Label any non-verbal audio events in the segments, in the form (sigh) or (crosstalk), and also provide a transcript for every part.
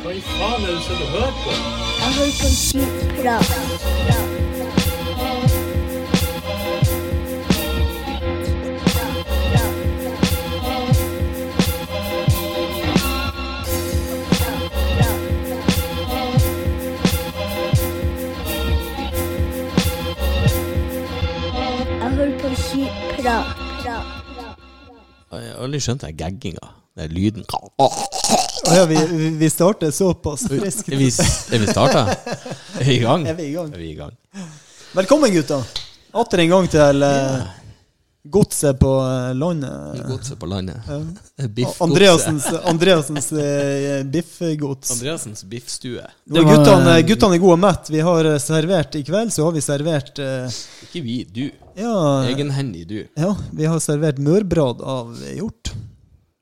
Hva i faen er det du sitter og hører på? Jeg hører på skitprat. Jeg hører på skitprat. Jeg har aldri skjønt den gagginga. Den lyden. Å ja, vi, vi- starter såpass friskt. Er vi, vi starta? Er vi i gang? Er vi i gang? Er vi i gang? Velkommen, gutta. Atter en gang til eh, godset på eh, landet. Godset på landet. Ja. Biffgodset. Andreasens, Andreasens eh, biffgods. Andreasens biffstue. Nå, guttene, guttene er gode og mett. Vi har eh, servert i kveld, så har vi servert uh... Ikke vi, du. Ja, Egenhendig du. ja vi har servert mørbrad av hjort.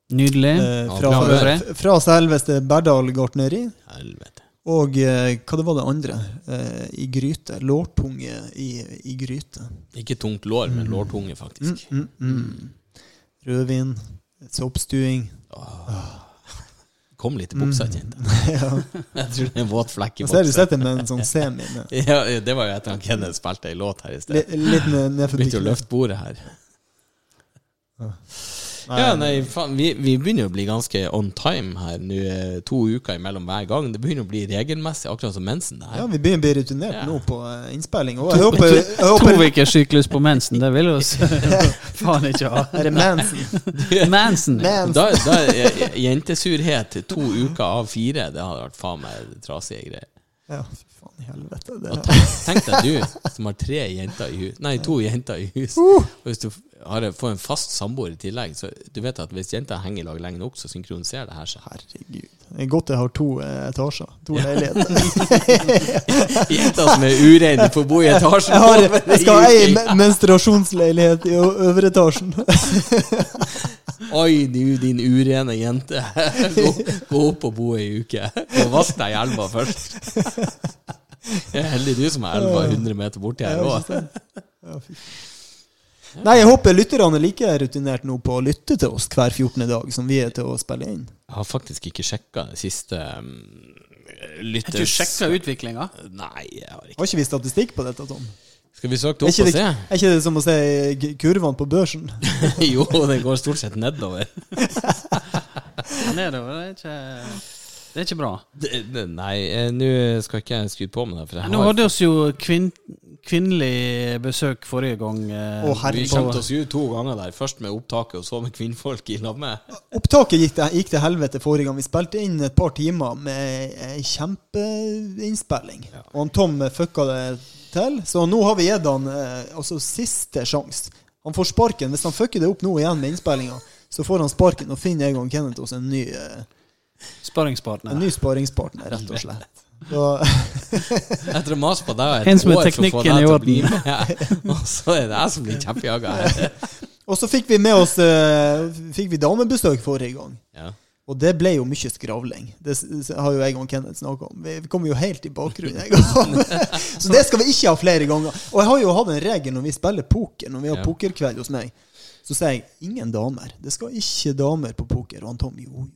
Nydelig. Eh, fra, ja, fra, fra selveste Berdal gartneri. Helvete. Og eh, hva det var det andre? Eh, I gryte. Lårtunge i, i gryte. Ikke tungt lår, men lårtunge, faktisk. Mm, mm, mm. Rødvin, soppstuing. Kom litt i buksa, kjente jeg. (laughs) ja. Jeg tror det er en våt flekk i Så ser du buksa. sitter med en sånn semi. Med. (laughs) Ja, det var jo etter at Kenneth spilte ei låt her i sted. Litt, litt ned, ned Begynte å løfte bordet her. Nei, Ja, nei, faen, vi, vi begynner å bli ganske on time her nå. eh, To uker imellom hver gang. Det begynner å bli regelmessig, akkurat som mensen. det Ja, vi begynner å bli rutinert Ja. nå på eh, innspilling. Og jeg håper, jeg To håper ukers syklus på mensen, det vil oss (laughs) faen ikke ha. Er det mensen? (laughs) Mensen. Da, da er Jentesurhet to uker av fire, det hadde vært faen meg trasige greier. Ja, helvete. Det tenk, deg du som har tre jenter i hus Nei, to jenter i hus. Uh! Og hvis du har, får en fast samboer i tillegg, så du vet at hvis jenta henger i lag lenge nok, så synkroniserer det her seg. Herregud. Det er godt jeg har to eh, etasjer. To leiligheter. (laughs) Jenter som er ureine, får bo i (laughs) etasjen. Jeg, har, jeg skal ha ei menstruasjonsleilighet i øvre etasjen. (laughs) Oi, du din urene jente. Gå, gå opp og bo ei uke. Og vask deg i elva først. (laughs) Jeg er heldig du som er elva 100 meter borti her òg. Ja. (laughs) Nei, jeg håper lytterne er like rutinert nå på å lytte til oss hver 14. dag som vi er til å spille inn. Jeg har faktisk ikke sjekka det siste um, Har lytters... du sjekka utviklinga? Nei, jeg har ikke. Har ikke vi statistikk på dette, Tom? Skal vi søke det opp og se? er ikke det som å se kurvene på børsen? (laughs) jo, den går stort sett nedover. Nedover, det er ikke Det er ikke bra. Det, det, nei, eh, nå skal ikke jeg skryte på meg det. For jeg Nå har, hadde oss jo kvinn, kvinnelig besøk forrige gang. eh, Å, vi kjente oss jo to ganger der. Først med opptaket, og så med kvinnfolk i lag med. Opptaket gikk, det, gikk til helvete forrige gang. Vi spilte inn et par timer med ei kjempeinnspilling. Ja. Og han Tom fucka det til, så nå har vi gitt han eh, altså siste sjanse. Han får sparken. Hvis han fucker det opp nå igjen med innspillinga, så får han sparken og finner jeg og Kenneth oss en ny, eh, Sparringspartner. en ny sparingspartner, rett og slett. (laughs) Så, Etter å mase på deg En som er teknikken i orden. og så er det jeg som blir kjempejaga (laughs) og så fikk vi med oss eh, Fikk vi damebesøk forrige gang. Ja. Og det ble jo mye skravling. Det har jo jeg og Kenneth snakka om. Vi kommer jo helt i bakgrunnen en gang. (laughs) Så det skal vi ikke ha flere ganger. Og jeg har jo hatt en regel når vi spiller poker, når vi har Ja. pokerkveld hos meg, så sier jeg ingen damer. Det skal ikke damer på poker. Og han Tom jo, jo,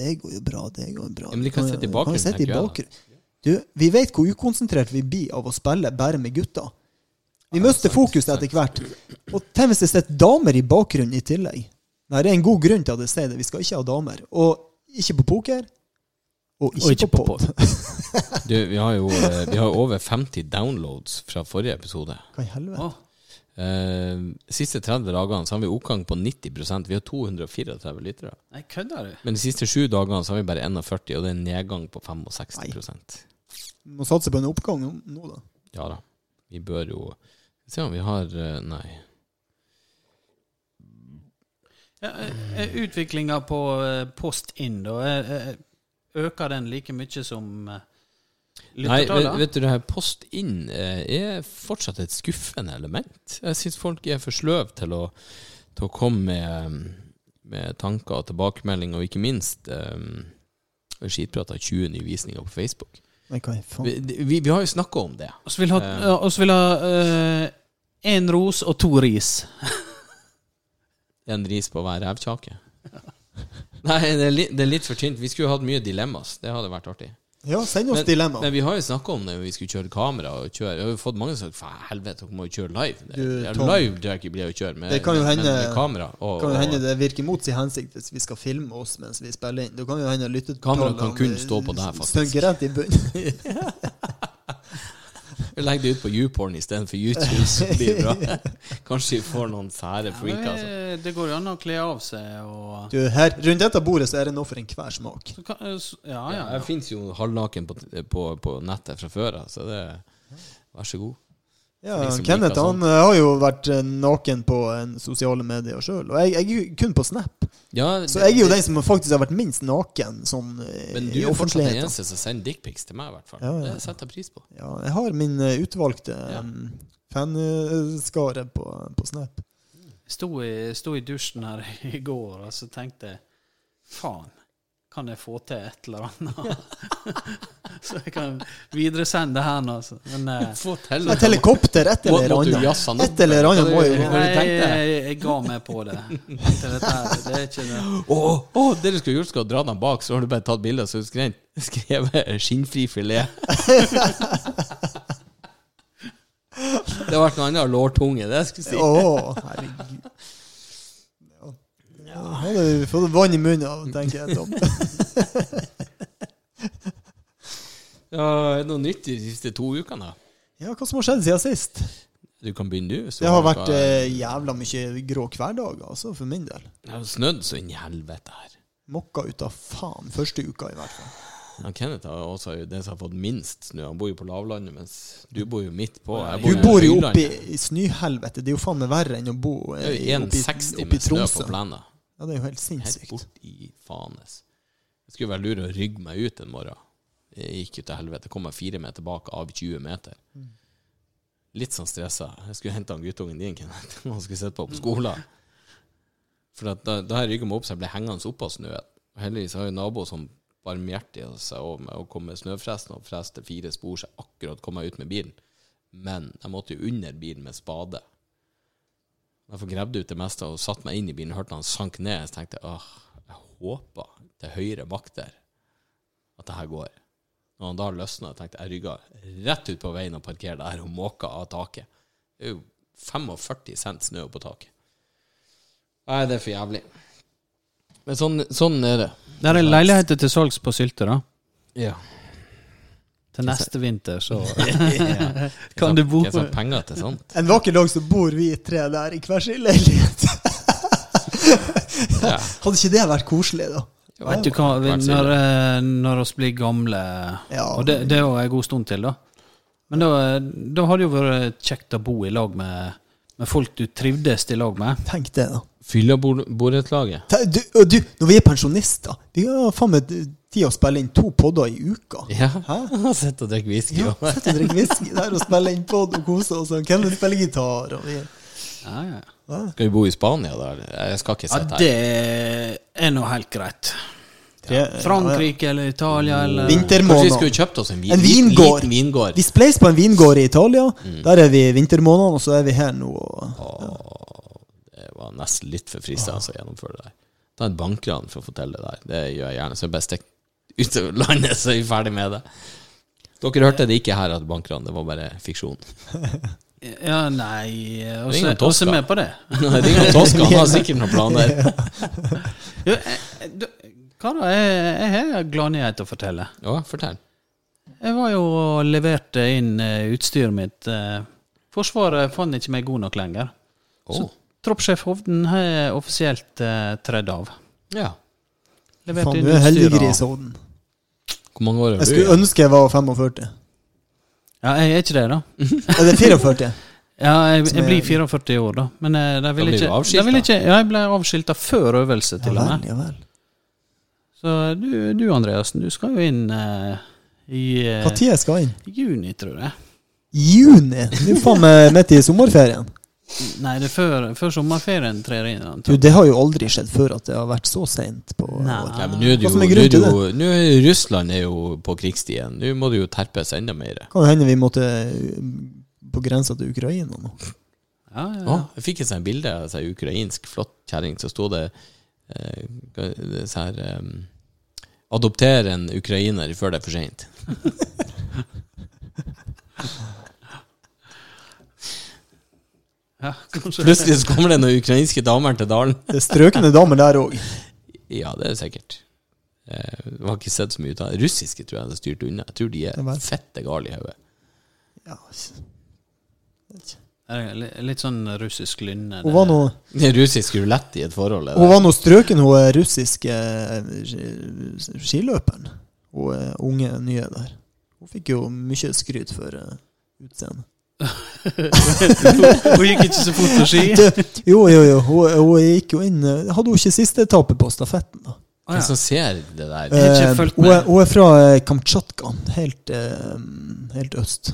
det går jo bra, det går bra. Ja, men de kan sitte i bakgrunnen, sitte i tenker jeg da. bakgrunnen. Du, vi vet hvor ukonsentrert vi blir av å spille bare med gutter. Vi Ja, mister fokus etter hvert. Og tenk hvis det sitter damer i bakgrunnen i tillegg. Nei, det er en god grunn til at jeg sier det. Vi skal ikke ha damer. Og ikke på poker. Og ikke, Og ikke på på pod. (laughs) Du, vi har jo eh, vi har over 50 downloads fra forrige episode. Hva i helvete? Å, Eh, siste 30 dagene så har vi oppgang på 90% Vi har 234 lyttere. Nei, kødder du? Men de siste sju dagene så har vi bare 41, og det er en nedgang på 65% Vi må satse på en oppgang nå, da. Ja da. Vi bør jo Se om vi har eh, Nei. Ja, Utviklinga på eh, Post Inn, da. eh, eh, Øker den like mye som eh, Nei, vet, vet du, det her post inn eh, er fortsatt et skuffende element. Jeg syns folk er for sløve til til å komme med, med tanker og tilbakemelding, og ikke minst um, skitprat av 20 nye visninger på Facebook. Vi, vi, vi har jo snakka om det. Vi vil ha, Eh. vil ha én ros og to ris. En ris på hver revkjake. (laughs) Nei, det er, litt, det er litt for tynt. Vi skulle hatt mye dilemmas. Det hadde vært artig. Ja, send oss Men, dilemma. men vi har jo snakka om det vi skulle kjøre kamera. Og kjøre. Vi har jo fått mange som sagt "Faen, helvete, dere må jo kjøre live. Det, Du, Tom. live det ikke blir å kjøre med, Det kan jo hende- med kamera. Og, kan jo hende det virker mot sin hensikt hvis vi skal filme oss mens vi spiller inn. Det kan jo hende lyttetallene Kameraet kan kun stå på deg, faktisk. Stønker rett i bunnen. (laughs) (laughs) (laughs) (laughs) vi legger det ut på YouPorn istedenfor YouTube, så blir det bra. (laughs) Kanskje vi får noen sære freaker. altså. det, det går jo an å kle av seg og Du, her, rundt dette bordet så er det noe for enhver smak. så kan, så- Ja, Ja, ja. jeg fins jo halvnaken på, på, på nettet fra før av, så det Vær så god. Ja, Kenneth liker han eh, har jo vært eh, naken på en sosiale medier sjøl, og jeg, jeg er jo kun på Snap. Ja, Så jeg er jo den som faktisk har vært minst naken sånn eh, Men du er fortsatt den eneste som sender dickpics til meg, i hvert fall. Ja, ja. Det setter jeg pris på. Ja, jeg har min utvalgte Ja. fanskare på, på Snap. Sto i, sto i dusjen her (laughs) i går og så tenkte Faen, kan jeg få til et eller annet? (laughs) så jeg kan videresende her nå. altså. Men eh, (laughs) Få til Et helikopter, et eller annet. jazze Et eller annet må jo det jeg, jeg, jeg ga meg på det. Det er ikke det. Oh, oh, det du skulle gjort, skal dra den bak, så har du bare tatt bilde, og skrevet, skrevet 'skinnfri filet'. (laughs) det har vært noe annet lårtunge, det skulle jeg si. Oh, herregud. Ja. Hadde vi fått vann i munnen av, tenker jeg. Tom. (laughs) Ja, er det noe nytt de siste to ukene? da? Ja, hva som har skjedd siden sist? Du kan begynne, du. Det har vært eh, jævla mye grå hverdager, altså, for min del. Det har snødd så inn i helvete her. Mokka ut av faen første uka, i hvert fall. Ja, Kenneth har også den som har fått minst snø. Han bor jo på lavlandet, mens du bor jo midt på. Jeg Du bor jo oppe i, i snøhelvete. Det er jo faen meg verre enn å bo eh, Det er jo oppe i- 1,60 med snø Tromsø. på plenen. Ja, det er jo helt Helt sinnssykt. bort i fanes. Jeg skulle være lur å rygge meg ut en morgen. Jeg gikk jo til helvete. Kom meg fire meter bak av 20 meter. Litt sånn stressa. Jeg skulle hente han guttungen din, Kenneth. (laughs) Han skulle sitte på på skolen. For da, da jeg rygga meg opp, så jeg ble hengende oppå snøen. Og heldigvis har jeg en nabo som barmhjertiga seg over meg å komme med snøfresen og freste fire spor, så jeg akkurat kom meg ut med bilen. Men jeg måtte jo under bilen med spade. Derfor forgrevde jeg ut det meste og satte meg inn i bilen. Hørte han sank ned. Så tenkte jeg åh, jeg håper til høyre makter at det her går. Når han da løsna, tenkte jeg jeg rygga rett ut på veien og parkerte der og måka av taket. Det er jo 45 cent snø på taket. Nei, det er for jævlig. Men sånn, sånn er det. Det er leiligheter til salgs på Sylte, da. Ja. Til neste vinter, så (laughs) ja. (laughs) kan du bo på penger til sånt. En vakker dag så bor vi tre der i hver sin leilighet. Ja. (laughs) Hadde ikke det vært koselig, da? Vet du hva, vi- når, eh, når vi blir gamle Ja. Og det, det er jo en god stund til, da. Men da, da hadde det jo vært kjekt å bo i lag med, med folk du trivdes i lag med. Tenk det, da. Fylla borettslaget. Du, og du, når vi er pensjonister Vi har faen meg tid å spille inn to podder i uka. Ja. Hæ? (laughs) Han og drikke whisky. Ja, Sitte (laughs) og drikke whisky der og spille inn pod og kose oss. Kenneth spiller gitar. Og vi, Ja, ja. ja. Skal vi bo i Spania da? Jeg skal ikke ja, sitte her. det er nå helt greit. Ja. Frankrike eller Italia eller Kanskje vi skulle kjøpt oss en, vin, En vingård. Liten vingård. Vi spleis på en vingård i Italia. Mm. Der er vi i vintermånedene, og så er vi her nå. Ja. Det var nesten litt for fristende å gjennomføre det der. Ta et bankran for å fortelle det der. Det gjør jeg gjerne. Så jeg bare stikk utover landet, så er vi ferdig med det. Dere hørte det ikke her at bankran, det var bare fiksjon. (laughs) Ja, nei så Tosca. er med på det. (laughs) Det er ingen Toska, han har sikkert noen planer. (laughs) Jo, eh, eh, du- Hva da? Jeg, jeg har gladnyhet å fortelle. Ja, fortell. Jeg var jo og leverte inn eh, utstyret mitt. eh, Forsvaret fant ikke meg god nok lenger. Åh, Troppssjef Hovden har offisielt tredd av. ja. Levert inn du er utstyr, heldiggris, og- Odden. Hvor mange år Jeg du? Jeg skulle ønske jeg var 45. Ja, jeg er ikke det, da. (laughs) Er det 44? (laughs) Ja, jeg, jeg er- blir 44 i år, da. Men jeg, de vil blir ikke, de vil ikke Ja, jeg ble avskilta før øvelse, Ja til og med. ja vel. Så du, du Andreassen, du skal jo inn uh, i eh, Hva tid jeg skal inn? juni, tror jeg. Juni? Du er faen meg midt i sommerferien. Nei, det er før, før sommerferien trer inn. Du, det har jo aldri skjedd før at det har vært så seint Nei. Nei, men nå er det jo, er er jo nå er Russland er jo på krigsstien. Nå må det jo terpes enda mer. Kan hende vi måtte på grensa til Ukraina nå. Ja, ja, ja. Ah, jeg fikk et sånt bilde av ei ukrainsk flott kjerring. Så sto det eh, det så her eh, Adoptere en ukrainer før det er for seint. (laughs) Ja, Plutselig så kommer det noen ukrainske damer til dalen. Det er strøkne damer der òg. Ja, det er sikkert. Eh, Jeg har ikke sett så mye ut av det. Russiske tror jeg hadde styrt unna. Jeg tror de er fette gale i hodet. Ja. Litt sånn russisk lynne. Hun var noe russisk rulett i et forhold. Hun var noe strøken, hun er russiske eh, skiløperen. Hun unge, nye der. Hun fikk jo mye skryt for utseendet. Hun gikk ikke så fort på ski. (laughs) Jo, jo, jo. Hun, hun gikk jo inn eh, Hadde hun ikke siste etappe på stafetten, da? Ah, ja. som ser det der? Eh, hun, er, hun er fra eh, Kamtsjatka, helt, eh, helt øst.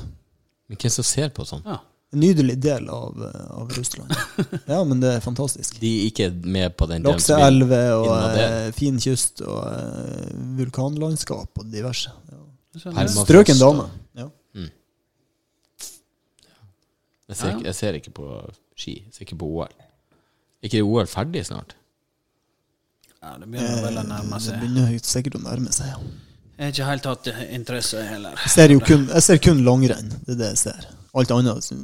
Men Hvem som ser på sånn? Ja. En nydelig del av, av Russland. (laughs) Ja, men det er fantastisk. De er ikke med på den Lakseelver og fin kyst og vulkanlandskap og diverse. Ja. Ja. Strøken dame. Ja. Jeg ser, Ja. ikke, jeg ser ikke på ski. Jeg ser ikke på OL. Er ikke OL ferdig snart? Ja, det begynner vel å nærme seg. Det begynner sikkert å nærme seg. Ja. Jeg har ikke helt hatt interesse heller. Jeg ser jo kun, jeg ser kun langrenn. Det er det jeg ser. Alt annet så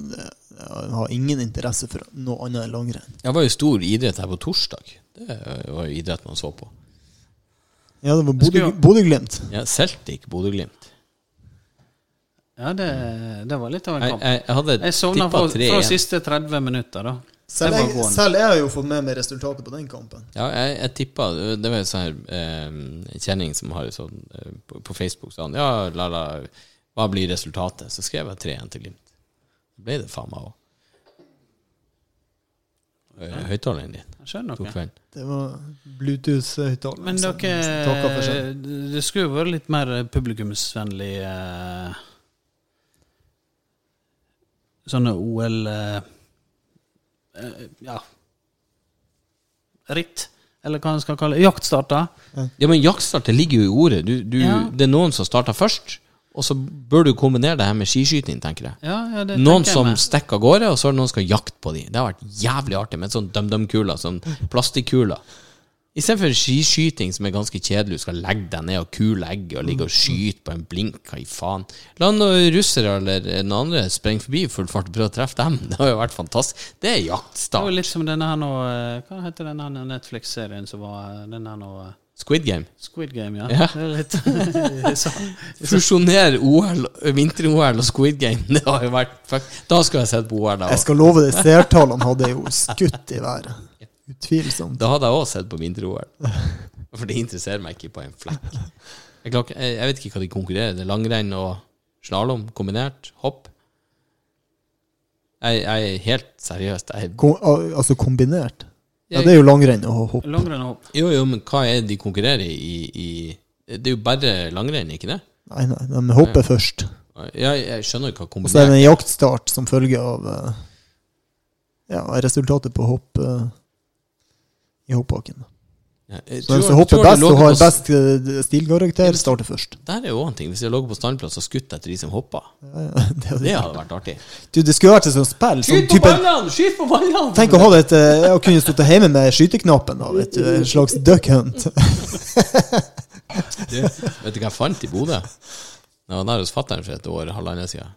Jeg har ingen interesse for noe annet enn langrenn. Jeg var jo stor idrett her på torsdag. Det var jo idrett man så på. Ja, det var Bodø-Glimt. Ja, Celtic, Bodø-Glimt. Ja, det, det var litt av en kamp. jeg, jeg hadde Jeg sovna tippa fra, fra siste 30 minutter, da. Selv, jeg- selv jeg har jo fått med meg resultatet på den kampen. Ja, jeg, jeg tippa Det var en sånn her eh, kjenning som har sånn eh, på, på Facebook sånn Ja, la, la, hva blir resultatet? Så skrev jeg 3-1 til Glimt. Så ble det faen meg òg. Høyttaleren din Jeg skjønner noe. Det var Bluetooth-høyttaler. Men dere. Det skulle jo vært litt mer publikumsvennlig eh, Sånne OL eh, eh, Ja Ritt, eller hva en skal kalle det. Jaktstarter. Ja, men jaktstart det ligger jo i ordet. Du, du, Ja. Det er noen som starter først, og så bør du kombinere det her med skiskyting, tenker jeg. Ja, ja, det Noen tenker jeg som meg. stikker av gårde, og så er det noen som skal jakte på dem. Det har vært jævlig artig med sånn dum-dum-kuler, sånn plastikkuler. Istedenfor skiskyting, som er ganske kjedelig, du skal legge deg ned og kule egget og ligge og skyte på en blink, hva i faen. La noen russere eller noen andre sprenge forbi i full fart og prøve å treffe dem. (laughs) Det har jo vært fantastisk. Det er jaktstart. Det var jo litt som denne her nå eh, Hva heter denne Netflix-serien som var eh, den her nå eh, Squid Game. Squid Game, ja. Ja. Det er litt. (laughs) Fusjonere OL, vinter-OL og Squid Game. (laughs) Det har jo vært fuck. Da skal jeg sett på OL, da. Jeg skal love deg, seertallene hadde jo skutt i været. Utvilsomt. Da hadde jeg òg sett på vinter-OL. (laughs) For det interesserer meg ikke på en flekk. Jeg, klarer jeg, vet ikke hva de konkurrerer. Det er langrenn og slalåm kombinert. Hopp. Jeg, jeg er helt seriøst. Jeg, Kom, altså kombinert. Ja, det er jo langrenn og hopp. Langrenn og hopp. jo, jo, men hva er det de konkurrerer i, i Det er jo bare langrenn, ikke det? Nei, nei, de hopper først. Jeg, jeg skjønner ikke hva kombinert Og så er det en jaktstart som følge av eh, ja, resultatet på hopp eh, i hoppbakken. Ja, Så den som hopper best og har best eh, stilkarakter, starter først. Der er jo en ting. Hvis jeg lå på standplass og skutt etter de som hoppa, Ja, ja, det, (laughs) det hadde vært artig. Du, det skulle vært et sånt spill. Skyt på ballene! Skyt på ballene! tenk å ha det et, å kunne stått hjemme med skyteknappen. Da, vet du, en slags duck hunt. (laughs) Du, vet du hva jeg fant i Bodø? Jeg var der hos fatter'n for et år, halvannet siden.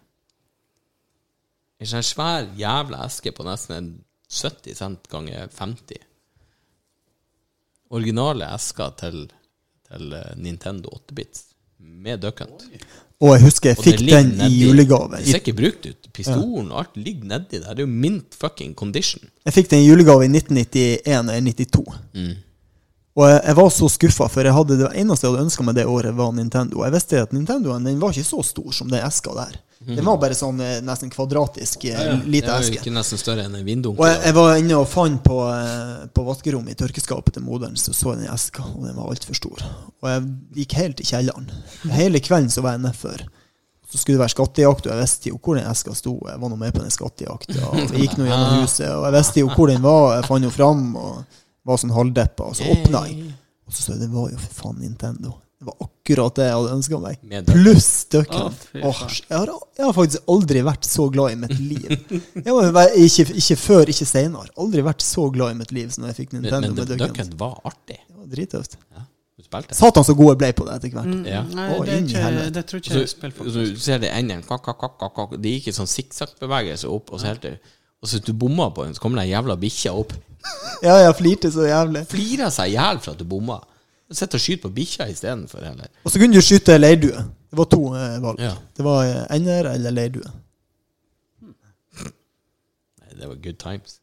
En sånn svær jævla eske på nesten 70 cent ganger 50. Originale esker til, til eh, Nintendo 8-bits. Med Duck Hunt. Og jeg husker jeg fikk den i julegave. Det ser ikke brukt ut. Pistolen og alt ligger nedi der. Det er jo mint fucking condition. Jeg fikk den i julegave i 1991 eller 92. Mm. Og jeg, jeg var så skuffa, for jeg hadde, det eneste jeg hadde ønska meg det året, var Nintendo. Jeg visste at Nintendoen den var ikke så stor som den eska der. Den var bare sånn eh, nesten kvadratisk, ja, ja. lite er eske. ikke nesten større enn en vindunk. Og jeg, jeg var inne og fant på, eh, på vaskerommet i tørkeskapet til moderen, så så jeg den eska, og den var altfor stor. Og jeg gikk helt i kjelleren. Hele kvelden så var jeg nedfor. Så skulle det være skattejakt, og jeg visste jo hvor den eska sto. Jeg var nå med på den skattejakta. Vi gikk nå gjennom huset, og jeg visste jo hvor den var. Jeg fant jo fram, og var sånn halvdeppa, og så åpna jeg. Og så så jeg det var jo for faen Nintendo. Det var akkurat det jeg hadde ønska meg. Pluss Duckhunt. fy jeg, har, jeg har faktisk aldri vært så glad i mitt liv. Jo ikke, ikke før, ikke senere. Aldri vært så glad i mitt liv som da jeg fikk Men, Nintendo men med Duck Duckhunt. Var artig. Det var drittøft. Ja. Satan så gode jeg ble på det etter hvert. Mm, Ja. Nei, det, ikke, det tror ikke jeg spiller så så du ser det enden kak, kak, kak, kak, kak. Det gikk en sånn sikksakk-bevegelse opp, og så helt til Og så hvis du bomma på den, så kommer den jævla bikkja opp. Ja, jeg flirte så jævlig. Flirer seg i hjel for at du bomma. Sitter og skyte på bikkja istedenfor, heller. Og så kunne du skyte leirdue. Det var to eh, valg. Ja. Det var eh, ender eller leirdue. Nei, det var good times.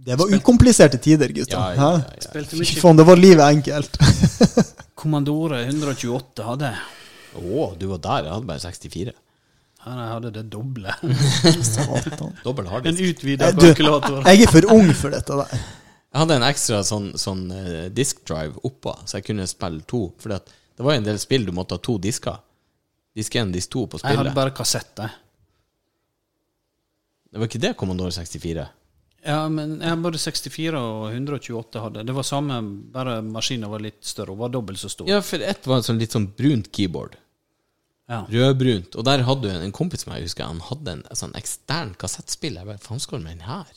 Det var ukompliserte tider, gutter. Ja, ja, ja, ja. Spilte Fy mye faen, da var livet enkelt. (laughs) Kommandore 128 hadde jeg. Å, du var der. Jeg hadde bare 64. Ja, Jeg hadde det doble. (laughs) Satan. Dobbel En harddisk. utvida Eh, du- kalkulator. Jeg er for ung for dette der. Jeg hadde en ekstra sånn, sånn eh, disk drive oppå, så jeg kunne spille to. For det var jo en del spill du måtte ha to disker. Disk én, disk to på spillet. Jeg hadde bare kassetter. Det var ikke det Commodore 64? Ja, men jeg hadde både 64 og 128 hadde. Det var samme, bare maskinen var litt større og var dobbelt så stor. Ja, for ett var et sånn litt sånn brunt keyboard. Ja. Rødbrunt. Og der hadde du en, en kompis som jeg husker, han hadde en, sånn ekstern kassettspill. Jeg bare, faen skal du med den her?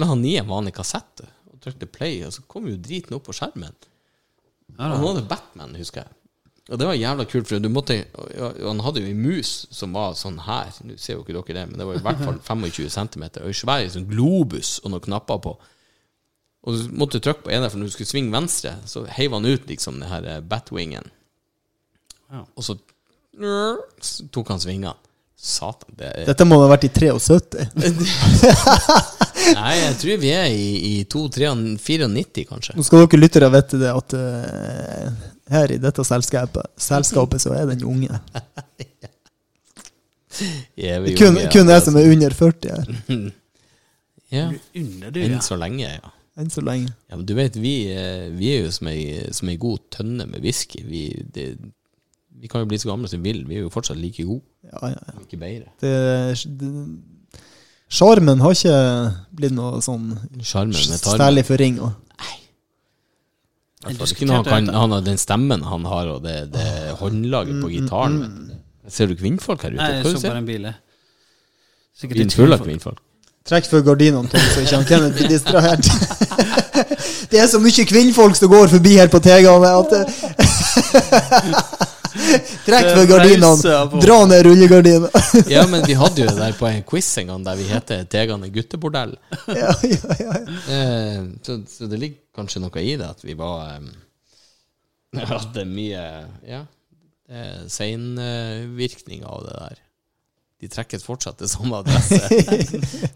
La han i en vanlig kassett og trykte play, og så kom jo driten opp på skjermen. Og Han hadde Batman, husker jeg. Og det var jævla kult, for du måtte Han hadde jo en mus som var sånn her. Nå ser jo ikke dere det, men det var i hvert fall (laughs) 25 cm. Og svær sånn globus og noen knapper på. Og du måtte trykke på ene, for når du skulle svinge venstre, så heiv han ut liksom den her eh, batwingen. Ja. Og så, så tok han svingene. Satan, det er Dette må ha vært i 73. (laughs) (laughs) Nei, jeg tror vi er i, i 2-94, kanskje. Nå skal dere lyttere vite det at uh, her i dette selskapet, selskapet så er den unge. (laughs) Vi er kun, med, kun jeg som er under 40 her, (laughs) Ja, Under du, enn så lenge, ja. enn så lenge. Ja, men du vet, vi, eh, vi er jo som ei, som ei god tønne med whisky. Vi, det, vi kan jo bli så gamle som vi vil, vi er jo fortsatt like gode, Ja, ja, ja. ikke bedre. Det- det- Sjarmen har ikke blitt noe sånn Stærlig for ring særlig forringa. I hvert Ikke han, kan, han har den stemmen han har, og det, det håndlaget på gitaren. vet du. Ser du kvinnfolk her ute? Nei, jeg så bare en bil. Sikkert Bilen full av kvinnfolk. Trekk for gardinene, Tom, så ikke han Kenneth blir distrahert. (laughs) det er så mye kvinnfolk som går forbi her på Tegane at (laughs) (laughs) Trekk Det gardinene, dra ned rullegardina. (laughs) Ja, men vi hadde jo det der på en quiz en gang der vi heter Tegane guttebordell. (laughs) ja, ja, ja. Eh, så, så det ligger kanskje noe i det at vi var um, Hadde mye Ja, det er seinvirkninger av det der. De trekkes fortsatt til samme adresse.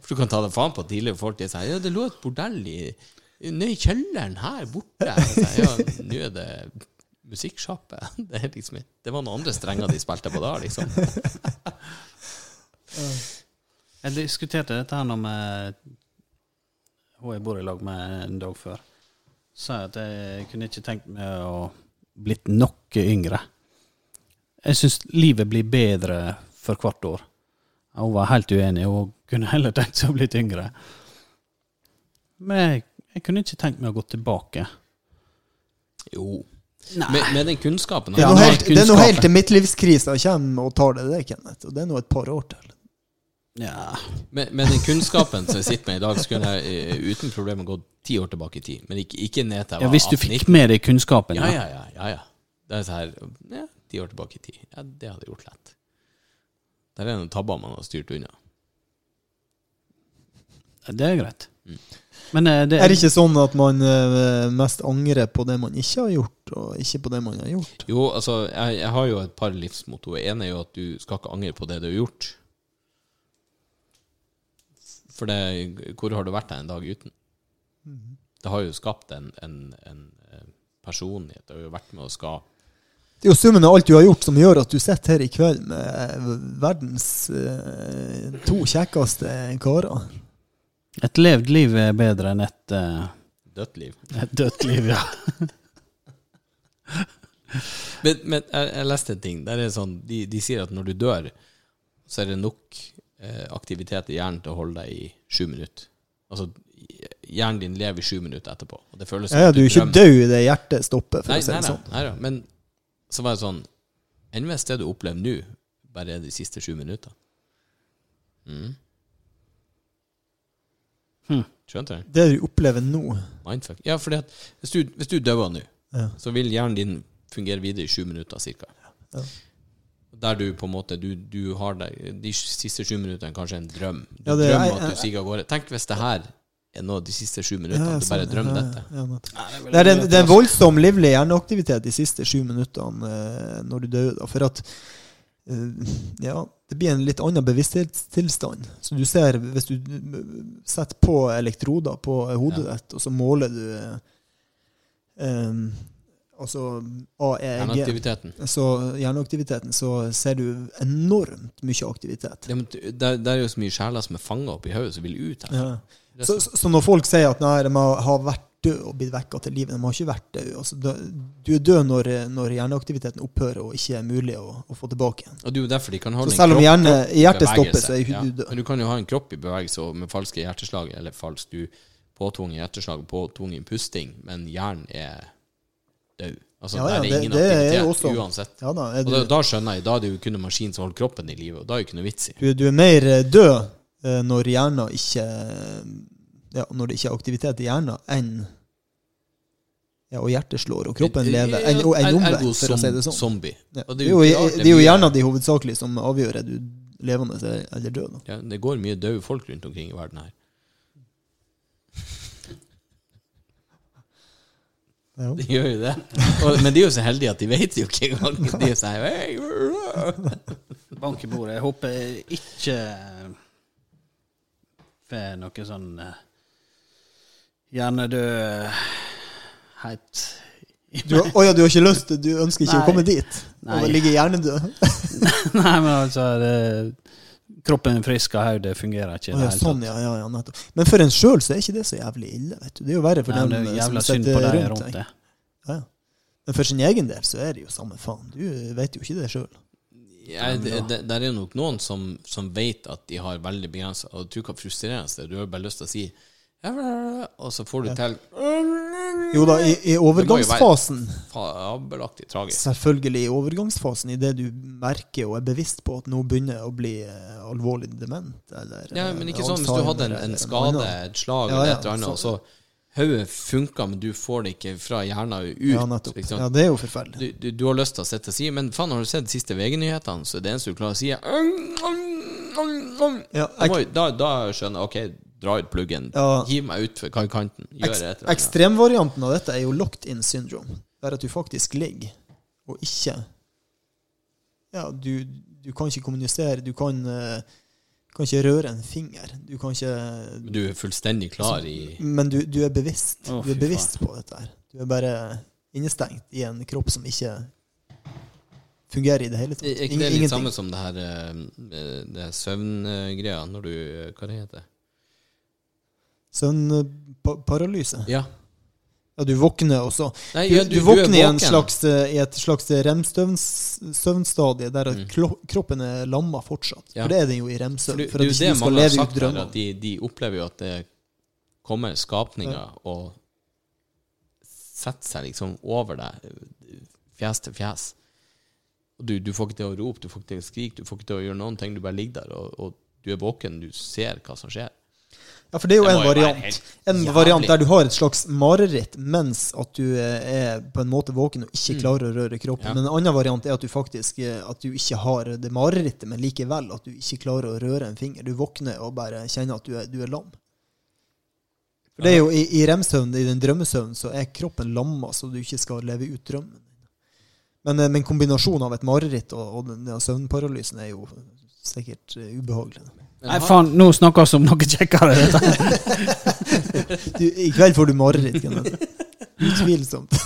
For du kan ta det faen på at tidligere folk de sier ja, det lå et bordell i Nede i kjelleren her borte. Jeg sier, Ja, nå er det musikksjappe. (laughs) Det, liksom, det var noen andre strenger de spilte på da, liksom. (laughs) Jeg diskuterte dette her Når med hun jeg bor i lag med en dag før. Sa at jeg kunne ikke tenkt meg å blitt noe yngre. Jeg syns livet blir bedre for hvert år. Hun var helt uenig, hun kunne heller tenkt seg å blitt yngre. Men jeg, jeg kunne ikke tenkt meg å gå tilbake. Jo. Nei. Med, med den kunnskapen Det er helt, det er noe helt til midtlivskrisa kommer og tar det, det, Kenneth. Og det er nå et par år til. Ja. Med, med den kunnskapen som jeg sitter med i dag, så kunne jeg eh, uten problemer gått ti år tilbake i tid. Men ikke, ikke ned til jeg ja, hvis du 18-19. fikk med deg kunnskapen. Ja, ja, ja, ja, ja. Det er så her Ja, ti år tilbake i tid. Ja, det hadde jeg gjort lett. Der er noen tabber man har styrt unna. Det er greit. Men eh, det, Er det ikke sånn at man eh, mest angrer på det man ikke har gjort, og ikke på det man har gjort? Jo, altså, jeg, jeg har jo et par livsmotto. Det ene er jo at du skal ikke angre på det du har gjort. For det, hvor har du vært deg en dag uten? Det har jo skapt en, en, en eh, personlighet. Det har jo vært med å skape Det er jo summen av alt du har gjort som gjør at du sitter her i kveld med verdens to kjekkeste karer. Et levd liv er bedre enn et, uh, dødt liv. et dødt liv, ja. (laughs) Men, men jeg, jeg leste en ting. Der er sånn, de, de sier at når du dør, så er det nok eh, aktivitet i hjernen til å holde deg i sju minutter. Altså, hjernen din lever i sju minutter etterpå. Og det føles Ja, ja, du er ikke død i det hjertet stopper, for Nei, å si det sånn. nei nei, Men så var det sånn Enn hvis det du opplever nå, bare er de siste sju minutter? Mm. Hm. Skjønte jeg? Det du opplever nå Mindfuck. Ja, fordi at hvis du, hvis du dør nå, ja. så vil hjernen din fungere videre i sju minutter cirka. Ja. Der du på en måte Du, du har deg, de siste sju minuttene kanskje en drøm. Du Ja, det er- drømmer jeg- at du stiger av gårde. Tenk hvis det her er nå de siste sju minuttene. Ja, du bare drømmer dette. det er Det er, en, det er en voldsom livlig hjerneaktivitet de siste sju minuttene eh, når du dør. For at ja, det blir en litt annen bevissthetstilstand. Så du ser, hvis du eh, setter på elektroder på hodet Ja. ditt, og så måler du eh, eh, altså AEG, Hjerneaktiviteten. så hjerneaktiviteten, så ser du enormt mye aktivitet. Det, det, det er jo så mye sjeler som er fanga oppi hodet, som vil ut her. Ja. Så, så, så når folk sier at nei, de har har vært død og blitt vekka til livet, de har ikke vært død. Altså, du er død når, når hjerneaktiviteten opphører og ikke er mulig å, å få tilbake igjen. Og det er jo derfor de kan holde Så selv om hjerne, hjertet stopper, så er ikke Ja. du død. Men du kan jo ha en kropp i bevegelse og med falske hjerteslag, eller falsk du påtvunget hjerteslag og påtvungen pusting, men hjernen er død. Altså, Ja, der ja, er det- ingen det aktivitet også- uansett. Ja, da, er Og da, da skjønner jeg, da er det jo kun en maskin som holder kroppen i live, og da er det jo ikke noe vits i. du, du er mer eh, død eh, når hjernen ikke ja, Når det ikke er aktivitet i hjernen, enn ja, og hjertet slår, og kroppen lever, enn Er- omvendt, for å si det som- sånn. Zombie. Ja. Og Det er jo, klart det er jo hjernen de hovedsakelig som avgjør er du levende eller død. Da. Ja, det går mye døde folk rundt omkring i verden her. Ja. (laughs) De gjør jo det. Og, men de er jo så heldige at de vet jo ikke engang. De er sånn hey, Bank i bordet. Jeg håper ikke får noe sånn eh, dø helt Du, oh ja, du har ikke lyst til Du ønsker ikke Nei. å komme dit? Nei. Og ligge hjernedød? (laughs) Nei, men altså det, Kroppen er frisk og hodet fungerer ikke. Oh, ja, sånn, ja, ja, ja. Men for en sjøl så er ikke det så jævlig ille. vet du. Det er jo verre for Nei, dem eh, som sitter rundt rundt deg. det. Ja, ja. Men for sin egen del så er det jo samme faen. Du vet jo ikke det sjøl. Ja, det, det, der er nok noen som, som vet at de har veldig begrensa Og du tror hva frustrerende det er. Du har bare lyst til å si ja, Og så får du til Jo da, i, i overgangsfasen fabelaktig tragisk. Selvfølgelig i overgangsfasen, idet du merker og er bevisst på at nå begynner å bli eh, alvorlig dement, eller Ja, men eh, ikke sånn hvis du hadde en, en skade, et slag Ja, eller et eller annet, og så hodet funka, men du får det ikke fra hjernen ut. Ja, nettopp. liksom. Ja, det er jo forferdelig. du, du, du har lyst til å sitte og si Men faen, har du sett de siste VG-nyhetene? Så det eneste du klarer å si, er Ja, jeg- da, da skjønner jeg Ok, dra ut pluggen. Ja. Hiv meg utfor kanten. Ekstremvarianten av dette er jo locked in syndrome. Der at du faktisk ligger og ikke Ja, du, du kan ikke kommunisere. Du kan, eh, kan ikke røre en finger. Du kan ikke Du er fullstendig klar i Men du, du er bevisst. Å, du er bevisst på dette her. Du er bare innestengt i en kropp som ikke fungerer i det hele tatt. Er ikke det litt samme som det her eh, Det her søvngreia når du Hva det heter Søvnparalyse. Ja. Ja, du våkner også. Nei, Du, du, du, våkner i, en slags, eh, i et slags rem-søvnstadie der Mm. kroppen er lamma fortsatt. Ja. For det er den jo i For rem-søvn. det, For at ikke skal leve ut drømmer. at de, de opplever jo at det kommer skapninger og setter seg liksom over deg, fjes til fjes. Du, du får ikke til å rope, du får ikke til å skrike, du får ikke til å gjøre noen ting. Du bare ligger der, og, og du er våken, du ser hva som skjer. Ja, for det er jo Det en jo variant. En jævlig. variant der du har et slags mareritt mens at du eh, er på en måte våken og ikke klarer å røre kroppen. Mm. Ja. Men en annen variant er at du faktisk eh, At du ikke har det marerittet, men likevel at du ikke klarer å røre en finger. Du våkner og bare kjenner at du er, du er lam. For det er jo I, i rem-søvn, i den drømmesøvnen, så er kroppen lamma, så du ikke skal leve ut drømmen. Men, eh, men kombinasjonen av et mareritt og, og den, den søvnparalysen er jo sikkert eh, ubehagelig. Nei, faen, nå snakker vi om noe kjekkere. (laughs) Du, I kveld får du mareritt. Kenneth. Utvilsomt. (laughs)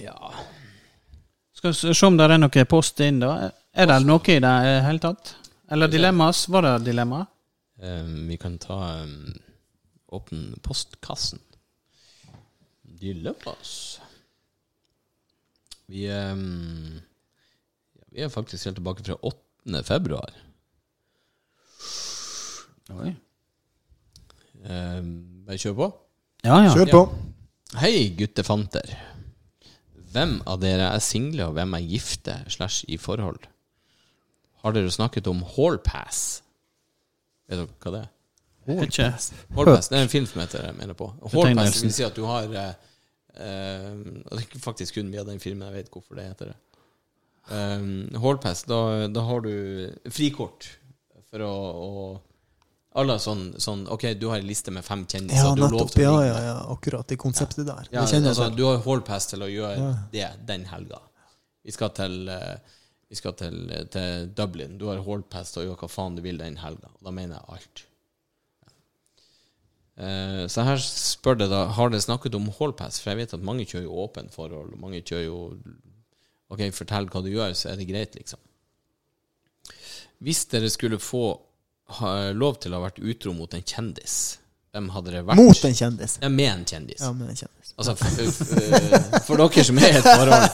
Ja. Skal vi se om det er noe post inn, da. Er det noe i det hele tatt? Eller dilemmas? Var det dilemma? Um, vi kan ta um, Åpne postkassen. Dilemmas. Vi um, ja, Vi er faktisk helt tilbake fra 8. februar. Oi. Eh, bare kjør på. Ja, ja. Kjør på. Hei, guttefanter. Hvem av dere er single, og hvem er gifte slash i forhold? Har dere snakket om hallpass? Vet dere hva det er? Hallpass. Hallpass, det er en film som heter jeg mener på. Hallpass vil si at du har eh, eh, Det er ikke faktisk kun via den filmen jeg vet hvorfor det heter det. Um, hallpass, da, da har du frikort for å, å Alle sånn, sånn Ok, du har en liste med fem kjendiser. Ja, nettopp. Ja, ja, ja, akkurat det konseptet der. Ja, det altså, du har hallpass til å gjøre Ja. det den helga. Vi skal til eh, Vi skal til, til Dublin. Du har hallpass til å gjøre hva faen du vil den helga. Da mener jeg alt. Eh, så her spør det da Har dere snakket om hallpass? For jeg vet at mange kjører jo åpent forhold. Mange kjører jo Ok, fortell hva du gjør, så er det greit, liksom. Hvis dere skulle få ha, lov til å ha vært utro mot en kjendis, hvem hadde det vært? Mot en kjendis. Ja, med en kjendis. Ja, med en kjendis. Altså, for, f for dere som er i et forhold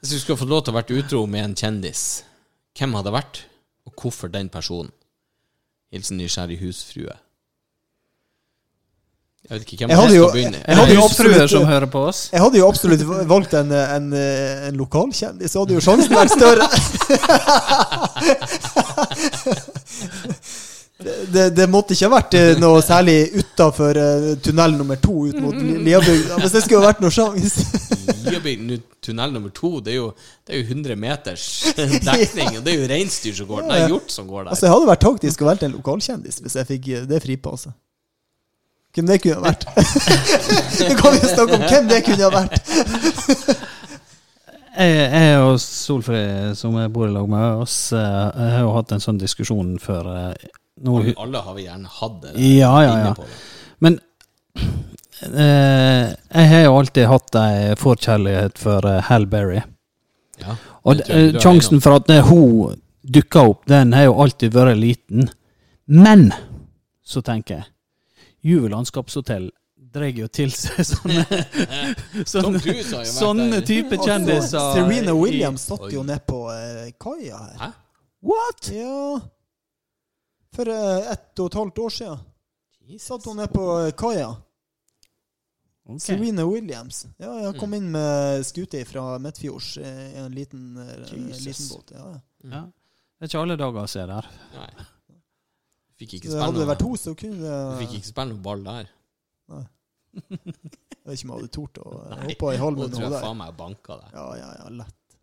Hvis du skulle fått lov til å vært utro med en kjendis, hvem hadde det vært, og hvorfor den personen? Hilsen nysgjerrig husfrue. Jeg vet ikke hvem Jeg som hadde jo- jeg hadde jo absolutt- som hører på oss. Jeg hadde jo absolutt valgt en, en, en lokalkjendis, så hadde jo sjansen vært større. Det, det, det måtte ikke ha vært eh, noe særlig utafor tunnel nummer to ut mot Li- Liabygda. Hvis det skulle vært noe sjanse. Liabygd, nå, tunnel nummer to, det er, jo, det er jo 100 meters dekning. Og det er jo reinsdyr som går der. Det er hjort som går der. Altså, jeg hadde vært taktisk og valgt en lokalkjendis hvis jeg fikk eh, det fripasset. Hvem det kunne ha vært? (laughs) Nå kan vi snakke om hvem det kunne ha vært. (laughs) Jeg, jeg og Solfrid, som jeg bor i lag med oss, eh, jeg har jo hatt en sånn diskusjon før. eh, Nå, Alle, alle har vi gjerne hatt det. Ja, ja, ja. på det. Men eh, jeg har jo alltid hatt ei forkjærlighet for eh, Hal Berry. Ja, Og eh, sjansen for at eh, hun dukka opp, den har jo alltid vært liten. Men så tenker jeg Juve landskapshotell drar jo til seg (laughs) sånne, sånne, Cruise sånne type kjendiser. Serena Williams satt jo ned på eh, kaia her. Hæ? What?! Ja For eh, ett og et halvt år siden satt hun ned på eh, kaia. Okay. Serena Williams. Ja, jeg kom Mm. inn med skute fra Midtfjords i en liten, liten båt. Ja, ja. Ja. Det er ikke alle dager å se der. Nei. Fikk ikke spille hadde det vært to, så kunne du det fikk ikke spille noen ball der. Nei. (laughs) Jeg vet ikke om jeg hadde tort å eh, hoppe i halv Nå med tror noe jeg der. faen meg banka deg. Ja, ja, ja, lett.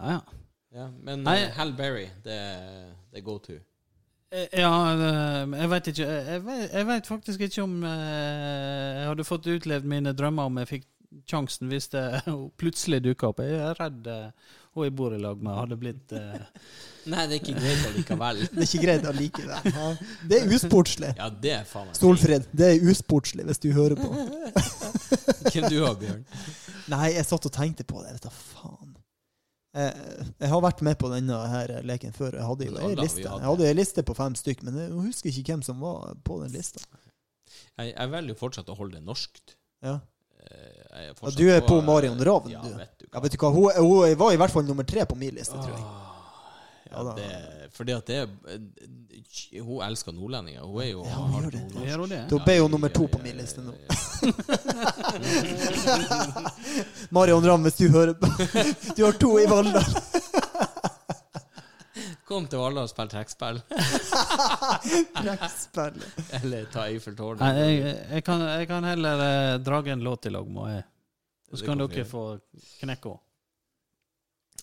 Ja, ja. Ja, men Nei. uh, Hal Berry, det, det er go to. Eh, Ja, eh, jeg vet ikke Jeg vet, jeg vet faktisk ikke om eh, jeg hadde fått utlevd mine drømmer om jeg fikk sjansen hvis det (laughs) plutselig dukka opp. Jeg er redd eh, hun jeg bor i lag med, hadde blitt uh... (laughs) Nei, det er ikke greit allikevel. (laughs) Det er ikke greit allikevel. Det er usportslig. Ja, det er faen meg Solfrid, det er usportslig hvis du hører på. (laughs) Hvem du har, Bjørn? Nei, jeg satt og tenkte på det. Vet du, faen. Jeg, jeg har vært med på denne her leken før. Jeg hadde jo ei liste. Jeg hadde ei liste på fem stykk, men jeg husker ikke hvem som var på den lista. Jeg, jeg velger jo fortsatt å holde det norskt. Ja. Eh, jeg er Ja, du er på på Marion Ravn, ja, du. Vet du Ja, vet du hva, hun, hun var i hvert fall nummer tre på min liste, tror jeg. Ah, Ja, det, fordi at det Hun elsker nordlendinger. Hun er jo Ja, hun gjør det. Gjør hun det? Da ble hun nummer to på min liste nå. (laughs) Marion Ramm, hvis du hører på. Du har to i Valldal. Kom til Valda og spill trekkspill. (laughs) Trekkspill. Eller ta Eiffeltårnet. Jeg, jeg, kan, jeg kan heller eh, drage en låt i lag med henne. Så kan dere få knekke henne.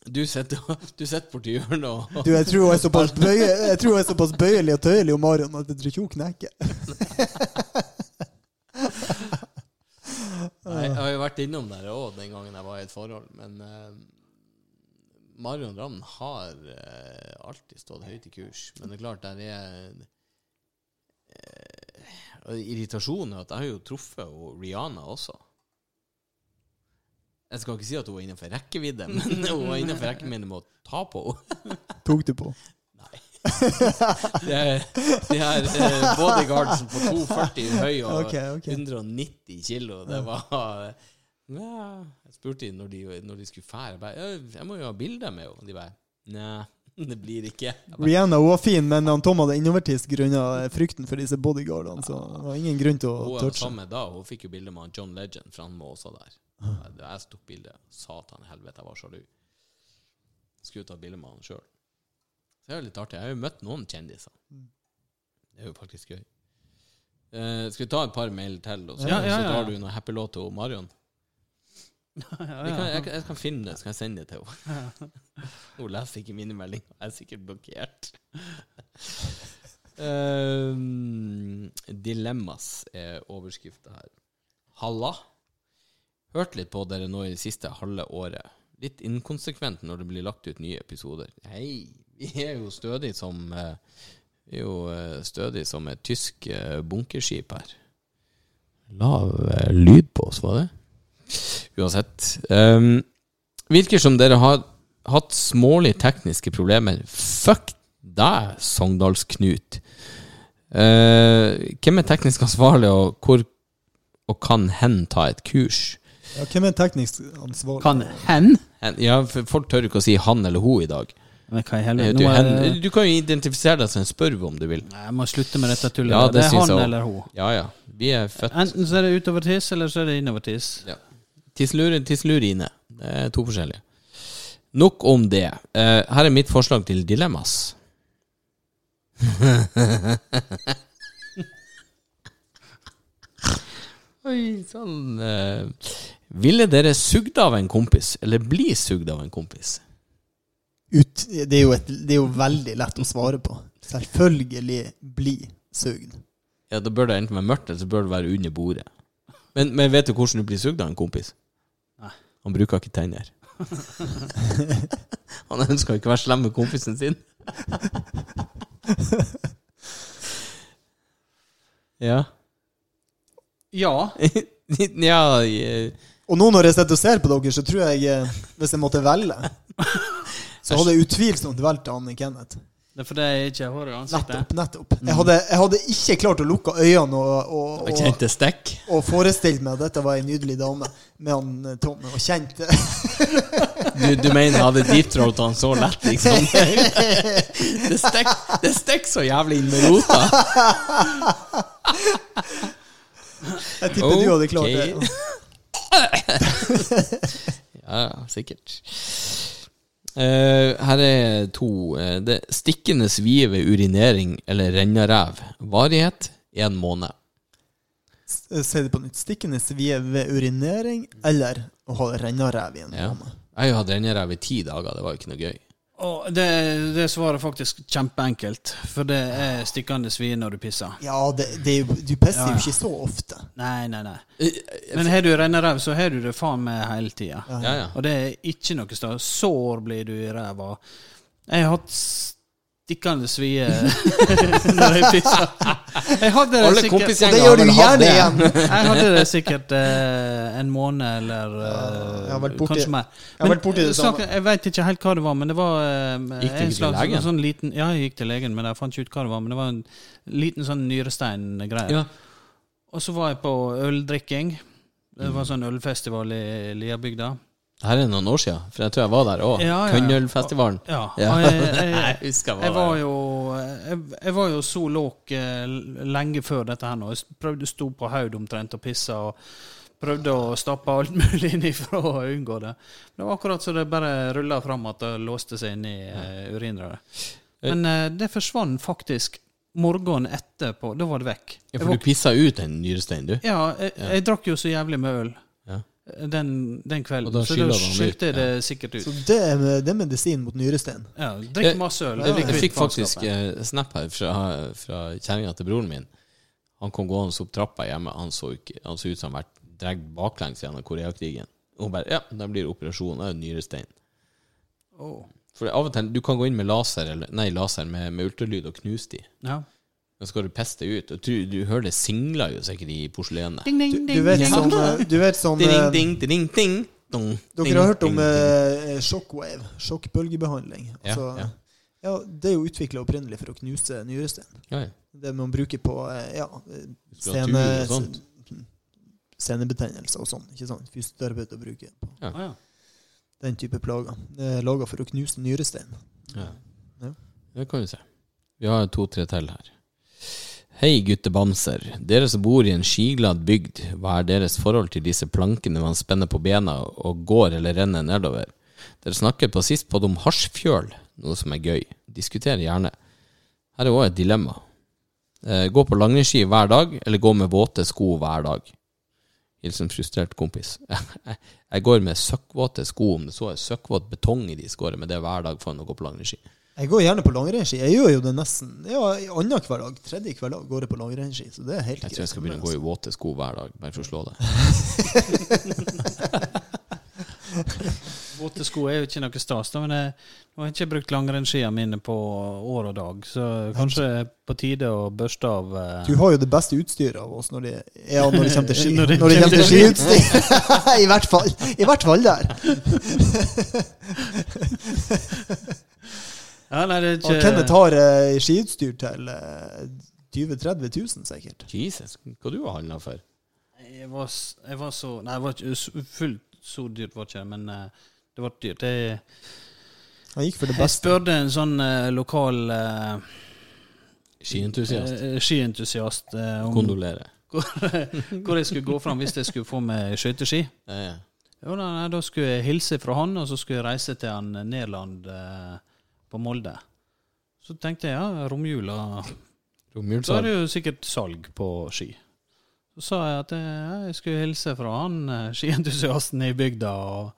Du sitter, (laughs) du sitter borti hjørnet og Du, jeg tror hun er såpass, (laughs) bøye, jeg tror hun er såpass bøyelig og tøyelig om Marion at jeg tror ikke hun knekker. (laughs) Nei, Jeg har jo vært innom der òg den gangen jeg var i et forhold, men uh, Marion Ravn har uh, alltid stått høyt i kurs. Men det er klart, der er uh, Irritasjonen er at jeg har jo truffet og Rihanna også. Jeg skal ikke si at hun var innenfor rekkevidde, men (laughs) hun var innenfor rekkevidde med å ta på henne. Tok du på? Nei. (laughs) Det er, de her eh, bodyguardsen på 2,40 høy og Ok, ok. 190 kilo, det var ja, Jeg spurte dem når de, når de skulle fære. Jeg bare «Ja, Jeg må jo ha bilde med henne. De bare Nei. Det blir ikke. Rihanna hun var fin, men han Tom hadde innovertist grunnet frykten for disse bodyguardene. Så det var ingen grunn til å Hun var touche. sammen da, hun fikk jo bilde med han John Legend, for han var også der. Jeg tok bilde. Satan helvete, jeg var sjalu. Skulle ta bilde med han sjøl. Så det er jo litt artig. Jeg har jo møtt noen kjendiser. Det er jo faktisk gøy. Eh, skal vi ta et par mail til, og så, Ja, ja, så tar du noen happy låt til Marion? Ja, ja. kan, jeg, jeg kan finne det, så kan jeg sende det til henne. (laughs) Hun leser ikke mine meldinger. Jeg er sikkert blokkert. Um, (laughs) dilemmas er overskrifta her. Halla. Hørt litt på dere nå i det siste halve året. Litt inkonsekvent når det blir lagt ut nye episoder. Hei, vi er jo stødig som eh, Vi er jo eh, stødig som et tysk eh, bunkerskip her. Lav lyd på oss, var det? Uansett. Um, virker som dere har hatt smålige tekniske problemer. Fuck deg, Sogndalsknut. Uh, hvem er teknisk ansvarlig, og hvor og kan hen ta et kurs? Ja, hvem er teknisk ansvarlig? Kan hen? Hen, ja, Folk tør ikke å si han eller hun i dag. Men hva i helvete? Du, hen. Du kan jo identifisere deg som en spørv om du vil. Nei, Jeg må slutte med dette tullet. Ja, det det er han også. eller hun. Ja ja. Vi er født Enten så er det utover tiss, eller så er det innover tiss. Tisselur, tisselurine. Det er to forskjellige. Nok om det. Eh, her er mitt forslag til dilemmas. (laughs) Oi sann. eh, ville dere sugd av en kompis, eller bli sugd av en kompis? Ut, det, er jo et, det er jo veldig lett å svare på. Selvfølgelig bli sugd. Ja, Da bør det enten være mørkt, eller så bør det være under bordet. Men, men vet du hvordan du blir sugd av en kompis? Nei. Han bruker ikke tenner. (laughs) Han ønsker ikke å være slem med kompisen sin. ja. Ja. (laughs) ja Og nå når jeg sitter og ser på dere, så tror jeg eh, hvis jeg måtte velge, (laughs) så hadde jeg utvilsomt valgt han Kenneth. Det er fordi jeg ikke har hår i ansiktet. Nettopp. nettopp. Jeg hadde, jeg hadde ikke klart å lukke øynene og, og, Og og, og forestilt meg at dette var ei nydelig dame med han eh, Tom. Og kjent (laughs) Du, du mener jeg hadde deep-throata han så lett, liksom? (laughs) det stekk, det stekk så jævlig inn med rota. Jeg tipper du hadde klart det. (laughs) Ja, sikkert. Uh, her er to. eh, det stikkende svie ved urinering eller rennaræv. Varighet én måned. Si det på nytt. Stikkende svie ved urinering eller å ha rennaræv i en Ja. måned. Jeg har hatt rennaræv i ti dager, det var jo ikke noe gøy. Og det, det svaret er faktisk kjempeenkelt, for det er stikkende svie når du pisser. Ja, det, det du pisser Ja, ja. jo ikke så ofte. Nei, nei, nei. Eh, Men har du renneræv, så har du det faen meg hele tida. Ja, ja. Og det er ikke noe sted. Sår blir du i ræva. Jeg har hatt stikkende svie (laughs) når jeg pisser. Jeg hadde det Alle sikkert kompisgjenger har vel hatt det. igjen. Jeg hadde det sikkert eh, en måned eller eh, vært borti- kanskje mer. Jeg har vært borti det samme. jeg vet ikke helt hva det var, men det var eh, Gikk du en til slags legen? sånn liten Ja, jeg gikk til legen, men jeg fant ikke ut hva det var. Men det var en liten sånn nyrestein-greie. Ja. Og så var jeg på øldrikking. Det var sånn ølfestival i Liabygda. Det her er noen år siden, for jeg tror jeg var der òg. Ja, ja. Kønnølfestivalen. Ja. Ja. Jeg, (laughs) jeg, Jeg husker jeg var jo jeg, jeg var jo så låg eh, lenge før dette her nå. Jeg prøvde å stå på haug omtrent og pisse. og Prøvde å stappe alt (laughs) mulig inni for å unngå det. Men det var akkurat så det bare rulla fram at det låste seg inn i uh, urinrøret. Men uh, det forsvant faktisk morgenen etterpå. Da var det vekk. Ja, for du pissa ut en nyrestein, du? ja, jeg, drakk jo så jævlig med øl. Den, den kvelden. da så da du skylte jeg det ja. sikkert ut. Så det er, det er medisin mot nyrestein. Ja, Drikk masse øl. Jeg, jeg, jeg fikk faktisk eh, snap her fra, fra kjerringa til broren min. Han kom gående opp trappa hjemme. Han så, ikke, han så ut som han vært dratt baklengs gjennom Koreakrigen. Og hun bare Ja, da blir operasjonen er jo nyrestein. Åh. For av og til Du kan gå inn med laser Eller nei, laser med, med ultralyd og knuse de. Ja. Da skal du peste ut. Og du, du hører det singler jo sikkert i porselenet. Ding, ding, Du, ding, du vet ding. sånn, eh, du vet sånn Ding, eh, ding, ding, ding, dong, Dere ding, har hørt om eh, shockwave? Sjokkbølgebehandling. Ja, Altså, ja. ja, det er jo utvikla opprinnelig for å knuse nyresten. Ja, ja. Det man bruker på eh, ja, eh, scene, senebetennelser og sånn. Ikke sant? Fysioterapeuter bruker på den type plager. Det er laga for å knuse nyrestein. Ja. Ja. Det kan vi se. Vi har to-tre til her. Hei, guttebamser. Dere som bor i en skiglad bygd, hva er deres forhold til disse plankene man spenner på bena og går eller renner nedover? Dere snakket på sist både om hasjfjøl, noe som er gøy. Diskuter gjerne. Her er òg et dilemma. Eh, gå på langrennsski hver dag, eller gå med våte sko hver dag? Hilsen frustrert kompis. (laughs) Jeg går med søkkvåte sko, om det så er søkkvåt betong i de skårene, men det er hver dag for å gå på langrennsski. Jeg går gjerne på langrennsski. Jeg gjør jo det nesten ja, annenhver dag. Tredje hver dag går jeg på langrennsski. Så det er helt greit. Jeg tror jeg skal begynne å gå i våte sko hver dag, bare for å slå det. (laughs) Våte sko er jo ikke noe stas, da, men jeg, har ikke brukt langrennsskia mine på år og dag, så kanskje på tide å børste av eh, Du har jo det beste utstyret av oss når det, ja, når det kommer til ski. (laughs) Når det Når det kommer kommer til skiutstyr. (laughs) I hvert fall. I hvert fall der. Ja, nei, det er Og ikke Kenneth har eh, skiutstyr til eh, 20 000-30 000, sikkert. Jesus, hva du har handla for? Jeg var, s- jeg var så Nei, det var ikke s- fullt så dyrt, var ikke men eh, det var dyrt. Jeg, Han gikk for det jeg beste. spurte en sånn eh, lokal eh, Skientusiast. eh, skientusiast eh, om Kondolerer. (laughs) hvor, hvor jeg skulle gå fram hvis jeg skulle få meg skøyteski. Ja, ja. Jo, nei, nei, da skulle jeg hilse fra han, og så skulle jeg reise til han Nederland eh, på Molde. Så tenkte jeg ja, romjula Da er det jo sikkert salg på ski. Så sa jeg at jeg, jeg skulle hilse fra han eh, skientusiasten i bygda. Og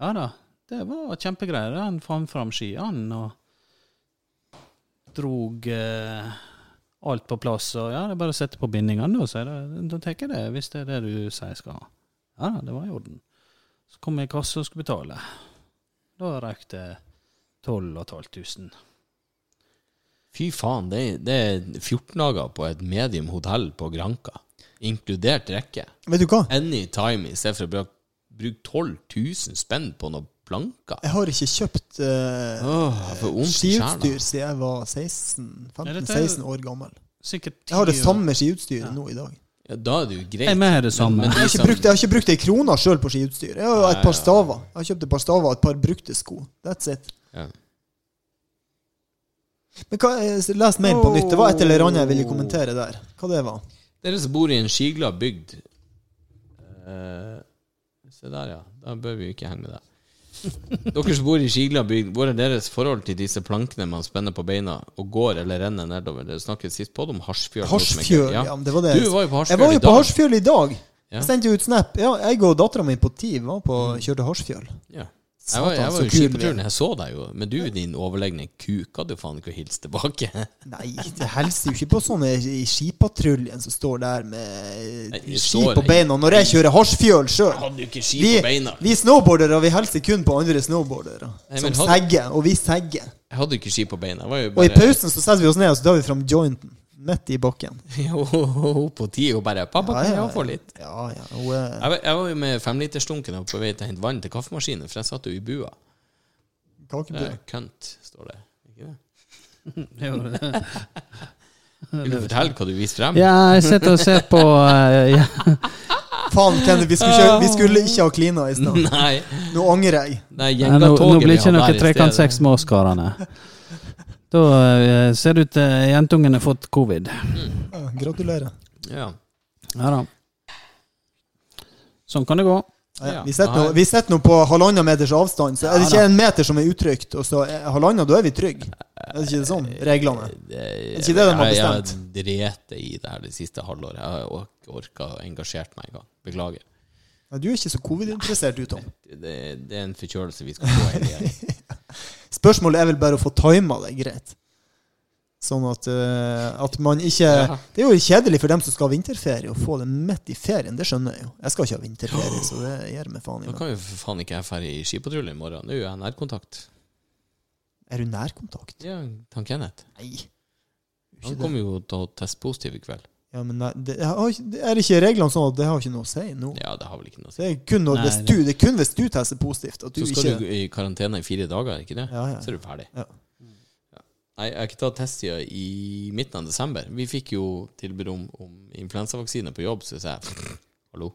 ja da, det var kjempegreier. Han fant fram skiene og drog eh, alt på plass. Og ja, det er bare å sette på bindingene, da, så er det, da tenker jeg det, hvis det er det du sier jeg skal ha. Ja det var i orden. Så kom jeg i kassa og skulle betale. Da røyk det 12 500. Fy faen, det er, det er 14 dager på et medium hotell på Granka. Inkludert rekke. Vet du hva? Anytime i stedet for å bruke bruke 12 000 spenn på noen planker. Jeg har ikke kjøpt uh, sjela. skiutstyr siden jeg var 16 Ja, dette er jo- 15-16 år gammel. Jeg har det samme skiutstyret nå i dag. Ja, da er det jo greit. Jeg er det samme. Men, men Jeg har ikke brukt, jeg har ikke brukt ei krone sjøl på skiutstyr. Jeg har jo et par staver. Jeg har kjøpt et par staver og et par brukte sko. That's it. Ja. Men hva, Les mailen på nytt. Det var et eller annet jeg ville kommentere der. Hva det var? Dere som bor i en skiglad bygd eh, Se der, ja. Da bør vi jo ikke henge med deg. (laughs) Dere som bor i skiglad bygd, hvor er deres forhold til disse plankene man spenner på beina og går eller renner nedover? Dere snakket sist på det om Harsfjøl. Hasjfjøl, ja. det var det. Du var jo på Jeg var jo i på dag. I dag. Ja. Jeg sendte ut snap. Ja, jeg og dattera mi på TIV var på kjørte Harsfjøl. Ja. Jeg var, jeg var jo er. jeg så deg jo. Men du, din overlegne kuk, hadde jo faen ikke å hilse tilbake. (laughs) Nei, det hilser jo ikke på sånne i skipatruljen som står der med Nei, ski står- på beina. Når jeg kjører hasjfjøl sjøl vi, vi snowboardere vi hilser kun på andre snowboardere. Nei, Som hadde- segger, og vi segger. Jeg hadde jo ikke ski på beina. Bare... Og i pausen så setter vi oss ned og så tar vi fram jointen. Midt i bakken. (laughs) Hun på ti og bare 'Pappa, kan jeg få litt?' Ja, ja. hun er... Jeg var, jeg var jo med femlitersdunken og på vei til å hente vann til kaffemaskinen, for jeg satt jo i bua. Eh, Kønt, står det. Ikke det? (laughs) (laughs) Vil du fortelle hva du viste frem? Ja, jeg sitter og ser på eh, ja. Faen, Kenneth, vi skulle, ikke, vi skulle ikke ha klina i stad. Nei, Nå angrer jeg. nei Nei, Nå, nå gjengatoget blir vi ikke hadde noe her i stedet. med oss, karene. Da eh, ser det ut til uh, jentungen har fått covid. Ja, gratulerer. Ja. Ja da. Sånn kan det gå. Ja, Ja. vi sitter nå- på halvannen meters avstand, så er det ikke en meter som er utrygt, og så er halvannen, da er vi trygge. Er det ikke det sånn? Reglene? Det, ikke det de har bestemt? jeg har drept i det her det siste halvåret. Jeg har ikke orka å engasjert meg engang. Beklager. Ja, du er ikke så covid-interessert, du, Tom. Det, det er en forkjølelse vi skal få inn igjen. (laughs) Spørsmålet er vel bare å få tima det greit. Sånn at, uh, at man ikke Ja. Det er jo kjedelig for dem som skal ha vinterferie, å få det midt i ferien. Det skjønner jeg jo. Jeg skal ikke ha vinterferie, så det gir meg faen i. Da kan jo for faen ikke jeg dra i skipatrulje i morgen. Nå er jeg nærkontakt. Er du nærkontakt? Ja, han Kenneth. Nei. Han kommer jo til å teste positiv i kveld. Ja, men nei, det, har er ikke reglene sånn at det har ikke noe å si nå? Ja, det har vel ikke noe å si. Det er kun, når, Nei, hvis du, det er kun hvis du tester positivt. At du Så skal ikke du i karantene i fire dager, ikke det? Ja, ja. Så er du ferdig. Ja. Ja. Nei, jeg har ikke tatt test siden i midten av desember. Vi fikk jo tilbud om, om influensavaksine på jobb, så jeg sa (sniffs) hallo,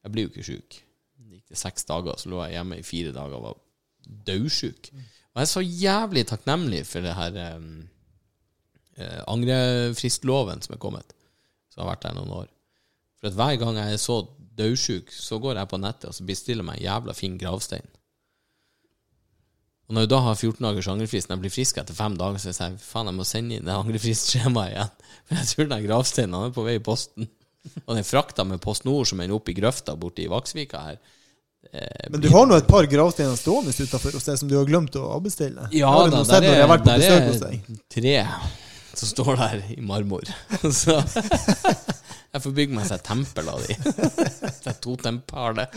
jeg blir jo ikke sjuk. Det gikk det seks dager, så lå jeg hjemme i fire dager og var daudsjuk. Og jeg er så jævlig takknemlig for det her um, eh, angrefristloven som er kommet, som har vært der noen år. For hver gang jeg er så dødsjuk, så går jeg på nettet og så bestiller meg en jævla fin gravstein. Og når jeg da har 14 dagers angrefrist, når jeg blir frisk etter fem dager, så sier jeg faen, jeg må sende inn det angrefristskjemaet igjen. (laughs) For jeg tror den gravsteinen er på vei i posten. (laughs) Og den frakta med Post Nord som ender opp i grøfta borte i Vaksvika her. Eh, Men du har nå et par gravsteiner stående utafor hos deg som du har glemt å avbestille? Ja da, der er, der er tre som står der i marmor. (laughs) Så jeg får bygge meg seg et tempel av de. Det er totempale.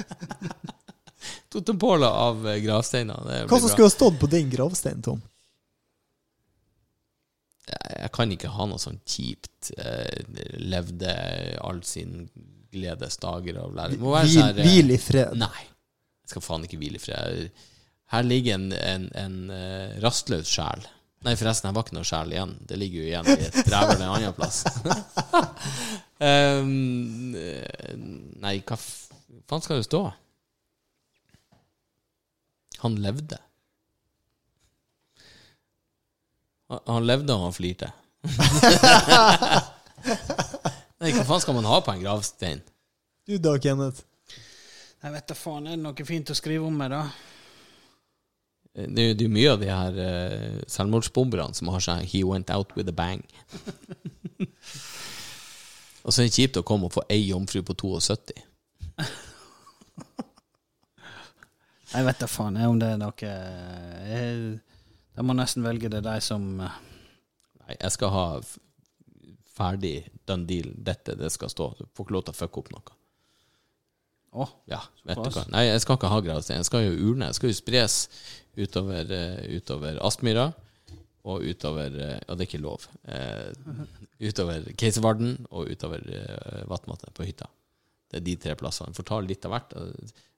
Totempåle av eh, gravsteiner. Det Hva som skulle ha stått på din gravstein, Tom? Jeg kan ikke ha noe sånn kjipt. Eh, levde all sin gledes dager av læring. Hvil, sånn eh, hvil i fred. Nei. Jeg skal faen ikke hvile i fred. Her ligger en, en, en rastløs sjel. Nei, forresten, jeg var ikke noe sjel igjen. Det ligger jo igjen i et rævhøl en annen plass. um, (laughs) nei, hva faen skal det stå? Han levde. Han, han levde, og han flirte. (laughs) nei, hva faen skal man ha på en gravstein? Du da, Kenneth? Jeg vet da faen, er det noe fint å skrive om meg, da? Det er jo det er jo mye av de her uh, selvmordsbomberne som har sånn 'He went out with a bang'. (laughs) og så er det kjipt å komme og få ei jomfru på 72. Jeg vet da faen jeg, om det er noe jeg, Jeg må nesten velge det de som eh, Nei, jeg skal ha ferdig den deal. Dette det skal stå. Du får ikke lov til å fucke opp noe. Å, Ja, vet du hva. Nei, jeg skal ikke ha gravstein. Jeg skal jo urne. Jeg skal jo spres utover, eh, utover Aspmyra og utover eh, Og det er ikke lov. eh, utover Keiservarden og utover eh, Vatnvatnet på hytta. Det er de tre plassene. Får ta litt av hvert.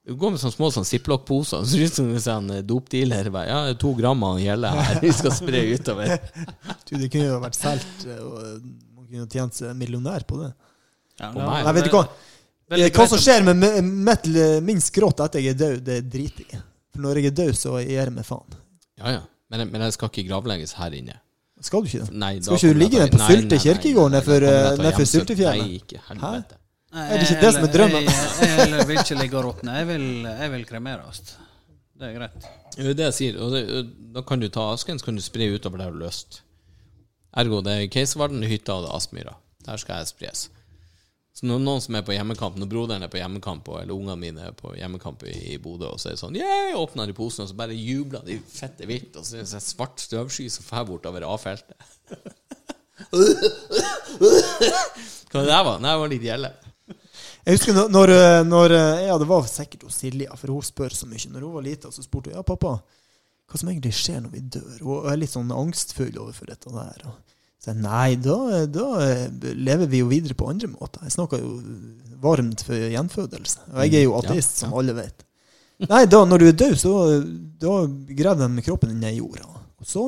Du går med sånne små sånn ziplock-poser. (laughs) Så ser ut som en sånn eh, dopdealer. Ja, to gram av gjelle her. Vi skal spre utover. (laughs) Du, det kunne jo vært solgt, eh, og man kunne tjent seg millionær på det. ja, På meg. Nei, vet du hva? Eh, Hva som skjer med mitt minst min skrått etter jeg er død, det driter jeg i. For når jeg er død, så gir jeg meg faen. Ja, ja. Men, men jeg skal ikke gravlegges her inne. Skal du ikke det? Nei, Skal ikke du ligge ned på nei, kirkegård nedfor, eh, Syltefjellet? Nei, ikke helvete. Nei, Er det ikke det som er drømmen? Jeg, jeg, jeg vil ikke ligge og råtne. Jeg vil, jeg vil kremeres. Det er greit. Det er det jeg sier. Og det, da kan du ta asken, så kan du spre utover der du har lyst. Ergo det er Keiservarden, hytta og det er Aspmyra. Der skal jeg spres. Så når noen som er på hjemmekamp, når broderen er på hjemmekamp, eller ungene mine er på hjemmekamp i, Bodø, og så er det sånn Yeah! Åpner de posen, og så bare jubler de fette vilt, og så er det en svart støvsky som fer bortover A-feltet. (laughs) Hva det der var? Nei, det var litt gjelle. Jeg husker når, når, eh, eh, Ja, det var sikkert hos Silja, for hun spør så mye. Når hun var lita, så spurte hun ja, pappa, hva som egentlig skjer når vi dør. Hun er litt sånn angstfull overfor dette der. Og så jeg, nei, da, da eh, lever vi jo videre på andre måter. Jeg snakker jo varmt for gjenfødelse. Og jeg er jo ateist, Ja, ja. som alle vet. Nei, da, når du er død, så da graver de kroppen din ned i jorda. Og så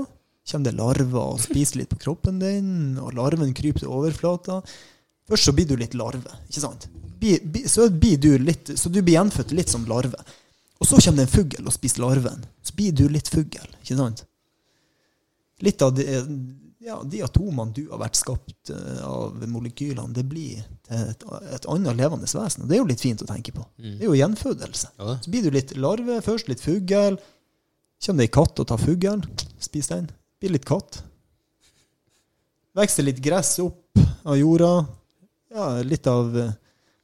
kommer det larver og spiser litt på kroppen din, og larven kryper til overflata. Først så blir du litt larve, ikke sant? Bi, bi, så, blir du litt, så du blir gjenfødt litt som larve. Og så kommer det en fugl og spiser larven. Så blir du litt fugl, ikke sant? Litt av de, ja, de atomene du har vært skapt eh, av molekylene, det blir til et, et annet levende vesen. Og det er jo litt fint å tenke på. Mm. Det er jo gjenfødelse. Ja. Så blir du litt larve først, litt fugl. Kommer det ei katt og tar fuglen, spiser den. Blir litt katt. Vokser litt gress opp av jorda. Ja, litt av,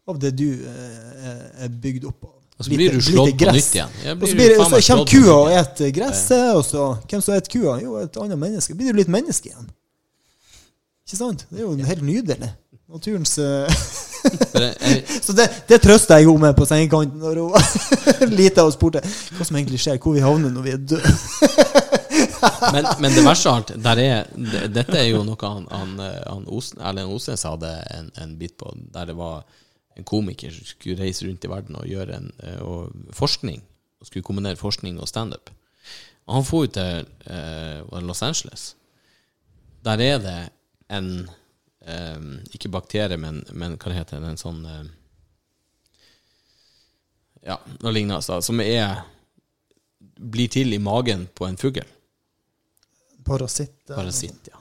av det du eh, er bygd opp av. Og så blir du slått på nytt igjen. Og så, blir, så kommer kua og spiser gresset, og så Hvem som spiser kua? Jo, et annet menneske. Blir du litt menneske igjen. Ikke sant? Det er jo helt nydelig. Naturens eh, (laughs) Så det, det trøster jeg henne med på sengekanten når hun (laughs) lite og spurte hva som egentlig skjer, hvor vi havner når vi er døde. (laughs) men, men det verste av alt, dette er jo noe han, han, eh, han Osen, Erlend Osnes hadde en, en bit på, der det var en komiker som skulle reise rundt i verden og gjøre en eh, og forskning. Og skulle kombinere forskning og standup. Han dro til eh, Los Angeles. Der er det en eh, Ikke bakterie, men, men hva det heter det? En sånn eh, Ja, noe lignende, da, som er blir til i magen på en fugl. Parasitt. Parasitt, ja.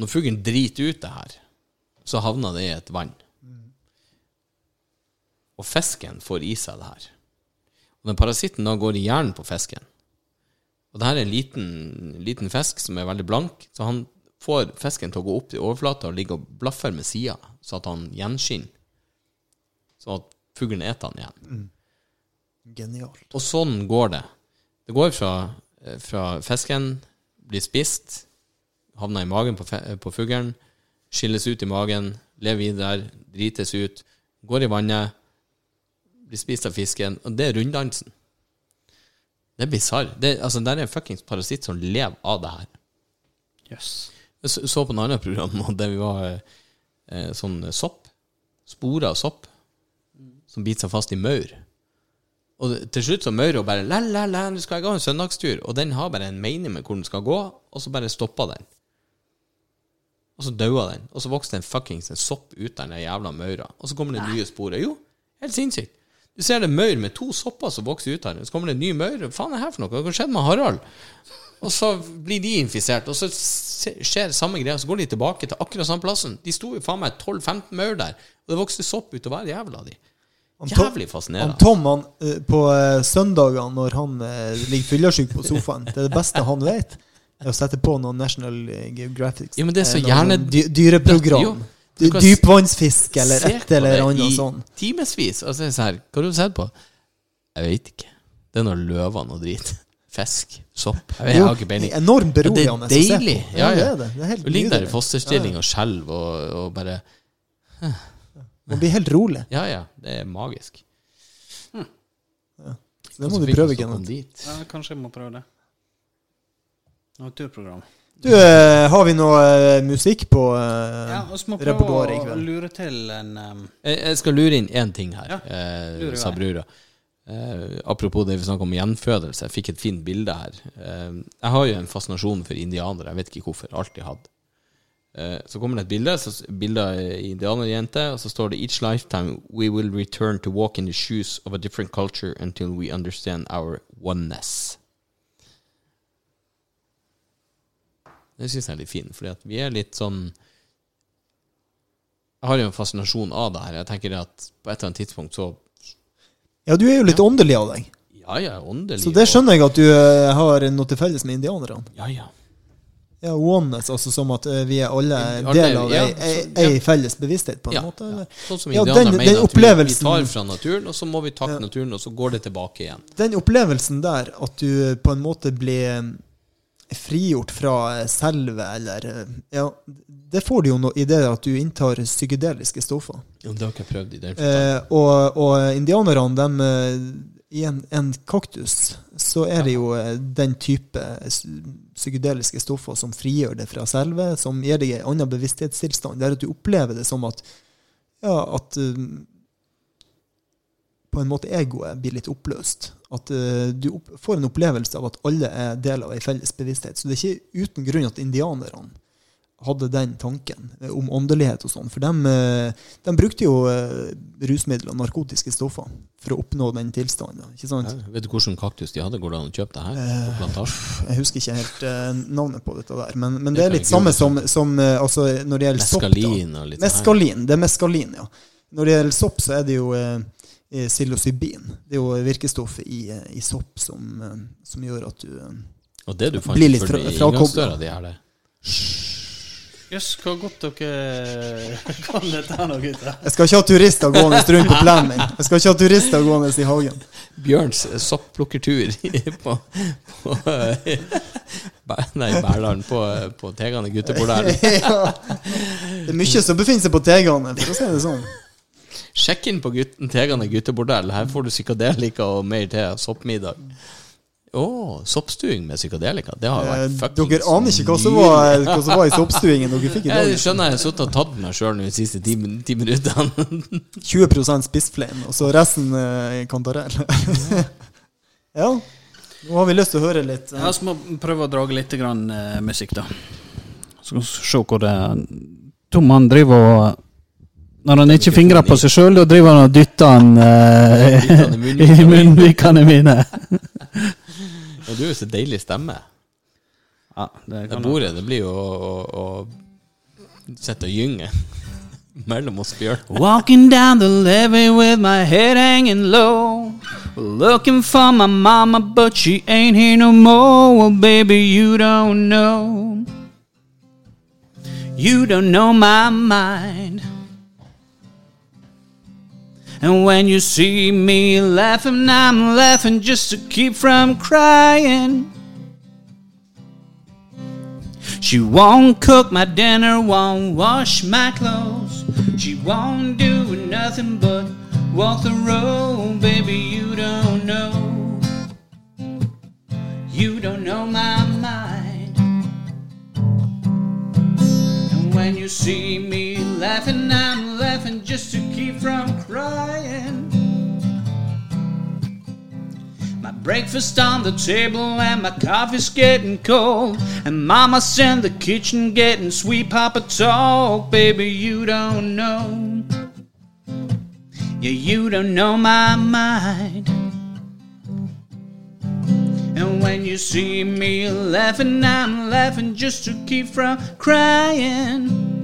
Når fuglen driter ut det her, så havner det i et vann. Og fisken får i seg det her. Og den parasitten da går i hjernen på fisken. Og det her er en liten, liten fisk som er veldig blank, så han får fisken til å gå opp til overflata og ligge og blaffe med sida, så at han gjenskinner. Så at fuglen eter han igjen. Genialt. Og sånn går det. Det går fra, fra fisken blir spist, havner i magen på, på fuglen, skilles ut i magen, lever videre drites ut, går i vannet, blir spist av fisken, og det er runddansen. Det er bisarr. Det, altså, det er en fuckings parasitt som lever av det her. Jøss. Jeg så- så på en annen program og der vi var eh, sånn sopp. Sporer av sopp som biter seg fast i maur. Og til slutt så maura bare la, la, la, nå skal jeg ha en søndagstur. Og den har bare en mening med hvor den skal gå, og så bare stoppa den. Og så daua den. Og så vokste en fuckings en sopp ut av den jævla maura. Og så kommer det nye sporet. Jo, helt sinnssykt. Du ser det maur med to sopper som vokser ut den. Så kommer det en ny maur. Hva faen er det her for noe? Hva skjedde med Harald? Og så blir de infisert, og så skjer samme greia. Så går de tilbake til akkurat samme plassen. De sto jo faen meg 12-15 maur der, og det vokste sopp ut av hver jævla de. Jævlig fascinerende. Tom han, eh, på eh, søndagene når han eh, ligger fyllesyk på sofaen, det er det beste han vet, er å sette på noen National Geographic. Ja, men det er så gjerne- sånn dy dyreprogram. Jo, Dypvannsfisk eller et eller annet sånt. Timevis. Og så er det sånn her Hva har du sett på? Jeg vet ikke. Det er noe løvene og drit. Fisk. Sopp. Jeg, vet, jeg har ikke peiling. Enormt er beroligende å se deilig. på. Ja, det er det. Det er Du ligger der i fosterstilling og skjelver og, og bare Man blir helt rolig. Ja, ja. Det er magisk. Så det må du prøve, Kenneth. Ja, kanskje jeg må prøve det. Naturprogram. Du, eh, har vi noe eh, musikk på uh, Ja, vi må prøve å lure til en um, Jeg jeg skal lure inn én ting her, Ja, eh, sa brura. Eh, apropos det vi snakket om gjenfødelse. Jeg fikk et fint bilde her. Eh, jeg har jo en fascinasjon for indianere. Jeg vet ikke hvorfor. Alltid hatt. Eh, så kommer det et bilde så, bilde av ei indianerjente, og så står det Each lifetime we will return to walk in the shoes of a different culture until we understand our oneness. Det syns jeg er litt fint, fordi at vi er litt sånn Jeg har jo en fascinasjon av det her. Jeg tenker at på et eller annet tidspunkt så Ja, du er jo litt åndelig av deg. Ja, jeg er åndelig. Så det skjønner jeg at du eh, har noe til felles med indianerne. Ja, ja. Ja, oneness, altså som at eh, vi er alle Alle- del av ja, ei, ei, ei felles bevissthet, på en Ja, måte? ja. Sånn som Ja, indianerne mener at vi, vi tar fra naturen, og så må vi takke Ja. naturen, og så går det tilbake igjen. Den opplevelsen der, at du på en måte blir eh, frigjort fra selve, eller Ja, det får du jo no, i det at du inntar psykedeliske stoffer. Ja, det har ikke jeg prøvd i den. Eh, og, og indianerne, dem, eh, i en, en kaktus, så er det jo eh, den type psykedeliske stoffer som frigjør det fra selve, som gir deg en annen bevissthetstilstand. Det er at du opplever det som at ja, at eh, på en måte egoet blir litt oppløst. At eh, du opp, får en opplevelse av at alle er del av ei felles bevissthet. Så det er ikke uten grunn at indianerne hadde den tanken eh, om åndelighet og sånn. For de, de brukte jo eh, rusmidler og narkotiske stoffer for å oppnå den tilstanden. Ikke sant? Ja, vet du hvilken kaktus de hadde? Går det an å kjøpe det her? Eh, På? Jeg husker ikke helt eh, navnet på dette der, men, men Det det er litt samme som, som eh, altså, når det gjelder sopp. da. Meskalin og litt sånn. Meskalin. Det er meskalin, ja. Når det gjelder sopp, så er det jo eh, eh, psilocybin. Det er jo virkestoffet i, eh, i sopp som, eh, som gjør at du eh, Og det du fant Blir litt fra- her, det. Jøss, hvor godt dere (laughs) kan dette her nå, gutter. Jeg skal ikke ha turister gående rundt på plenen min. Jeg skal ikke ha turister gående i hagen. Bjørns sopplukkertur på, på (laughs) Nei, Bærdalen, på, på Tegane guttebordell. (laughs) ja. Det er mye som befinner seg på Tegane, for å si det sånn. Sjekk inn på gutten, Tegane guttebordell. Her får du psykadelika og mer til. Soppmiddag. Å, soppstuing med psykadelika. Det har Eh, vært fuckings Dere aner ikke hva som var, hva som var i soppstuingen dere fikk i dag. (laughs) Jeg skjønner jeg har sittet og tatt meg sjøl de siste ti, ti minuttene. (laughs) 20% spissflein, og så resten eh, kantarell. (laughs) ja. Nå har vi lyst til å høre litt. eh, Ja, så må prøve å drage litt grann, eh, musikk, da. Så skal vi se hvor det Tom han driver og Når han ikke fingrer på seg sjøl, da driver han og dytter han uh, (laughs) i munnvikene mine. Og (laughs) du har jo så deilig stemme. Ja, det Det bordet, det blir jo å, å, å sitte og gynge (laughs) mellom oss bjørn. Walking down the levee with my head hanging low. Looking for my mama, but she ain't here no more. Well, baby, you don't know. You don't know my mind. And when you see me laughing, I'm laughing just to keep from crying. She won't cook my dinner, won't wash my clothes. She won't do nothing but walk the road, baby. You don't know. You don't know my mind. When you see me laughing, I'm laughing just to keep from crying. My breakfast on the table and my coffee's getting cold. And mama's in the kitchen getting sweet papa talk. Baby, you don't know. Yeah, you don't know my mind. And when you see me laughing, I'm laughing just to keep from crying.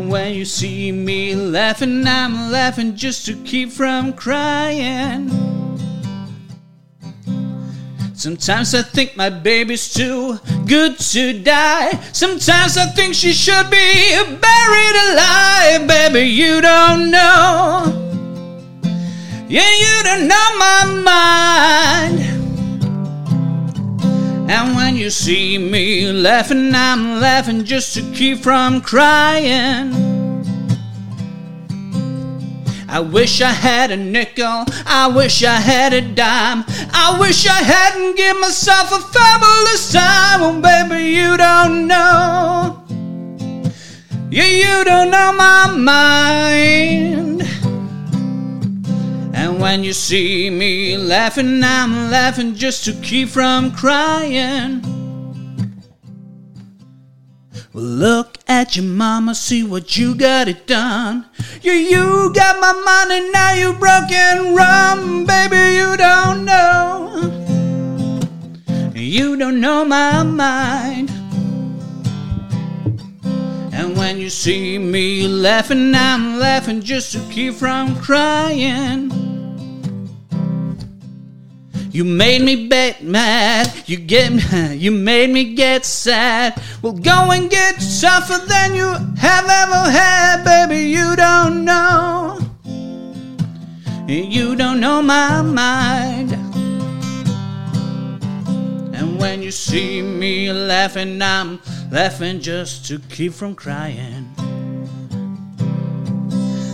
And when you see me laughing, I'm laughing just to keep from crying. Sometimes I think my baby's too good to die. Sometimes I think she should be buried alive. Baby, you don't know. Yeah, you don't know my mind. And when you see me laughing, I'm laughing just to keep from crying. I wish I had a nickel. I wish I had a dime. I wish I hadn't given myself a fabulous time. Oh, baby, you don't know. Yeah, you don't know my mind. When you see me laughing, I'm laughing just to keep from crying. Well, look at your mama, see what you got it done. You, you got my money, now you broke and run. Baby, you don't know. You don't know my mind. And when you see me laughing, I'm laughing just to keep from crying. You made me get mad. You get (laughs) you made me get sad. Well, go and get tougher than you have ever had, baby. You don't know. You don't know my mind. And when you see me laughing, I'm laughing just to keep from crying.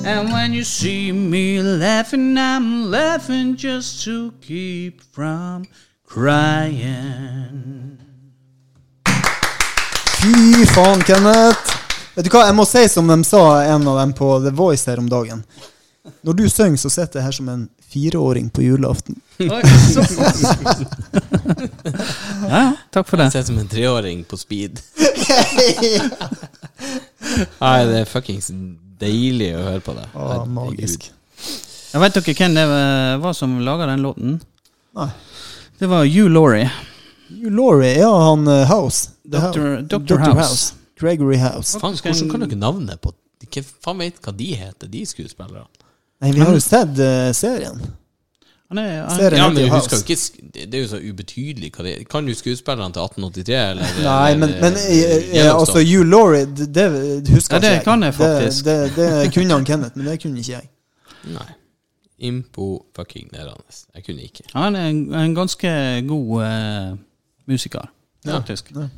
And when you see me laughing, I'm laughing just to keep from crying. Fy faen, Kenneth. Vet du hva, jeg må si som de sa, en av dem på The Voice her om dagen. Når du synger, så sitter jeg her som en fireåring på julaften. Oi, (laughs) ja, takk for det. Ser ut som en treåring på speed. (laughs) Nei, det er fuckings deilig å høre på det. Å, magisk. Jeg vet dere hvem det var som laga den låten? Nei. Det var Hugh Laurie. Hugh Laurie, ja, han eh, House. The Dr. House. Dr. House. Gregory House. Faen, hvordan kan dere navnet på Hvem faen vet hva de heter, de skuespillerne. Nei, vi har jo sett uh, serien. Han er, han, Serien Ja, men du husker jo ikke Det er jo så ubetydelig hva det er. Kan du skuespillerne til 1883, eller? (laughs) Nei, men, men eh, eh, Yellowstone? altså Hugh Laurie, det, det husker Ja, det ikke jeg. kan jeg faktisk. Det, det, det kunne han Kenneth, men det kunne ikke jeg. Nei. Impo fucking nærende. Jeg kunne ikke. han er en, en ganske god uh, musiker, faktisk. Ja.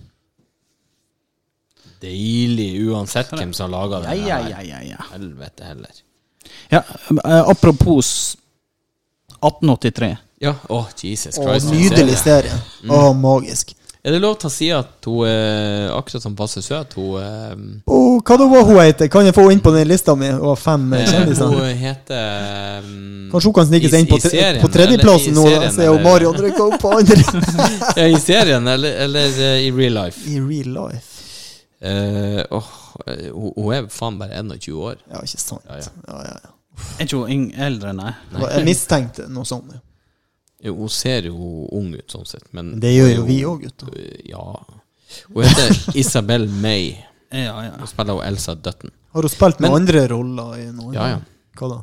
Deilig, uansett hvem som har laga det. ja, ja, ja, ja. Helvete heller. ja eh, apropos 1883. Ja, å, Jesus Christ. Og nydelig serie. Mm. Å, magisk. Er det lov til å si at hun er akkurat som passe søt? Hun, er, oh, hva da var hun heter? Kan jeg få henne inn på den lista mi? Hun har fem eh, eh, kjendiser. hun heter um, Kanskje hun kan snike seg inn på, serien, på tredjeplassen nå, serien, så er eller- Marion rykka opp på andre. (laughs) ja, I serien, eller, eller eh, i real life? I real life. Uh, eh, hun, hun er faen bare 21 år. Ja, ikke sant. Ja, ja. Ja, ja, ja. Er ikke hun eldre, nei? Jeg mistenkte noe sånt. ja. Jo, Hun ser jo ung ut, sånn sett. Men det gjør hun jo vi òg, gutter. Ja. Hun heter (laughs) Isabel May. Ja, ja. Hun spiller hun Elsa Dutton. Har hun spilt med Men- andre roller i noen? Ja, ja. Hva da?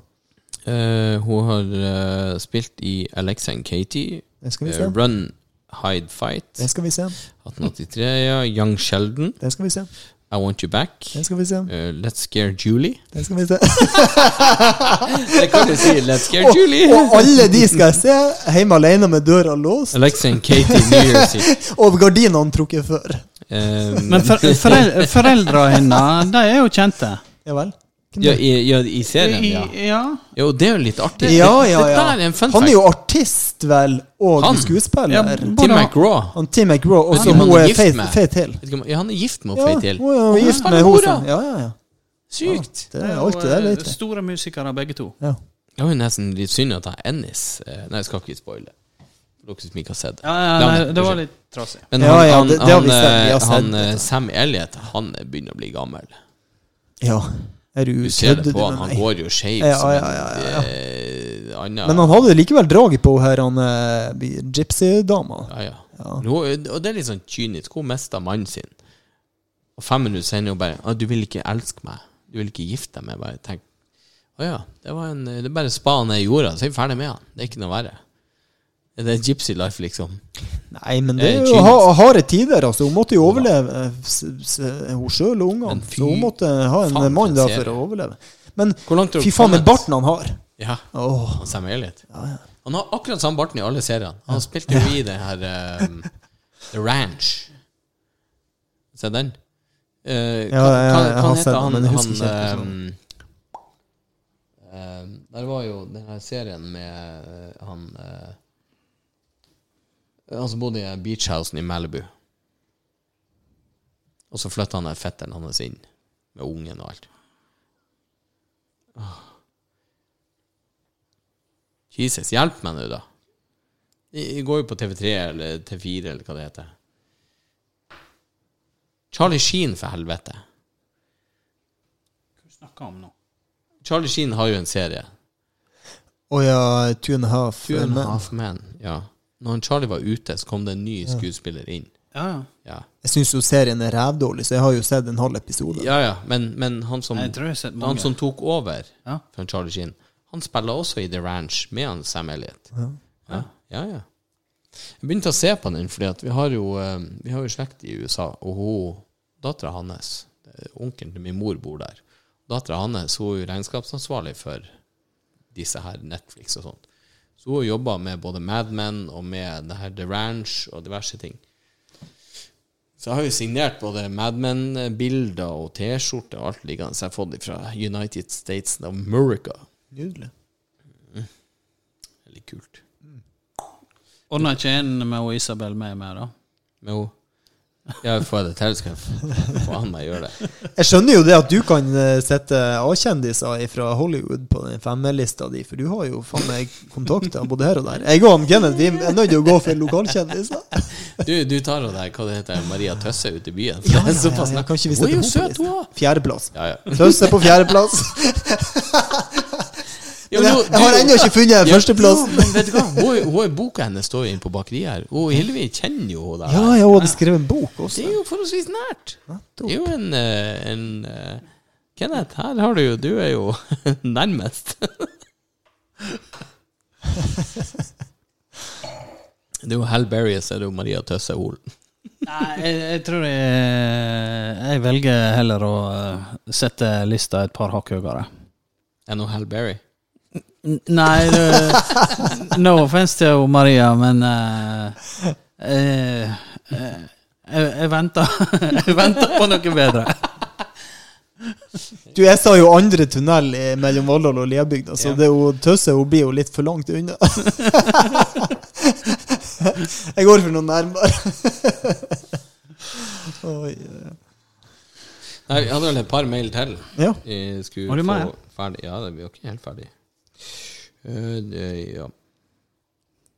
Uh, hun har uh, spilt i Alexa and Katie, Det skal vi se. Run, Hide, Fight, Det skal vi se. 1883, ja, Young Sheldon, Det skal vi se. I Want You Back, Det skal vi se. Uh, Let's Scare Julie. Det skal vi se. (laughs) Det kan du si, Let's Scare Og, Julie! og alle de skal jeg se hjemme alene med døra låst, Alexa and Katie, New Year's Eve. (laughs) og gardinene trukket før. Um. Men for, forel, foreldra hennes, de er jo kjente. Ja vel? Ja, i, ja, I serien, I, ja. ja. Jo, det er jo litt artig. Ja, ja, ja. er en fun Han er jo artist, vel, og Han? skuespiller. Ja, Tim McRaw. McGraw. Han Tim McGraw, og så hun er gift Faith. Faith Hill. Ja, han er gift med Ja, Faith Hill. hun er gift med henne. Ja, ja, ja. Sykt. Det Det er alltid alt det der, vet jeg. store musikere, begge to. Ja. Det er jo nesten litt synd at han Ennis eh, Nei, jeg skal ikke spoile. Dere som ikke har sett det. Ja, ja, nei, det var litt trasig. Men Ja, han, ja, det- det har vi han, eh, han eh, Sam Elliot Han begynner å bli gammel. ja. Er du ser det på han. Han går jo skeiv Ja, som ja, ja, eh, annen Men han hadde likevel draget på her, han eh, gypsy-dama. ja, ja. Ja. Og det er litt sånn kynisk. Hun mista mannen sin. Og fem minutter senere hun bare 'Du vil ikke elske meg. Du vil ikke gifte deg med meg.' Tenk Å ja. Det, var en, det er bare spa ned i jorda, så er vi ferdig med han. Det er ikke noe verre. Det er gypsy life, liksom. Nei, men det Eh, er jo ha, harde tider, altså. Hun måtte jo overleve, eh, s, hun sjøl og ungene. Så hun måtte ha en mann der for å overleve. Men fy faen, den barten han har. Ja. Han Sam Elliot. ja, ja. Han har akkurat samme barten i alle seriene. Han spilte jo (laughs) i det her um, The Ranch. Se den? Uh, ja, Ja, ja, hva, hva heter han, men jeg husker ikke um, um, Der var jo den her serien med uh, han uh, Han som bodde i beachhousen i Malibu. Og så flytta han fetteren hans inn, med ungen og alt. Jesus, hjelp meg nå, da. Jeg går jo på TV3 eller T4 eller hva det heter. Charlie Sheen, for helvete. Hva snakker om nå? Charlie Sheen har jo en serie. Å ja, Two and a Half. Two and a Half Men. Ja. Når Charlie var ute, så kom det en ny skuespiller inn. Ja, ja. Ja, Jeg syns jo serien er rævdårlig, så jeg har jo sett en halv episode. ja, ja. Men, men han, som, Jeg tror jeg har sett han som tok over Ja. fra Charlie Sheen, han spiller også i The Ranch med han Sam Elliot. Ja. Ja, ja. ja. Jeg begynte å se på den, fordi at vi har jo, eh, vi har jo slekt i USA, og hun, dattera hans, eh, onkelen til min mor bor der. Dattera hans hun er jo regnskapsansvarlig for disse her Netflix og sånt. Så hun har jobba med både Mad Men og med det her The Ranch og diverse ting. Så jeg har jo signert både Mad Men-bilder og T-skjorte og alt liggende, så jeg har fått fra United States of America. Nydelig. Veldig kult. Ordna ikke en med Isabel med meg, da? Med hun Ja, får jeg det til, skal jeg faen meg gjøre det. Jeg skjønner jo det at du kan eh, sette A-kjendiser fra Hollywood på den femmelista di, for du har jo faen meg kontakter både her og der. Jeg og Kenneth vi er nødt til å gå for lokalkjendiser. Du, du tar jo der, hva det heter, Maria Tøsse ute i byen. Ja, ja, (laughs) såpass ja, kan ikke vi sette henne på. Fjerdeplass. Ja, ja. Tøsse på fjerdeplass. (laughs) Men jeg, jeg har ennå ikke funnet Ja, førsteplass. Ja, men vet du hva? Hun, hun boka hennes står jo inne på bakeriet her. Og Hilvi kjenner jo henne. Ja, hun hadde skrevet en bok også. Det er jo forholdsvis nært. Det er jo en, eh, en eh, Kenneth, her har du jo Du er jo (laughs) nærmest. Det er jo Hal Berry, så er det jo Maria Tøsse Holen. Nei, jeg, jeg tror jeg Jeg velger heller å eh, sette lista et par hakk høyere. Enn Hal Berry. Nei, du, no offense til Maria, men uh, uh, uh, jeg, jeg venter (laughs) Jeg venter på noe bedre. Du, jeg sa jo andre tunnel mellom Valldal og Liabygda, så Ja. det er Tøsse hun blir jo litt for langt unna. (laughs) Jeg går for noe nærmere. Oi, eh. Nei, vi hadde vel et par mail til. ja. Skulle Var du med? få ferdig Ja, det var ikke helt ferdig. Eh, det, ja.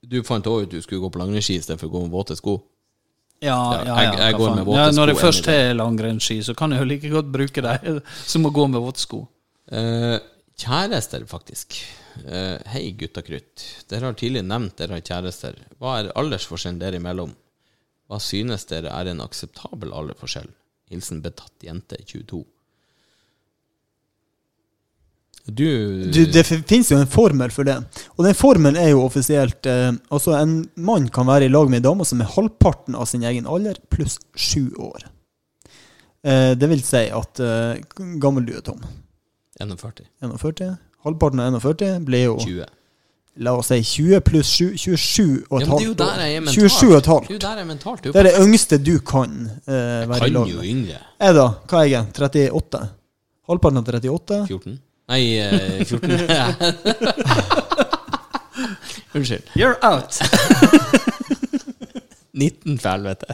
Du fant òg ut du skulle gå på langrennsski istedenfor å gå med våte sko. Ja, Ja, ja, jeg- jeg går faen. med våte ja, Når jeg sko først har langrennsski, så kan jeg jo like godt bruke dem (laughs) som å gå med våtsko. Uh, kjærester, faktisk. Uh, hei, gutta krutt. Dere har tidlig nevnt dere har kjærester. Hva er aldersforskjellen dere imellom? Hva synes dere er en akseptabel aldersforskjell? Hilsen betatt jente 22. Du, Du, det finnes jo en formel for det. Og den formelen er jo offisielt eh, Altså, en mann kan være i lag med ei dame som er halvparten av sin egen alder, pluss sju år. Eh, det vil si at eh, gammel du er, Tom? 41. 41? Halvparten av 41 blir jo 20. La oss si 20 pluss 7, 27 og Ja, et men det er jo halvt der jeg er mentalt. 27 og et Det er halvt. jo der jeg er mentalt. Det Det er det yngste du kan eh, jeg være i kan lag jo med. yngre. Jeg, da? Hva er jeg? 38? Halvparten av 38? 14? Nei, eh, 14. (laughs) Unnskyld. You're out! 19, for helvete.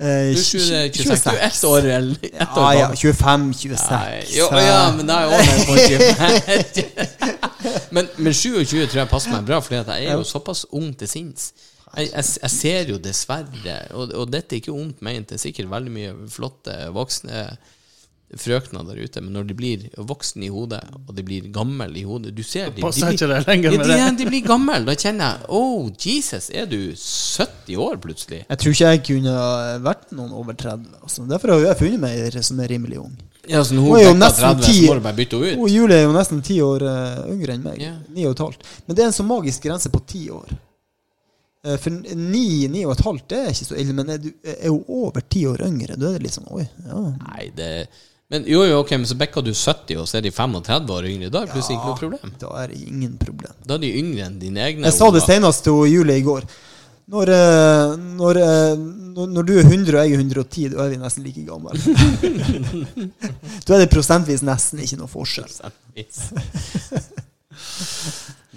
Eh, Du 20, 26. Du er ett år eller ett år Ja, ja. 25, 26. Nei, jo, ja, men da er jeg over på 25. (laughs) (laughs) men, men 27 tror jeg passer meg bra, Fordi jeg er jo såpass ung til sinns. Jeg, jeg, jeg ser jo dessverre, og, og dette er ikke ondt ment, det er sikkert veldig mye flotte voksne frøkner der ute, men når de blir voksen i hodet, og de blir gammel i hodet Du ser de, de, de, blir, ikke det lenger med ja, de, de blir gammel. Da kjenner jeg Oh, Jesus, er du 70 år plutselig? Jeg tror ikke jeg kunne vært noen over 30. Altså. Derfor har jeg funnet meg som er rimelig ung. Ja, så når Hun hun er jo er nesten 30, så ti- må du bare bytte henne ut. Og Julie er jo nesten ti år uh, yngre enn meg. Ja. Ni og et halvt. Men det er en så magisk grense på ti år. Eh, for ni, ni og et halvt det er ikke så ille, men er du er jo over ti år yngre, da er det litt sånn oi. Ja. Nei, det Men jo, jo, ok, men så backa du 70, og så er de 35 år yngre. Da er det plutselig ikke noe problem. Da er det ingen problem. Da er de yngre enn dine egne. Jeg sa det senest til Julie i går. Når, eh, når, eh, når, når du er 100 og jeg er 110, da er vi nesten like gamle. (laughs) da er det prosentvis nesten ikke noe forskjell. Prosentvis.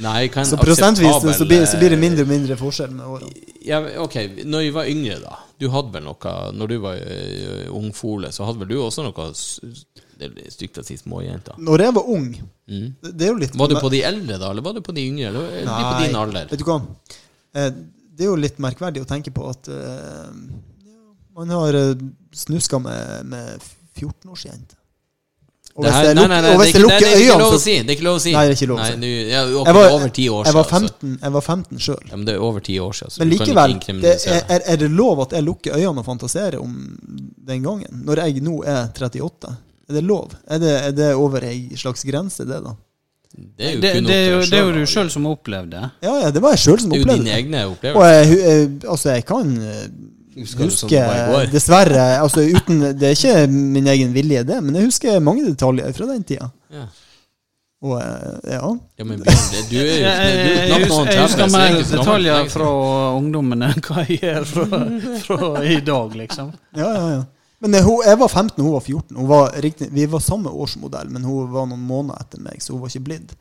Nei, er Så prosentvis så blir, så blir det eh, mindre og mindre forskjell med årene. ja, Ok, når vi var yngre, da. Du hadde vel noe Når du var uh, ungfole, så hadde vel du også noe Det er stygt å si småjenter. Når jeg var ung Mm. det, er jo litt Var du på de eldre, da, eller var du på de yngre? Eller de på din alder? Vet du hva? Eh, Det er jo litt merkverdig å tenke på at uh, man har eh, snuska med, med 14-årsjente. Og hvis jeg nei, nei, nei, det er lukker det er øynene, lov å så si. Det er ikke lov å si. Nei, det er ikke lov å Nei, si. ja, ok, jeg var, er over ti år jeg var 15, jeg var 15 sjøl. Ja, men det er over ti år siden. så Men du kan ikke likevel, det er, er, er det lov at jeg lukker øynene og fantaserer om den gangen? Når jeg nå er 38? Er det lov? Er det, er det over ei slags grense, det, da? Det er jo Det, det, er jo, det er jo du sjøl som har opplevd det. Ja, ja, det var jeg sjøl som opplevde Det er jo dine egne egne Og opplevelser. jeg, eh, altså, jeg kan Husker i går? Dessverre. Altså, uten, det er ikke min egen vilje, det, men jeg husker mange detaljer fra den tida. Ja. Og eh, ja. Ja, men Bjørn, du er jo knapt husker, noen jeg husker er mer detaljer fra ungdommene enn hva jeg gjør fra, fra i dag, liksom. Ja, ja, ja. Men hun, jeg var 15, hun var 14. Hun var riktig, vi var samme årsmodell, men hun var noen måneder etter meg, så hun var ikke blitt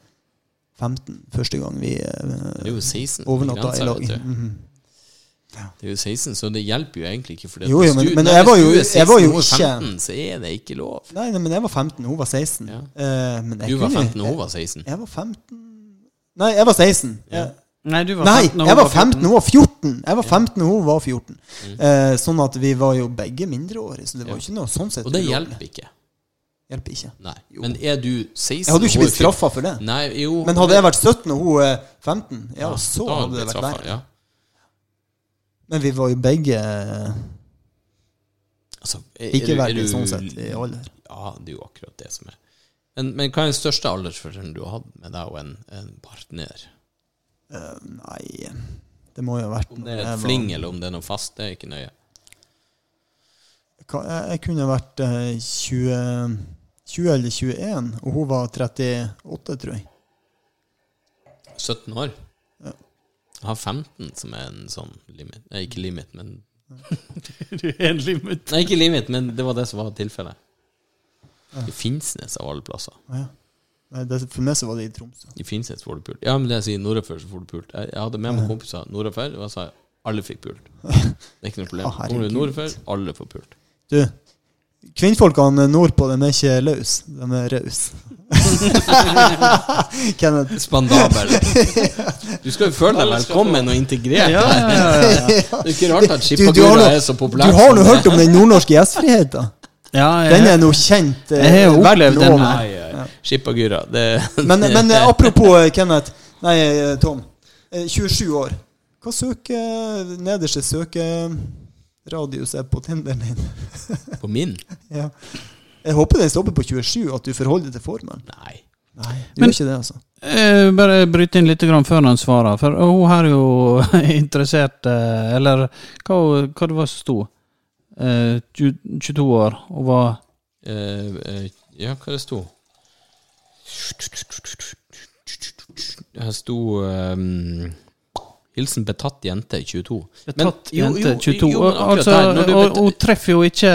15 første gang vi er eh, jo 16. overnatta i lag. Mm du. Det er jo 16, så det hjelper jo egentlig ikke. Fordi Jo, jo, men- men jeg var jo- du 16 jeg var jo ikke- 15, så er det ikke lov. Nei, nei, men jeg var 15, hun var 16. Ja. Uh, men jeg Du var 15 og hun var 16. Jeg, jeg var 15 Nei, jeg var 16. Ja. Nei, du var 15 nei, jeg var 15, hun var 14. Jeg var 15, og hun var 14. Mm. Eh, sånn at vi var jo begge mindreårige, så det var jo ikke noe sånn sett Og det hjelper ikke. Hjelper ikke. Nei. Men er du 16 Jeg hadde jo ikke blitt straffa for det. Nei, jo Men hadde jeg vært 17 og hun er 15, ja, Ja, så hadde det vært verre. Men vi var jo begge Altså, er- er er likeverdige sånn sett i alder. Ja, det er jo akkurat det som er. Men, men hva er den største aldersforskjellen du har hatt med deg og en, en partner? Uh, nei, det må jo ha vært Om det er et et var- fling, eller om det er noe fast, det er ikke nøye. Jeg, jeg kunne vært eh, 20, 20 eller 21, og hun var 38, tror jeg. 17 år? Ja. Jeg har 15 som er en sånn limit. Nei, ikke limit, men (laughs) Du er en limit. Nei, ikke limit, men det var det som var tilfellet. I Finnsnes av alle plasser. Ja. Nei, det, for meg så var det i Tromsø. I Finnsnes får du pult. Ja, men det jeg sier nordafor, så får du pult. Jeg, jeg hadde med meg kompiser nordafor, og jeg sa alle fikk pult. (laughs) Det er ikke noe problem. Kommer du nordafor, alle får pult. Du, kvinnfolkene nordpå, de er ikke løs, de er raus. (laughs) Kenneth. Spandabel. (laughs) Du skal jo føle deg velkommen og integrert. Ja, ja, ja, ja. (laughs) Det er ikke rart at Skippagura er så Du har nå hørt om den nordnorske gjestfriheten? ja Den er nå kjent eh, Jeg har opplevd den. Skippagura, Men, men eh, apropos eh, Kenneth Nei, eh, Tom. Eh, 27 år. Hva søker nederste søkeradius er på Tinderen din? (laughs) På min? Ja. Jeg håper den stopper på 27, at du forholder deg til formen. Nei. Nei, du Men- gjør ikke det, altså. Eh, bare bryte inn litt grann før han svarer. For hun her er jo (laughs) interessert eh, Eller hva, hva det var som sto? Eh, 22 år og var Eh, eh, ja, hva det sto? Her sto ehm, Hilsen betatt jente 22. Betatt men, jente 22. jo, jo, jo, altså, der, du og, hun treffer jo ikke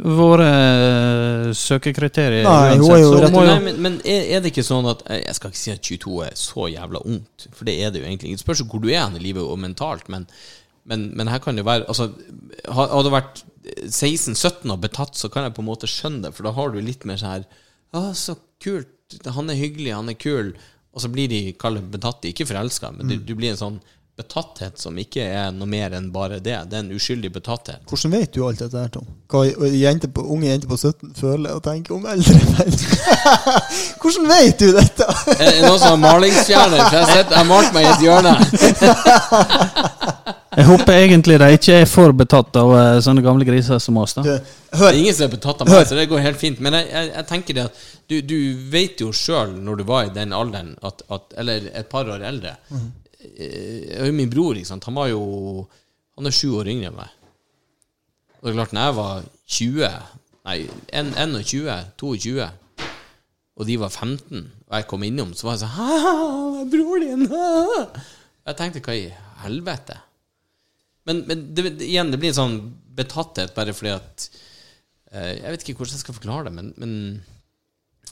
våre eh, søkekriterier. Nei, jo, uansett, jo rett- Nei, men, men er, er det ikke sånn at eh, Jeg skal ikke si at 22 er så jævla ungt, for det er det jo egentlig. Det spørs hvor du er i livet og mentalt, men, men, men her kan det jo være Altså, hadde det vært 16-17 og betatt, så kan jeg på en måte skjønne det, for da har du litt mer sånn her Å, så kult. Han er hyggelig, han er kul. Og så blir de kall det betatte, ikke forelska, men du, du blir en sånn betatthet som ikke er noe mer enn bare det. Det er en uskyldig betatthet. Hvordan vet du alt dette her, Tom? Hva jente på, unge jenter på 17 føler og tenker om eldre (laughs) menn? Hvordan vet du dette? Er det noen som har malingsfjerner? For jeg har malt meg i et hjørne. (laughs) Jeg håper egentlig de ikke er for betatt av eh, sånne gamle griser som oss. da hør, ingen som er betatt av meg, så det går helt fint. Men jeg, jeg, jeg tenker det at du, du vet jo sjøl, når du var i den alderen, at, at, eller et par år eldre Mhm. Eh, min bror. Han var jo Han er sju år yngre enn meg. Og det er klart, når jeg var 20 Nei, en- 21, 22, og de var 15, og jeg kom innom, så var jeg sånn «Haha, Bror din! haha». Jeg tenkte hva i helvete? Men, men det, igjen, det blir en sånn betatthet bare fordi at eh, Jeg vet ikke hvordan jeg skal forklare det, men, men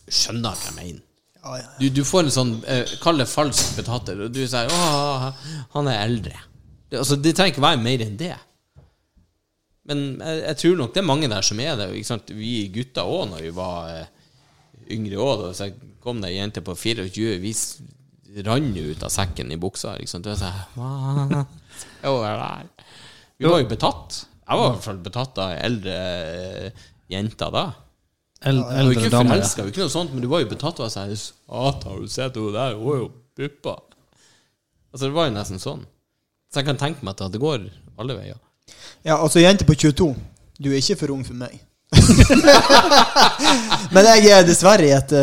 skjønner hva jeg mener. Du, du får en sånn eh, Kall det falsk betatter. og du sier 'Å, han er eldre'. Det, altså, det trenger ikke være mer enn det. Men jeg, jeg tror nok det er mange der som er det. Vi gutter òg, når vi var eh, yngre òg, så kom det ei jente på 24, vi rant ut av sekken i buksa. Ikke sant? Og (laughs) der. Vi var jo betatt. Jeg var i hvert fall betatt av eldre eh, jenter da. El, jo eldre ikke damer. forelska, ikke noe sånt, men du var jo betatt av seg. Satan, har du sett henne der? Hun er jo puppa. Altså, det var jo nesten sånn. Så jeg kan tenke meg at det går alle veier. ja, altså jente på 22. Du er ikke for ung for meg. (laughs) Men jeg er dessverre i et, uh,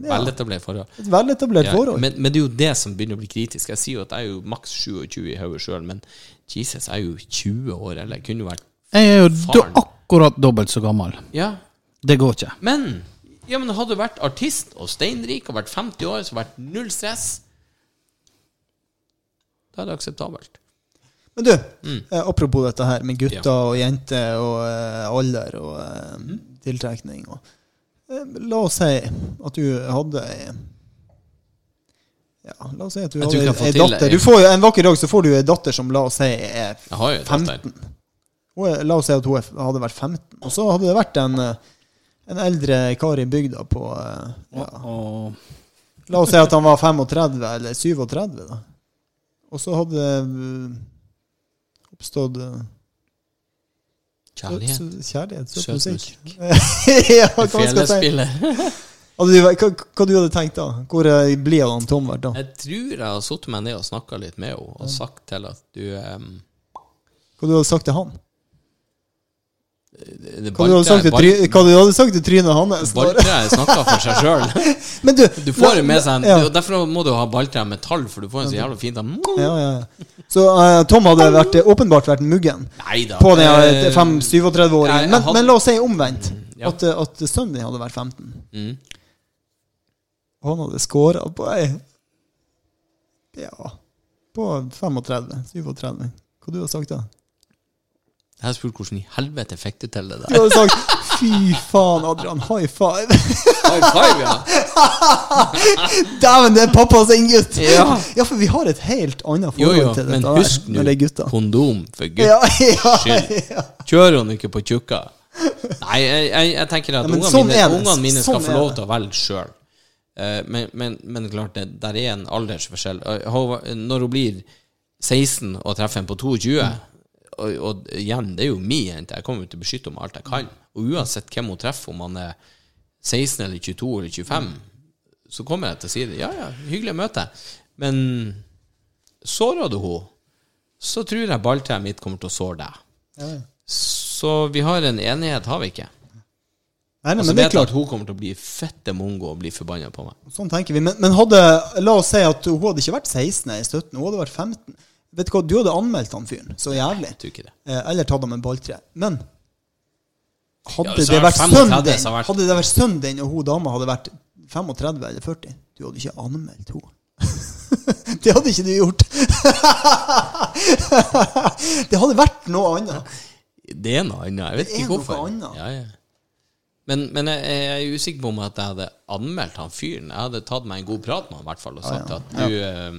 ja, Veletablert forhold. et veletablert Ja, forhold. men, men det er jo det som begynner å bli kritisk. Jeg sier jo at jeg er jo maks 27 i hodet sjøl, men Jesus, jeg er jo 20 år, eller jeg kunne jo vært Jeg er jo do, akkurat dobbelt så gammel. Ja, Det går ikke. men ja, men hadde du vært artist og steinrik og vært 50 år, så vært null stress Da er det akseptabelt. Men du, Mm. eh, apropos dette her med gutter Ja. og jenter og eh, alder og eh, Mm. tiltrekning og eh, La oss si at du hadde Ja, la oss si at du hadde ei datter. Du får En vakker dag så får du ei datter som la oss si er Jeg har jo et 15. Hun er- La oss si at hun hadde vært 15. Og så hadde det vært en, eh, en eldre kar i bygda på eh, ja, La oss si at han var 35 eller 37, da. Og så hadde det eh, oppstått eh, Kjærlighet. Kjærlighet, søt musikk. (laughs) ja, hva skal jeg si? (laughs) Du, hva, hva du hadde tenkt da? Hvor hadde han Tom vært da? Jeg tror jeg har satt meg ned og snakka litt med henne og sagt til at du um, Hva du hadde sagt til han? Hva du hadde sagt til, try, du hadde sagt til trynet hans? Balltreet Balltre snakker for seg sjøl. (laughs) Du, Du får jo med seg en, ja. Derfor må du ha balltre med tall, for du får en så jævla fint sånn ja, ja. ja. Så uh, Tom hadde vært, åpenbart vært muggen Neida, på den eh, 5-37-åringen. jeg Men, hadde- men la oss si omvendt. At, eh, at sønnen din hadde vært 15. Mm. Han hadde scora på ei Ja På 35-37. Hva du hadde sagt da? Jeg har spurt hvordan i helvete fikk du til det Du der. hadde sagt Fy faen, Adrian. High five. High five, ja. (laughs) Dæven, det er pappa sin gutt! Ja. ja, for vi har et helt annet forhold jo, til men husk nå kondom for gutt. Ja, ja, Skyld. ja. Kjør hun ikke på tjukka. Nei, jeg, jeg, jeg tenker at ungene sånn mine, ungene mine skal Sånn få lov til å velge sjøl. men, men, men klart, det der er en aldersforskjell. Eh, Når hun blir 16 og treffer en på 22 og, og igjen, det er jo min jente. Jeg kommer jo til å beskytte henne alt jeg kan. Og uansett hvem hun treffer, om han er 16 eller 22 eller 25, så kommer jeg til å si det. Ja, ja, hyggelig å møte. Men sårer du henne, så tror jeg balltreet mitt kommer til å såre deg. Ja, ja. Så vi har en enighet, har vi ikke? Nei, nei, altså, men det er klart. hun kommer til å bli fette mongo og bli forbanna på meg. Sånn tenker vi. Men, men hadde, la oss si at hun hadde ikke vært 16 eller 17, hun hadde vært 15. Vet Du hva, du hadde anmeldt han fyren så jævlig. Jeg tror ikke det. Eh, eller tatt ham en balltre. Men hadde Ja, det vært er 35, sønnen din, har vært- hadde det vært sønnen din, og hun dama hadde vært 35 eller 40, du hadde ikke anmeldt henne. (laughs) det hadde ikke du gjort. (laughs) det hadde vært noe annet. Det er noe annet. Jeg vet Det er ikke hvorfor. noe annet. Ja, ja. Men, men jeg, jeg er usikker på om at jeg hadde anmeldt han fyren. Jeg hadde tatt meg en god prat med han i hvert fall og sagt at du eh,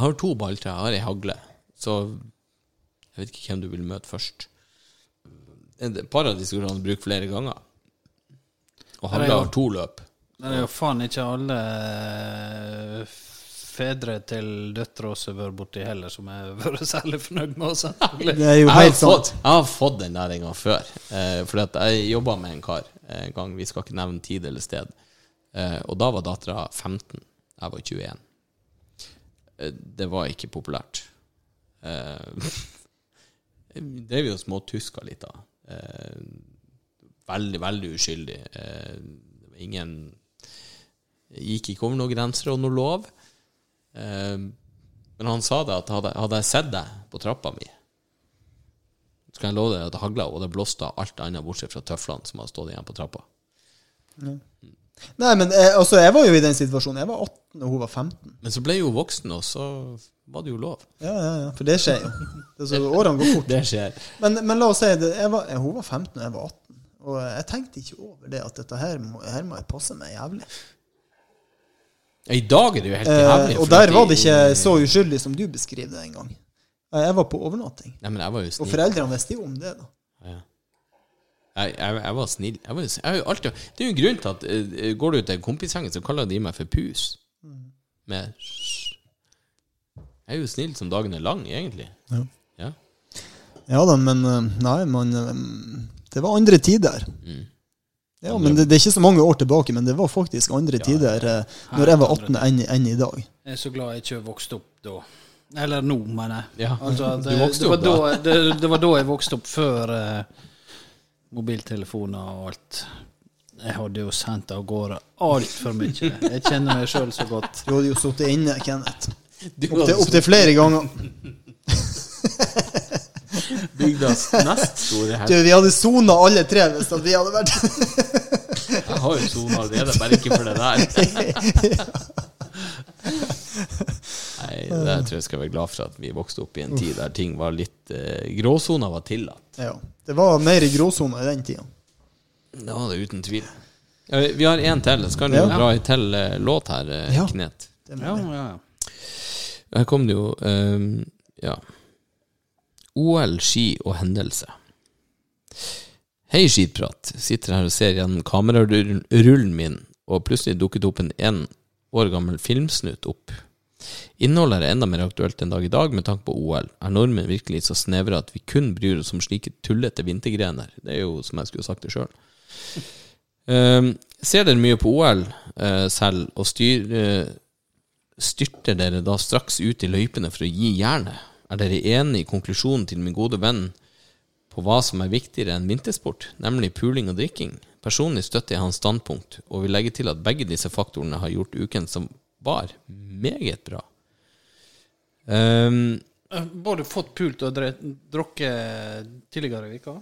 Jeg har to balltre, jeg har ei hagle, så jeg vet ikke hvem du vil møte først. Et par av disse går det bruke flere ganger. Og hagla har to løp. Det er jo faen ikke alle eh, fedre til døtre har vært borti heller, som har (laughs) vært særlig fornøyd med oss. Det er jo Jeg har, fått, jeg har fått den der en gang før. Eh, fordi at jeg jobba med en kar en gang. Vi skal ikke nevne tid eller sted. Eh, og da var dattera 15. Jeg var 21. Eh, det var ikke populært. Eh, (laughs) vi drev jo og småtuska litt da. Eh, veldig, veldig uskyldig. Eh, ingen Gikk ikke over noen grenser og noen lov. Eh, men han sa det at hadde, hadde jeg sett deg på trappa mi, så kan jeg love deg at det hagla, og det blåste alt annet bortsett fra tøflene som hadde stått igjen på trappa. Nei, men eh, altså, jeg var jo i den situasjonen. Jeg var 18 og hun var 15. Men så ble hun voksen, og så var det jo lov. Ja, ja, ja, for det skjer jo. Er årene går fort. (laughs) Det skjer. Men, men la oss si det, jeg var, eh, hun var 15 og jeg var 18. Og jeg tenkte ikke over det at dette her må, her må jeg passe meg jævlig. I dag er det jo helt Eh, jævlig. og der var det ikke så uskyldig som du beskriver det en gang. Eh, Jeg var på overnatting. Nei, men jeg var jo Og foreldrene visste jo om det, da. Ja. Jeg, jeg, jeg var snill. Jeg, var, alltid, det er jo en grunn til at uh, går du til kompisgjengen, så kaller de meg for Pus. Med Jeg er jo snill som dagen er lang, egentlig. Ja. Ja. Ja da, men eh, Nei, man Det var andre tider. Mm. Ja, men det, det er ikke så mange år tilbake, men det var faktisk andre tider ja. når jeg var 18 enn, enn i dag. Jeg er så glad jeg ikke har vokst opp da. Eller nå, mener jeg. Ja, Altså, (laughs) du det, vokste det, var opp da, det, det var da jeg vokste opp, før eh, mobiltelefoner og alt. Jeg hadde jo sendt av gårde altfor mye. Jeg kjenner meg sjøl så godt. Du hadde jo sittet inne, Kenneth. Opptil opp flere ganger. bygdas nest store Du, vi hadde sona alle tre hvis at vi hadde vært Jeg har jo sona allerede, bare ikke for det der. (laughs) (laughs) Nei, det tror jeg skal være glad for at vi vokste opp i en tid der ting var litt eh, Gråsona var tillatt. Ja. Det var mer i gråsona i den tida. Det var det uten tvil. Ja, vi har én til. Skal du Ja. dra ei til eh, låt her, eh, Ja. Knet? Det Ja, vi. ja. Her kom det jo ehm, Ja. OL, ski og hendelse. Hei, skitprat. Sitter her og ser gjennom kamerarullen min, og plutselig dukket opp en én år gammel filmsnutt opp. Innholdet er enda mer aktuelt enn dag i dag med tanke på OL. Er nordmenn virkelig så snevre at vi kun bryr oss om slike tullete vintergrener? Det er jo som jeg skulle sagt det sjøl. ser dere mye på OL uh, selv, og styr, uh, styrter dere da straks ut i løypene for å gi jernet? Er dere enig i konklusjonen til min gode venn på hva som er viktigere enn vintersport, nemlig puling og drikking? Personlig støtter jeg hans standpunkt, og vil legge til at begge disse faktorene har gjort uken som var, meget bra. Um, Eh, Både fått pult og drukket tidligere i veka.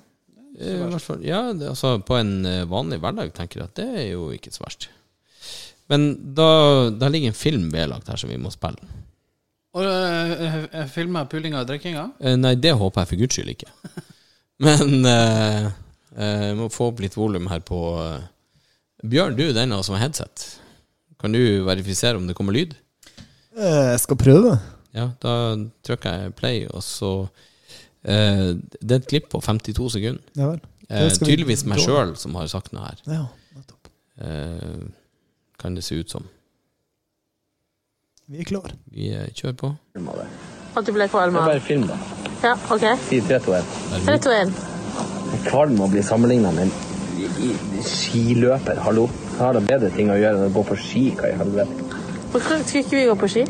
eh, ja, det, altså på en eh, vanlig hverdag tenker jeg at det er jo ikke så verst. Men da, da ligger en film vedlagt her som vi må spille. Og uh, filma pulinga og drikkinga? Uh, nei, det håper jeg for guds skyld ikke. (laughs) Men uh, Eh, må få opp litt volum her på eh, Bjørn, du er den som har headset. Kan du verifisere om det kommer lyd? Eh, Jeg skal prøve. Ja, da trykker jeg play, og så eh, Det er et klipp på 52 sekunder. Ja vel. Eh, tydeligvis meg sjøl som har sagt noe her. Ja, nettopp. Eh, kan det se ut som. Vi er klar. Vi eh, kjører på. At du ble kvalm av? Bare film, da. Ja, ok. Si 3, 2, 1. 3, 2, 1. Kvalm å bli sammenligna med en skiløper, hallo. Jeg har da bedre ting å gjøre enn å gå på ski, hva i helvete. Hvorfor skulle ikke vi gå på ski?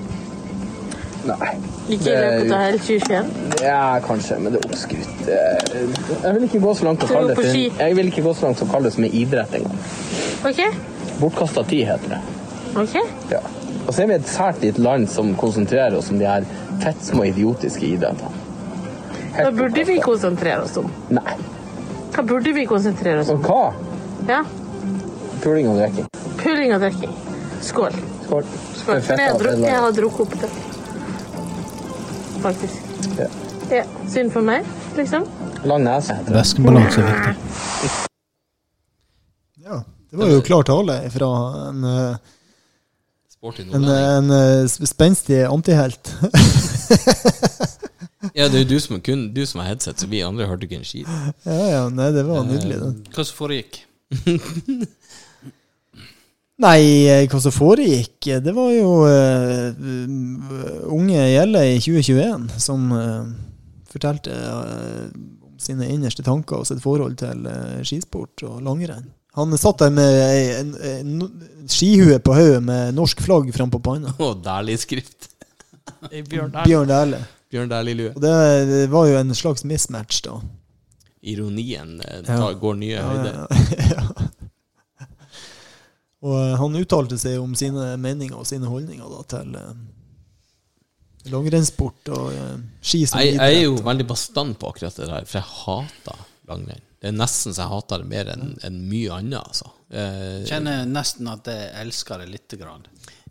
Nei. Ikke i løpet av hele 2021? Ja, kanskje, men det er oppskrytt. Jeg vil ikke gå så langt å Skal kalle det for Jeg vil ikke gå så langt som å kalle det som en idrett engang. Ok, Bortkasta tid, heter det. ok. Ja. Og så er vi et sært lite land som konsentrerer oss om de her fettsmå idiotiske idrettene. Hva burde vi konsentrere oss om? Nei. Hva burde vi konsentrere oss om? Og hva? Ja, Puling og drikking. puling og drikking. Skål. Skål. Skål. For jeg, har drukket, jeg har drukket opp det. Faktisk. Ja. Ja, synd for meg, liksom. Lang nese. Væskebalanse er viktig. Ja, det var jo klar tale fra en, eh, en, nordlending. en eh, spenstig antihelt. (laughs) Ja, det er jo du som, kun, du som har headset, så vi andre hørte ikke en skit. Ja, ja, nei, det var nydelig, det. Hva som foregikk? (laughs) Nei, eh, hva som foregikk, eh, det var jo uh, unge Gjelle i 2021 som uh, fortalte om sine innerste tanker og sitt forhold til skisport og langrenn. Han satt der med ei- en, en, en skihue på hodet med norsk flagg frampå panna. Å, Dæhlie-skrift. Bjørn (laughs) Bjørn Dæhlie. Bjørn Dæhlie-lue. Og det, det var jo en slags mismatch, da. Ironien eh, Ja. tar, går nye Ja, høyder. ja, (laughs) ja. Og eh, han uttalte seg om sine meninger og sine holdninger da, til eh, langrennssport og eh, ski som Jeg, jeg er jo veldig bastant på akkurat det der, for jeg hater langrenn. Det er nesten så jeg hater det mer enn enn mye annet, altså. Eh, Kjenner nesten at jeg elsker det lite grann.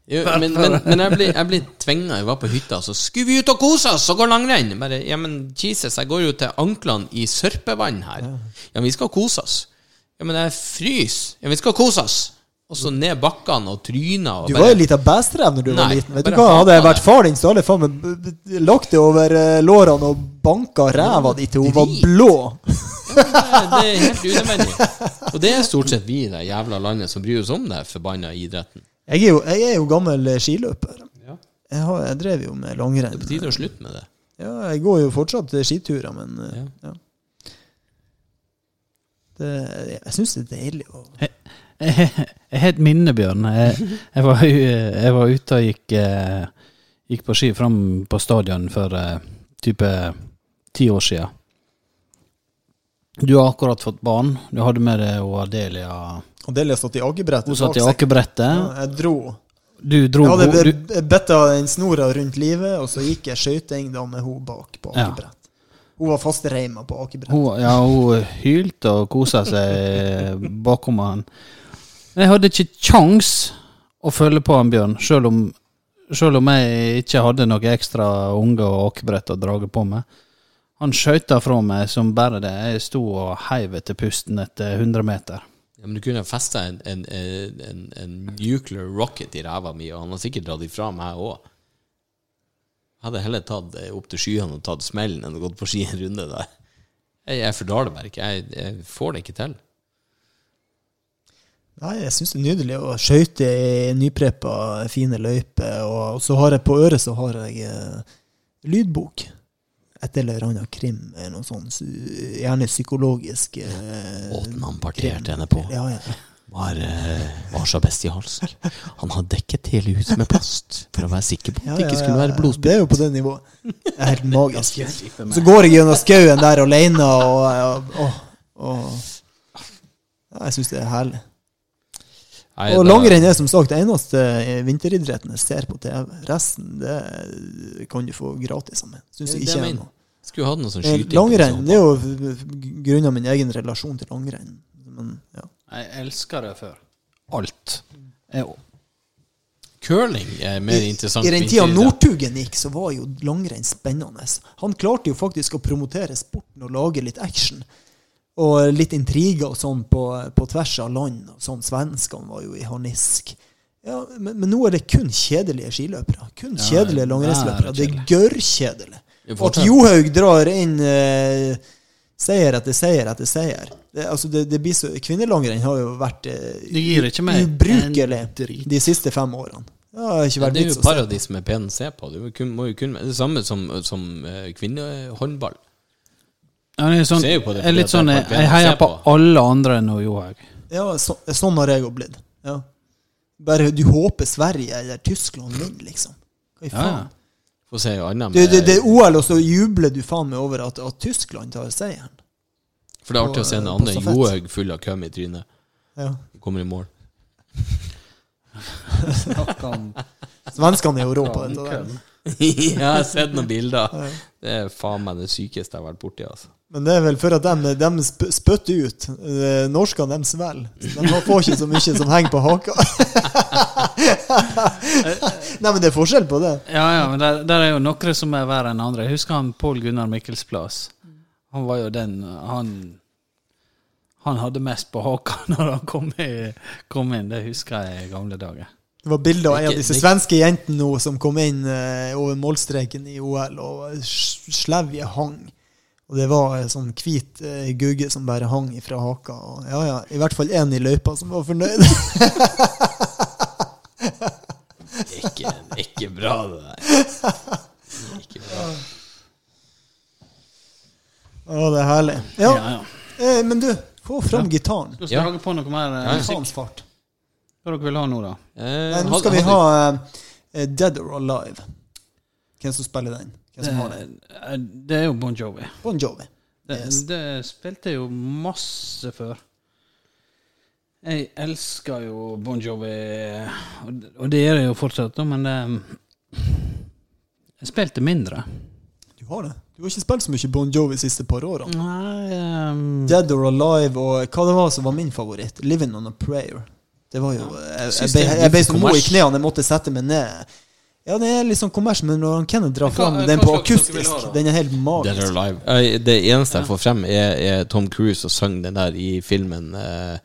jo, men, men, men jeg blir, jeg blir tvinga. Jeg var på hytta, så skulle vi ut og kose oss og gå langrenn. Bare, ja, men Jesus, jeg går jo til anklene i sørpevann her. Ja, men vi skal kose oss. Ja, men jeg fryser. Ja, vi skal kose oss. Og så ned bakkene og tryna og Du var jo litt av bæstrev når du var liten. Vet du hva, Hadde jeg vært far din, så hadde jeg faen meg lagt det over eh, lårene og banka ræva di til hun var blå. blå. Det det er helt unødvendig. Og det er stort sett vi i det jævla landet som bryr oss om det forbanna idretten. Jeg er jo, jeg er jo gammel eh, skiløper. Jeg, har, jeg drev jo med langrenn. Det er på tide å slutte med det. Ja, jeg går jo fortsatt eh, skiturer, men Ja. ja. Det, jeg syns det er deilig å (laughs) Jeg har et minne, Bjørn. Jeg, jeg, var, jeg var ute og gikk, eh, gikk på ski fram på stadion for eh, type ti år siden. Du har akkurat fått barn. Du hadde med deg og Adelia. Adelia satt i akebrettet. Hun satt i akebrettet. Ja, jeg dro. Du dro Jeg hadde du, be- en snora rundt livet, og så gikk jeg skøyting med hun bak på Ja. akebrett. Hun var fastreima på akebrett. hun, ja, hun hylte og kosa seg bakom han. Jeg hadde ikke kjangs å følge på han Bjørn, selv om, om jeg ikke hadde noe ekstra unge og akebrett å drage på meg. Han skøyta fra meg som bare det. Jeg sto og heiv etter pusten etter 100 meter. Ja, men du kunne festa en, en, en, en, en nuclear rocket i ræva mi, og han har sikkert dratt ifra meg òg. Hadde heller tatt opp til skyene og tatt smellen enn å gått på ski en runde der. Jeg, jeg fordrar det ikke. Jeg, jeg får det ikke til. Nei, jeg syns det er nydelig å skøyte i nypreppa, fine løyper. Og så har jeg på øret så har jeg eh, lydbok. Et eller annet krim, eller noe sånt. Gjerne psykologisk. Eh, Måten han parterte henne på. Ja, ja. Var, eh, var så bestialsk. Han har dekket hele huset med plast for å være sikker på Ja, at det ikke skulle være ja. blodspytt. Det er jo på det nivået. Det er helt (laughs) magisk. Så går jeg gjennom skauen der alene, og, og, og, og Jeg syns det er herlig. Nei, Og langrenn er som sagt det eneste vinteridretten jeg ser på TV. Resten det kan du få gratis av meg. Syns jeg ikke er noe. Skulle hatt noe sånn Eh, skyting. Langrenn sånn. det er jo grunnet min egen relasjon til langrenn. Men, ja. Jeg elsker det før. Alt. Jeg, Curling er mer interessant. I den tida. Northugen gikk, så var jo langrenn spennende. Han klarte jo faktisk å promotere sporten og lage litt action. Og litt intriger og sånn på, på tvers av land. og sånn. Svenskene var jo i harnisk. Ja, men, men nå er det kun kjedelige skiløpere. Kun Ja, kjedelige det langrennsløpere. er Det er gørrkjedelig. At Johaug drar inn eh, seier etter seier etter seier det, altså det, det blir så, Kvinnelangrenn har jo vært eh, ubrukelig de siste fem årene. Ikke Ja, det er jo paradis med pen å se på. Det kun, må jo kun, det samme som, som eh, kvinnehåndball. Ja, det er sånn, jeg er litt sånn, jeg, jeg heier på alle andre enn Johaug. Ja, så, sånn har jeg òg blitt. Ja. Bare du håper Sverige eller Tyskland vinner, liksom. Hva i faen? ja. Se Det, med det, det er OL, og så jubler du faen meg over at, at Tyskland tar seieren. For det er artig å se en annen andre. Johaug full av køm i trynet. Ja. Kommer i mål. Svenskene i Europa. køm. (laughs) jeg har sett noen bilder. Det er faen meg det sykeste jeg har vært borti. Altså. Men det er vel for at de, de spytter ut. Eh, Norskene, de svelger. De får ikke så mye som henger på haka. Nei, men det er forskjell på det. Ja, ja, men der, der er jo noen som er verre enn andre. Jeg husker han Pål Gunnar Mikkelsplass. Han var jo den Han Han hadde mest på haka når han kom, i, kom inn. Det husker jeg i gamle dager. Det var bilder av en av disse svenske jentene nå som kom inn eh, over målstreken i OL, og slevje hang. Og det var en sånn hvit eh, gugge som bare hang ifra haka. Og ja, ja, i hvert fall én i løypa som var fornøyd. (laughs) Ikke, ikke bra, det der. Ikke bra. Å, det er herlig. Ja, Ja, ja. Eh, men du, få fram gitaren. Skal Ja. på noe mer eh, fart. Hva dere vil ha nå, da? Eh, Nei, nå skal vi ha eh, Dead or Alive. Hvem som spiller den? Hvem som har? Det, eh, det er jo Bon Jovi. Bon Jovi. Det, Yes. det spilte jeg jo masse før. Jeg elsker jo Bon Jovi, og, det gjør jeg jo fortsatt, men det, jeg spilte mindre. Du har det. Du har ikke spilt så mye Bon Jovi de siste par årene. Nei ehm, Dead or Alive og hva det var som var min favoritt? Living on a Prayer. Det var jo Jeg, jeg, jeg, er jeg ble så mo i knærne, jeg måtte sette meg ned. Ja, det er litt sånn kommers, men når han Kenneth drar fram den på akustisk, ha den er helt magisk. or Alive. Eh, Det eneste jeg får frem, er, er Tom Cruise og sang den der i filmen eh,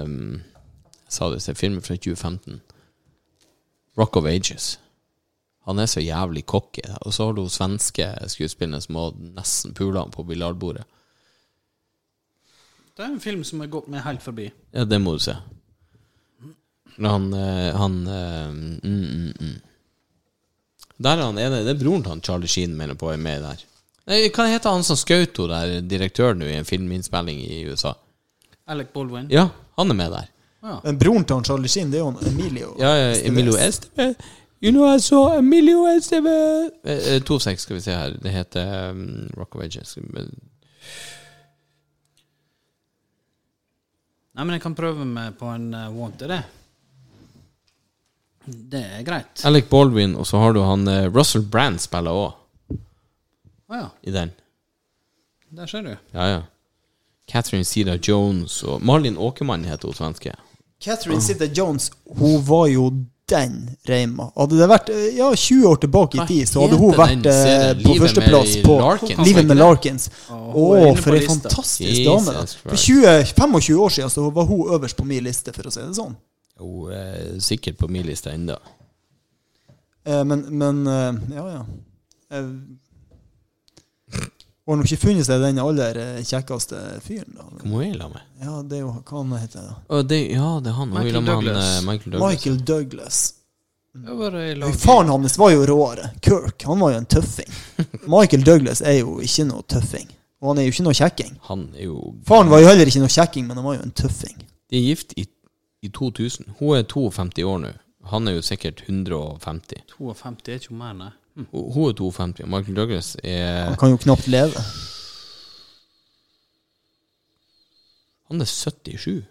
um, Jeg sa det, det er filmen fra 2015. Rock of Ages. Han er så jævlig cocky. Og så har du svenske skuespillere som har nesten pula han på biljardbordet. det er en film som har gått meg helt forbi. Ja, det må du se. Når han, eh, han eh, mm, mm, mm. Der er han ene Det er broren til han Charlie Sheen mener på er med der. Nei, Hva heter han som skjøt henne direktøren direktør nå i en filminnspilling i USA? Alec Baldwin. Ja, han er med der. Ja. Men broren til han Charlie Sheen, det er jo han Emilio. Ja, ja Emilio Esteve. You know I saw Emilio Esteve eh, eh, To sek, skal vi se her. Det heter um, Rock of Ages. Nei, men jeg kan prøve meg på en uh, Wanted, det. Det er greit. Alec Baldwin, og så har du han eh, Russell Brand spiller òg ja, i den. der ser du. Ja, ja. Catherine Sida Jones og Malin Åkermann heter hun svenske. Catherine Sida Jones, hun var jo den Reima. Hadde det vært eh, ja, 20 år tilbake i tid, så hadde hun vært den eh, på førsteplass på Larkins, Livet med? Larkins. Å, oh, for ei fantastisk Jesus dame. da. For 20, 25 år siden så var hun øverst på min liste, for å si det sånn. Hun er sikkert på min liste ennå. Eh, men, men eh, ja, ja. Eh, Hun har nok ikke funnet seg den aller eh, kjekkeste fyren, da. Hva må jeg la med? Ja, det er jo Hva han heter da? Å, det, ja, det er han. Hun Michael med han, Douglas. eh, Michael Douglas. Michael Douglas. Det var i lag- Faren hans var jo råere. Kirk. Han var jo en tøffing. (laughs) Michael Douglas er jo ikke noe tøffing. Og han er jo ikke noe kjekking. Han er jo Faren var jo heller ikke noe kjekking, men han var jo en tøffing. De er gift i, i 2000. Hun er 52 år nå. Han er jo sikkert 150. 52 er ikke mer, nei. Mm. Hun er 52, og Michael Douglas er Han kan jo knapt leve. Han er 77.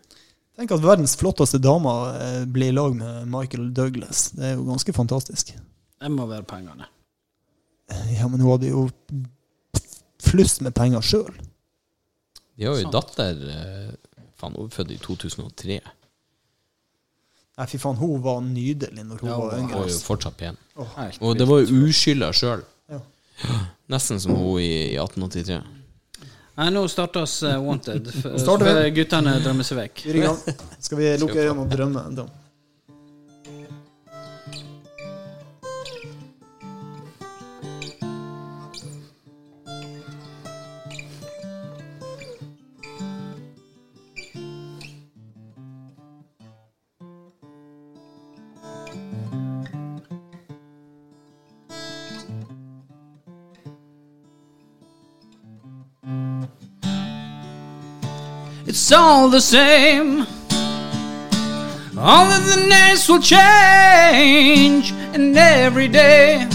Tenk at verdens flotteste dame eh, blir i lag med Michael Douglas. Det er jo ganske fantastisk. Det må være pengene. Ja, men hun hadde jo flust med penger sjøl. De har jo Sant. datter eh, Faen, hun er født i 2003. Nei, fy faen, hun var nydelig når hun Ja, var yngre. Hun er jo fortsatt pen. Oh, Og det var jo uskylda sjøl. Ja. Nesten som hun i, i 1883. Nei, nå starter oss eh, Wanted. starter Guttene drømmer seg vekk. Skal vi lukke øynene og drømme? Da? All the same. All of the names will change, and every day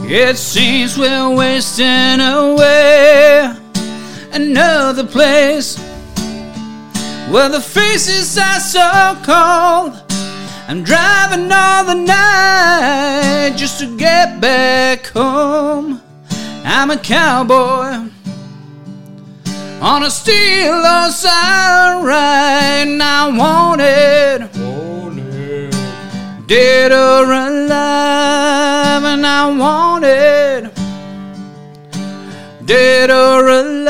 it seems we're wasting away. Another place where the faces are so cold. I'm driving all the night just to get back home. I'm a cowboy on a steel outside right now wanted. dead or alive and I wanted dead or alive.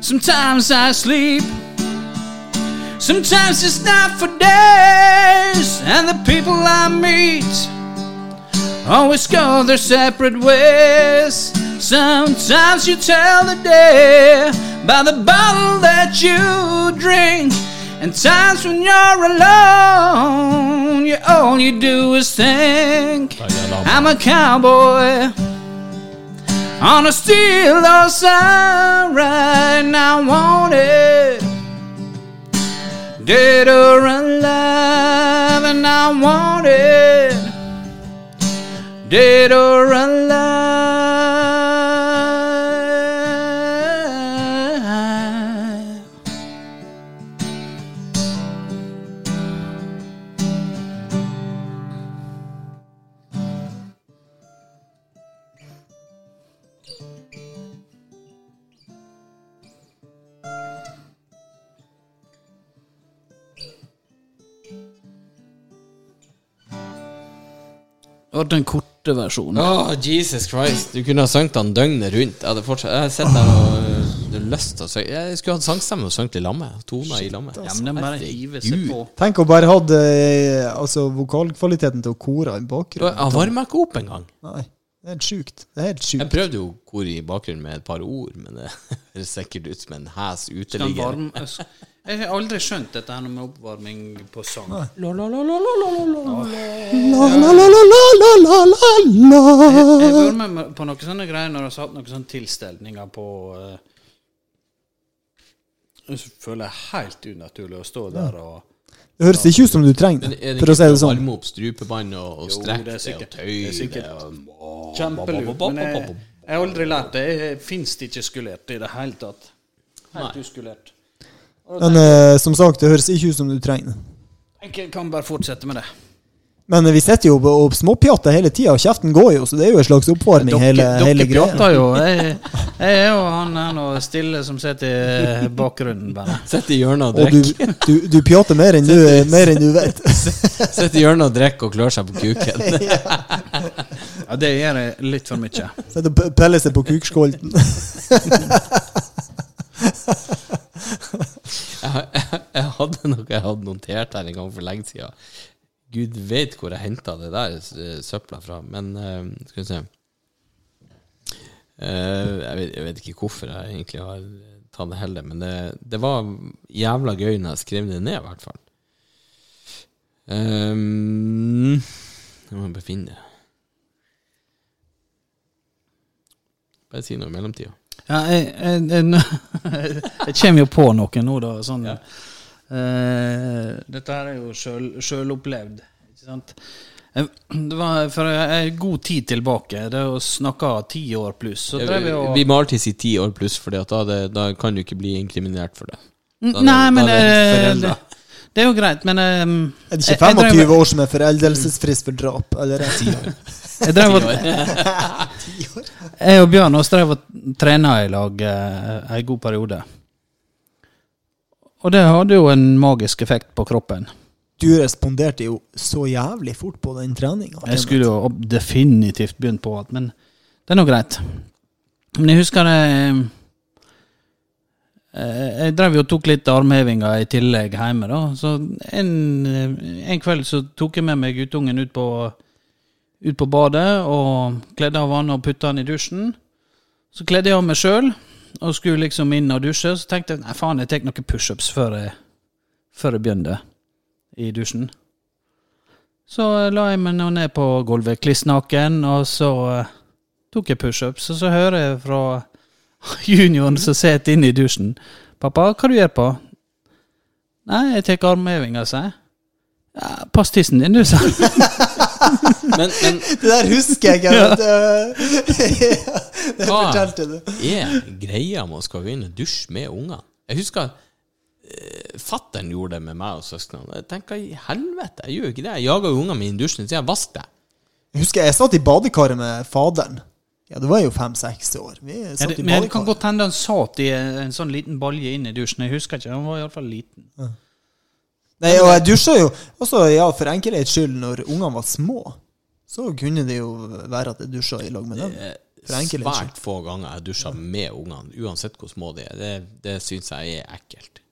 Sometimes I sleep Sometimes it's not for days, and the people I meet always go their separate ways. Sometimes you tell the day by the bottle that you drink, and times when you're alone, you all you do is think. I'm a cowboy on a steel outside right now, wanted dead or alive, and I want it, dead or alive. Og den korte versjonen. Åh, Jesus Christ. Du kunne ha sunget den døgnet rundt. Jeg hadde fortsatt Jeg har sett der og du har lyst til å synge Jeg skulle hatt sangstemme og sunget i lammet. Toner i lammet. Ja, men den bare hiver seg på. Tenk å bare hatt eh, altså, vokalkvaliteten til å kore i bakgrunnen. Jeg varmer ikke opp engang. Nei, det er helt sjukt. Det er helt Jeg prøvde jo kor i bakgrunnen med et par ord, men det høres sikkert ut som en hes uteligger. Jeg har aldri skjønt dette her med oppvarming på sang. La, la, la, la, la, Jeg la. har vært med på noen sånne greier når jeg har satt noen sånne tilstelninger på eh, Så føler jeg helt unaturlig å stå der og Det høres ikke ut som du trenger det, for å si det sånn. varme opp strupebånd og, og strekke det det og tøye det er sikkert det Kjempelurt. Men jeg, jeg har aldri lært det. Fins det ikke skulert i det hele tatt. Helt uskulert. Men eh, som sagt, det høres ikke ut som du trenger det. Jeg kan bare fortsette med det. Men eh, vi sitter jo og småpjatter hele tida, og kjeften går jo, så det er jo en slags oppvarming, hele, hele dere greia. pjatter jo. Jeg, jeg er jo han her nå stille som sitter i bakgrunnen, bare. Sitter i hjørnet og drikker. du, du, du pjater mer enn du, mer enn du vet. (laughs) Sitter i hjørnet og drikker og klør seg på kuken. (laughs) Ja, det gjør jeg litt for mye. Sitter og peller seg på kukskolten. (laughs) Jeg, jeg, jeg hadde noe jeg hadde notert her en gang for lenge siden. Gud vet hvor jeg henta det der eh, søpla fra, men uh, skal vi se uh, jeg, vet, jeg vet ikke hvorfor jeg egentlig har tatt det heller, men det, det var jævla gøy når jeg skrev det ned, i hvert fall. Um, jeg må bare finne det. Bare si noe i mellomtida. Ja, jeg, jeg, jeg, (laughs) jeg kommer jo på noe nå, da. Sånn, Ja. Eh, dette her er jo sjøl- sjølopplevd. Eh, Det var for en god tid tilbake, det å snakke ti år pluss, så drev vi og Vi må alltid si ti år pluss, for da, det- da kan du ikke bli inkriminert for det. Da Nei, men da er det eh, det, det er jo greit, men um, Er det ikke ikke jeg drev- 25 år som er foreldelsesfrist for drap? Eller er det (laughs) Jeg drev og (laughs) Jeg og Bjørn oss drev og trena i lag uh, en god periode. Og det hadde jo en magisk effekt på kroppen. Du responderte jo så jævlig fort på den treninga. Jeg skulle jo definitivt begynt på alt, men det er nå greit. Men jeg husker det eh, Jeg drev jo og tok litt armhevinger i tillegg hjemme, da. Så en, eh, en kveld så tok jeg med meg guttungen ut på, ut på badet og kledde av han og putta han i dusjen. Så kledde jeg av meg sjøl og skulle liksom inn og dusje. Så tenkte jeg nei faen, jeg tar noen pushups før før jeg begynner i dusjen. Så la jeg meg nå ned på gulvet kliss naken, og så eh, tok jeg pushups. Og så hører jeg fra (laughs) junioren som sitter inne i dusjen. 'Pappa, hva du gjør på?' 'Nei, jeg tar armhevinga', sier jeg. Ja, 'Pass tissen din, du', sa han. (laughs) Men, men Det der husker jeg. Ja. Ja. Det, (laughs) det Hva? fortalte du. er greia med å skal gå inn og dusje med ungene? Jeg husker uh, fattern gjorde det med meg og søsknene. Jeg tenker i helvete, jeg gjør ikke det. Jeg jager jo ungene mine i dusjen, så jeg vasker deg. Jeg husker jeg satt i badekaret med faderen. Ja, det var jo fem-seks år. Vi Ja, satt det, i men det kan godt hende han satt i en, en sånn liten balje inn i dusjen. Jeg husker ikke, han var iallfall liten. Nei, og jeg dusja jo også, ja, for enkelhets skyld, når ungene var små. Så kunne det jo være at jeg dusja i lag med dem. Svært få ganger jeg dusja med ungene, uansett hvor små de er. Det, det syns jeg er ekkelt.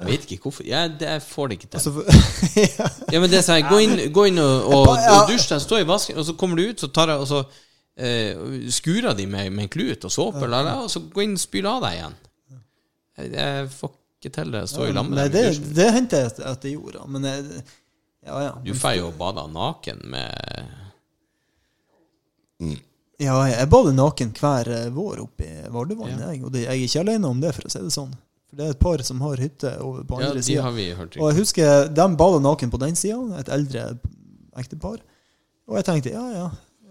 Jeg vet ikke hvorfor. Jeg, det, jeg får det ikke til. Altså, (laughs) ja. Men det er sånn, Gå inn, gå inn og, og, og dusj deg, stå i vasken, og så kommer du ut, så tar jeg, og så eh, skurer de med, med en klut og såpe, og så gå inn og spyl av deg igjen. Jeg, jeg får ikke til det. Stå i lag med dem det, det hendte jeg at- at jeg gjorde, men jeg, ja, ja. Du får jo bade naken med Ja, jeg bader naken hver eh, vår oppe i Vardevann, jeg. Og jeg er ikke alene om det, for å si det sånn. For det er et par som har hytte over på andre de sida. har Og jeg husker de bada naken på den sida, et eldre ektepar. Og jeg tenkte ja, ja.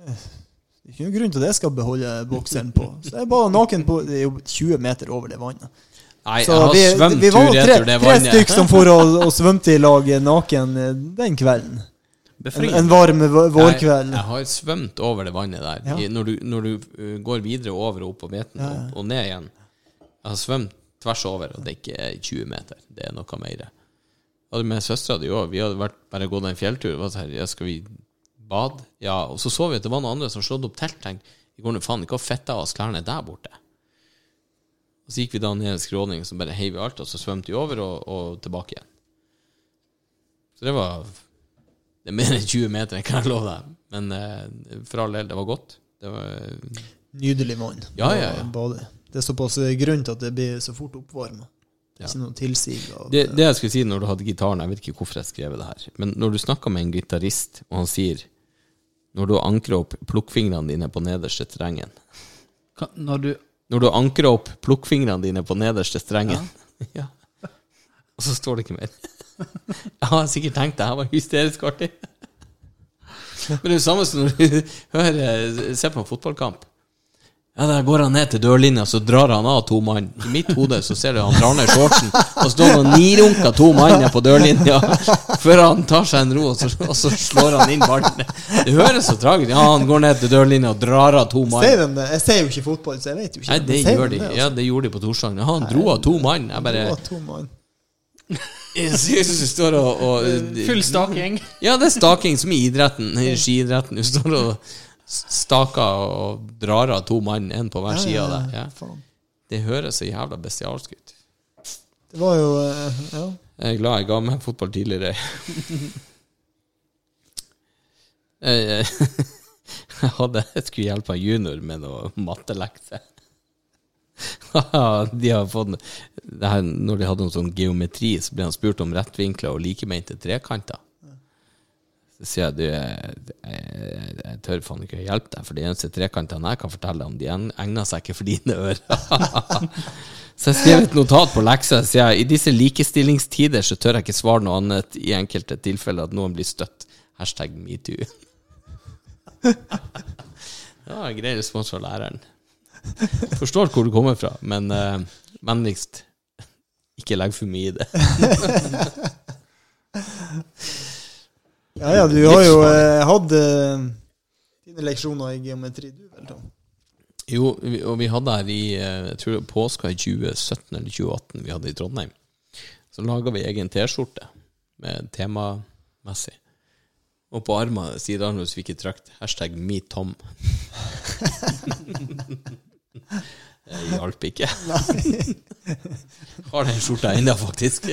Det er ikke noen grunn til at jeg skal beholde bokseren på. Så jeg bada naken på Det er jo 20 meter over det vannet. Nei, Så jeg har vi, svømt vi var tre, tre stykk som for og, og svømte i lag naken eh, den kvelden. En, en varm vå- vårkveld. Jeg, jeg har svømt over det vannet der. Ja. I, når du, når du uh, går videre over og opp på beten Ja, ja. og, og ned igjen. Jeg har svømt tvers over, og det er ikke 20 meter. Det er noe mer. Og med søstera di òg. Vi hadde vært, bare gått en fjelltur. Og sånn, ja, skal vi bade? Ja. Og så så vi at det var noen andre som slått opp telt. Tenkte vi går nå faen ikke og fitta av oss klærne der borte. Og så gikk vi da ned en skråning, så bare heiv vi alt, og så svømte vi over og, og tilbake igjen. Så det var Det er mer enn 20 meter, jeg kan love deg. Men eh, for all del, det var godt. Det var, Nydelig vann. Ja, ja, ja. bade. Det er såpass grunn til at det blir så fort oppvarma. Ja. Ikke noe tilsig av det, det jeg skulle si når du hadde gitaren, jeg vet ikke hvorfor jeg skrev det her, men når du snakker med en gitarist, og han sier Når du ankrer opp plukkfingrene dine på nederste terrengen Når du Når du ankrer opp plukkfingrene dine på nederste strengen ja. (laughs) Og så står det ikke mer. (laughs) Jeg har sikkert tenkt det her var hysterisk artig. (laughs) Men det er jo samme som når du hører ser på en fotballkamp. Ja, Der går han ned til dørlinja, så drar han av to mann. I mitt hode så ser du han drar ned shortsen, og står og nirunker to mann på dørlinja før han tar seg en ro, og så, og så slår han inn ballen. Det høres så tragisk Ja, han går ned til dørlinja og drar av to mann. Sier de det? Jeg ser jo ikke fotball, så jeg vet jo ikke. Nei, det sier gjør de. det, Ja, altså? det gjorde de på Torsdag. Ja, han dro av to mann. Jeg bare to mann. (laughs) Jeg synes du står og, og Full staking. Ja, det er staking som i idretten, i skiidretten. Du står og staker og drar av to mann, en på hver side av deg. Det høres så jævla bestialsk ut. Det var jo eh, Ja. Jeg er glad jeg ga meg fotball tidligere. Jeg, (laughs) hadde, jeg skulle hjelpe en junior med noe mattelekse. (laughs) de har fått det her, Når de hadde noe sånn geometri, så ble han spurt om rettvinkler og likemente trekanter. Så sier jeg du, jeg, jeg, jeg tør faen ikke å hjelpe deg, for de eneste trekantene jeg kan fortelle om, de egner seg ikke for dine ører. (laughs) så jeg skrev et notat på leksa. Jeg, I disse likestillingstider så tør jeg ikke svare noe annet i enkelte tilfeller at noen blir støtt. Hashtag metoo. (laughs) Det var en grei respons fra læreren. Forstår hvor du kommer fra, men uh, vennligst ikke legg for mye i det. (laughs) ja, ja, du har jo eh, hatt eh, dine leksjoner i geometri, du vel, Tom? Jo, vi- og vi hadde her i eh, jeg tror det var påska i 2017 eller 2018 vi hadde i Trondheim. Så laga vi egen T-skjorte med temamessig. Og på armene sidearmen så fikk jeg trykt hashtag MeTom. (laughs) Det hjalp ikke. Har den skjorta ennå, faktisk.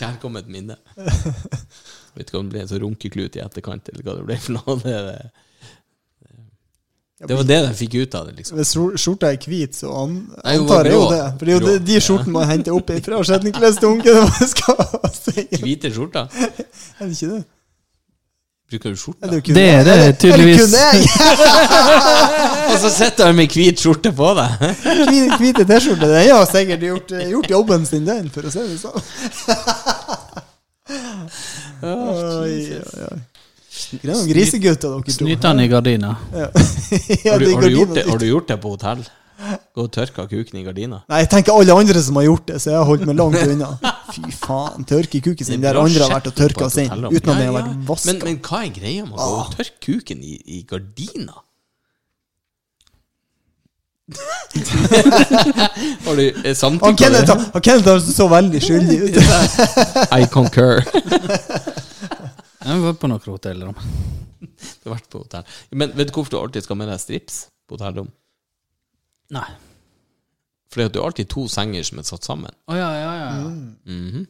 Kjærkomment minne. Vet ikke om det ble en sånn runkeklut i etterkant, eller hva det ble for noe. Det, det, det var det de fikk ut av det, liksom. Hvis skjorta er hvit, så an, Nei, antar jeg jo det. For det er jo de, de skjortene man henter opp fra skjetningsklesdunken. hva skal. (laughs) Hvite skjorter. Er det ikke det? Bruker du Er det, kun Det er det er det tydeligvis. kun jeg? (laughs) Og så sitter han med hvit skjorte på deg! (laughs) Hvite T-skjorte. Den har sikkert gjort, gjort jobben sin, den, for å si det sånn. Oi, oi, oi. Det er noen grisegutter, dere to. Snytende i gardina. (laughs) Ja. Har du, har, du gjort det, har du gjort det på hotell? Gå og tørka kuken i gardina? Nei, jeg tenker alle andre som har gjort det, så jeg har holdt meg langt unna. (laughs) Fy faen, tørke kuken sin er der andre har vært og tørka sin, uten at den har vært Men, vaska. men hva er greia med å gå og tørke kuken i, i gardina? (laughs) har du samtykke? Han Kenneth, har så veldig skyldig ut. I concur. (laughs) Jeg var på noen hotellrom. Du har vært på hotell. Men vet du hvorfor du alltid skal med deg strips på hotellrom? Nei. Fordi at du har alltid to senger som er satt sammen. Å ja, ja, ja. Mhm.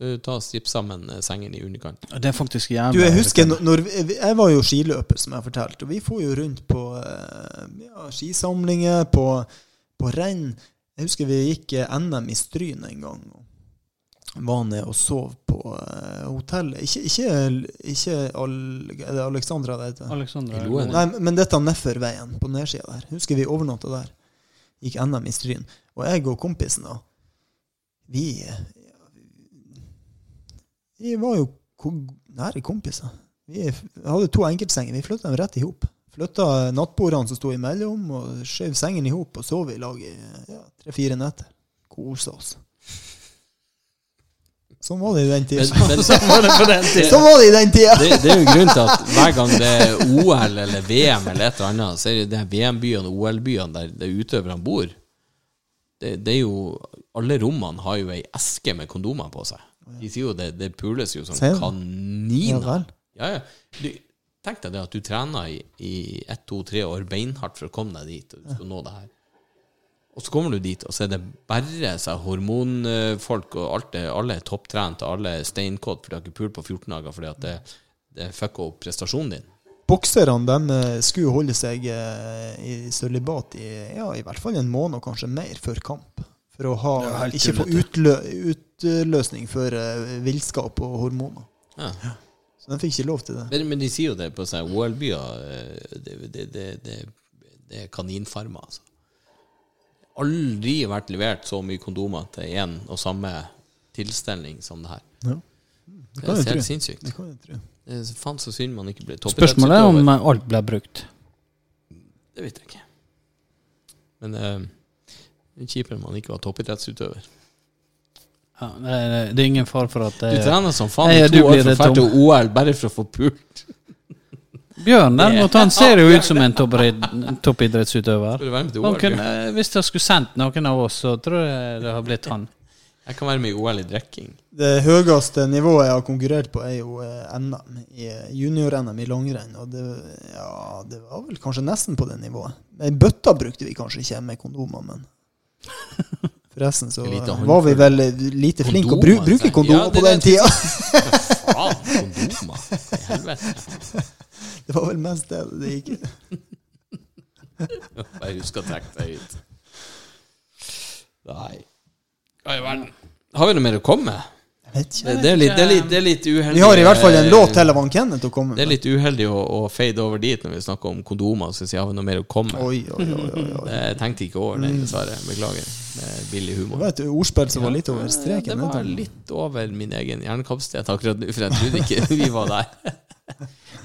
Så ta og stripp sammen eh, sengen i underkant. Det er faktisk Du, jeg husker når, vi- Jeg var jo skiløper, som jeg fortalte, og vi for jo rundt på eh, ja, skisamlinger, på, på renn. Jeg husker vi gikk eh, NM i Stryn en gang. og Var nede og sov på hotellet. Ikke, ikke, ikke Al Er det Alexandra det heter? Alexandra. Nei, men dette Nefferveien, på nedsida der. Husker vi overnatta der. Gikk NM i Stryn. Og jeg og kompisen, da, vi Vi var jo nære kompiser. Vi hadde to enkeltsenger. Vi flytta dem rett i hop. Flytta nattbordene som sto imellom, og skjøv sengene i hop og sov i lag i ja, tre-fire netter. Kosa oss. Sånn var det i den tida. men Var det den tiden? (laughs) Sånn var det i den tida! det, det er jo grunnen til at hver gang det er OL eller VM eller et eller annet, så er det VM-byene og OL-byene der, der utøverne bor. Det, det er jo Alle rommene har jo ei eske med kondomer på seg. De sier jo det, det pules jo som kaniner. Ja, ja. Du, tenk deg det at du trener i, i ett, to, tre år beinhardt for å komme deg dit, og du skal nå det her. Og så kommer du dit, og så er det bare seg hormonfolk, og alt er, alle er og alle er steinkåte, for de har ikke pult på 14 dager fordi at det, det fucker opp prestasjonen din. Bokserne de eh, skulle holde seg eh, i sølibat i, ja, i hvert fall en måned, og kanskje mer, før kamp. For å ha, ikke få utlø, utløsning for uh, villskap og hormoner. Ja. Så den fikk ikke lov til det. Men, men de sier jo det på sånne OL-byer, eh, det, det, det, det, det er kaninfarmer, altså. Aldri vært levert så mye kondomer til én og samme tilstelning som det her. Ja. Det kan er helt sinnssykt. Det kan jeg tro. Faen så synd man ikke ble Spørsmålet er om alt ble brukt. Det vet jeg ikke. Men eh, det kjipere om man ikke var toppidrettsutøver. Ja, det, er, det er ingen far for at Du trener som faen i to år for å dra til. OL bare for å få pult. Bjørn (laughs) derimot, han ser jo ut som en toppidrettsutøver. Bjørn? hvis jeg skulle sendt noen av oss, så tror jeg det har blitt han. Jeg kan være med i OL i drikking. Det høyeste nivået jeg har konkurrert på, er jo eh, NM. i Junior-NM i langrenn. Og det, ja, det var vel kanskje nesten på det nivået. Bøtta brukte vi kanskje ikke med kondomer, men Forresten så var vi vel lite flinke å bru Kondomer, bruke altså. kondomer Ja, på den tida. Faen, kondomer. I helvete. Det var vel mest det det gikk. Jeg (laughs) husker å trekke deg ut. Nei. Hva i verden? Har vi noe mer å komme med? Jeg vet Det, ikke. det, er, litt, det, er, litt, det er litt uheldig Vi har i hvert fall en eh, låt til av Kenneth å komme Det er litt uheldig å, å fade over dit når vi snakker om kondomer, så har vi noe mer å komme med. Oi, oi, oi. oi, oi. Jeg tenkte ikke over det, dessverre. Beklager. Det humor. Det var et ordspill som var litt over Ja, streken. det var litt over min egen hjernekapasitet akkurat nå, for jeg trodde ikke (laughs) vi var der.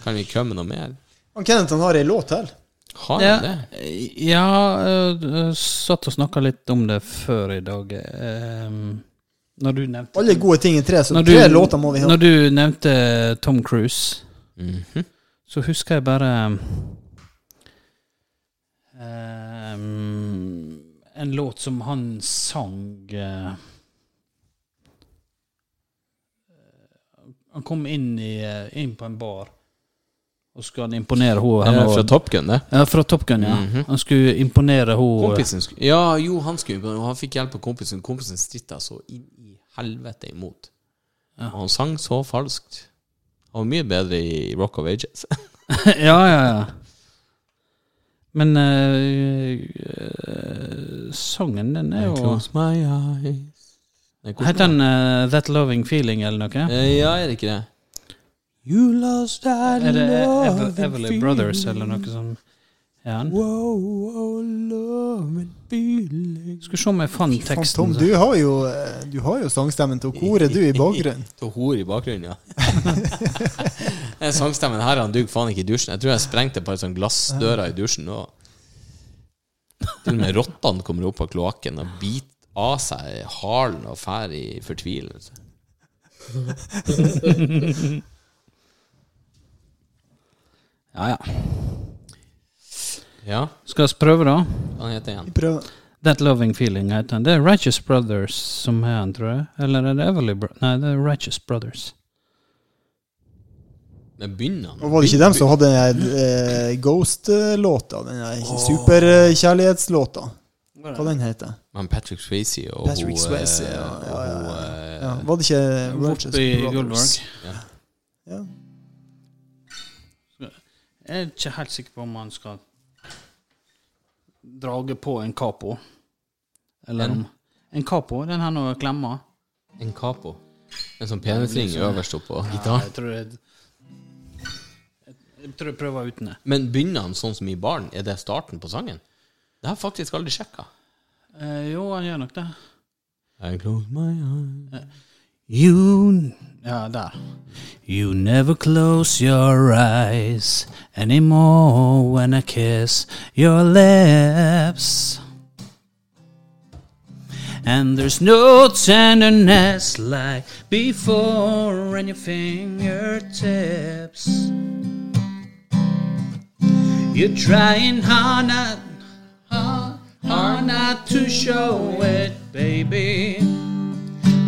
Kan vi komme noe mer? Han Kenneth han har ei låt til. Har Ja, han det? ja jeg satt og snakka litt om det før i dag. ehm, når du nevnte Alle gode ting i tre, så du, tre låter må vi høre. Når du nevnte Tom Cruise, mm -hmm. så husker jeg bare um, En låt som han sang uh, Han kom inn, i, eh, inn på en bar, og skulle han imponere henne. Eh, Fra Top Gun, det. Ja, fra Top Gun, ja. Mhm. Han skulle imponere henne. Ja, jo, han skulle og Han fikk hjelp av kompisen. Kompisen stritta så inn i helvete imot. Ja. Og han sang så falskt. Han var mye bedre i Rock of Ages. (laughs) (laughs) ja, ja, ja. Men eh, eh, sangen, den er jo Close my eyes Heter den uh, That Loving Feeling eller noe? Ja, er det ikke det? You lost that Er det Ever, Everly. Brothers eller noe sånt? Ja. Wow, wow, feeling Skal se om jeg fant teksten. Tom, du har jo, eh, du har jo sangstemmen til koret, du, i bakgrunnen. (laughs) Til hor i bakgrunnen, ja. (laughs) Den Sangstemmen her han duger faen ikke i dusjen. Jeg tror jeg sprengte et par sånn glassdører i dusjen nå. Til og med rottene kommer opp av kloakken og biter av seg halen og fær i fortvilelse. (laughs) Ja, ja. Ja, Skal vi prøve, da? hva heter den igjen? Prøv. That Loving Feeling heter den. Det er Righteous Brothers som er den, tror jeg. Eller er det Everly Brothers? Nei, det er Righteous Brothers. Men begynner han Og var det ikke dem som hadde den eh, Ghost-låta? Den der superkjærlighetslåta? Hva den heter den? Patrick Swayze og Patrick hun, Swayze, eh, ja, ja, ja, ja. eh, Ja, var det ikke Righteous Brothers? Ja. Jeg er ikke helt sikker på om han skal drage på en capo. Eller En? om En capo, den her nå klemma. En capo. En sånn penisring øverst oppå gitaren. jeg tror jeg, jeg, jeg tror jeg prøver uten det. Men begynner han sånn som i baren? Er det starten på sangen? Det har jeg faktisk aldri sjekka. Eh, jo, han gjør nok det. I close my eyes You Ja. You never close your eyes anymore when I kiss your lips. And there's no tenderness like before in your fingertips. You're trying hard not, hard, hard not to show it, baby.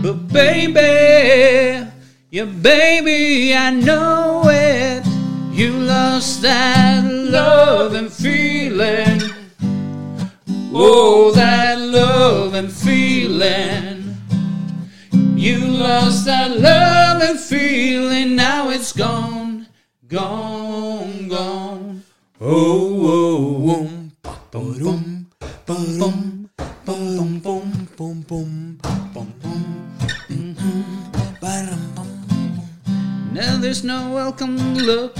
But baby, yeah, baby, I know it. You lost that love and feeling. Oh, that love and feeling. You lost that love and feeling. Now it's gone, gone, gone. Oh, oh, oh. Boom, boom, boom, boom, boom, boom, Now there's no welcome look.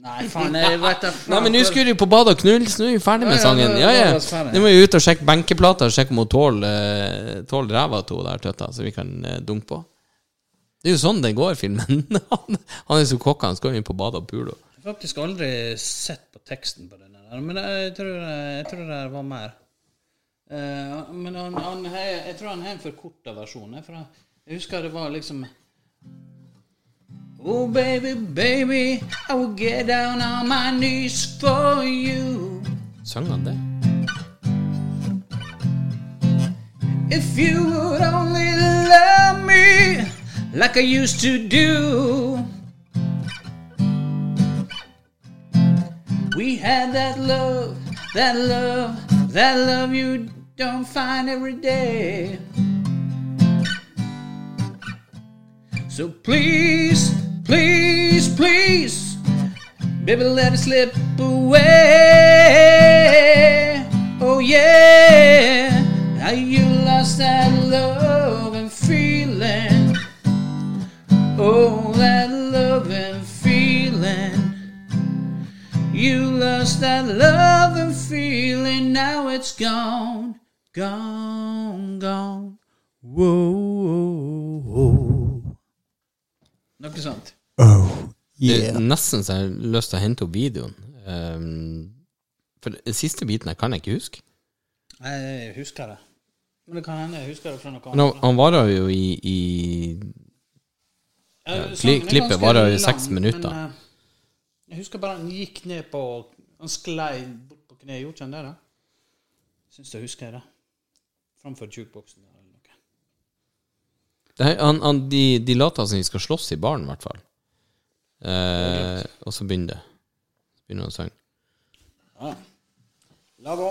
Nei, faen, jeg vet da faen. Nei, men nå skulle du på badet og knulles. Nå er vi ferdig med sangen. Ja, ja. Nå må vi ut og sjekke benkeplata og sjekke om hun tåler tål ræva til hun der tøtta, så vi kan eh, dunke på. Det er jo sånn det går, filmen. (laughs) han, er så kokk, han skal inn på badet og pule. Jeg har faktisk aldri sett på teksten på den der, men jeg tror, jeg tror det var mer. Eh, men han, han, jeg, jeg tror han har en forkorta versjon. jeg husker det var liksom Oh baby, baby, I will get down on my knees for you. Sang han det? If you would only love me like I used to do. We had that love, that love, that love you don't find every day. So please, please, please, baby, let it slip away. Oh yeah, how you lost that love and feeling. Oh, that love and feeling. You lost that love and feeling. Now it's gone, gone, gone. Whoa, whoa. Noe sånt. Oh, Det er nesten så jeg har lyst til å hente opp videoen. Um, for den siste biten her kan jeg ikke huske. Nei, Jeg husker det. Men det kan hende jeg husker det fra noe Men han, annet. varer jo i, i Ja, er klippet varer i seks minutter. Men, eh, jeg husker bare han gikk ned på Han sklei bort på kneet. Gjorde han det? da? Syns jeg husker det. Framfor jukeboksen. han, han, de, de later som de skal slåss i baren, i hvert fall. Eh, og så begynner det. Så begynner han å synge. La gå.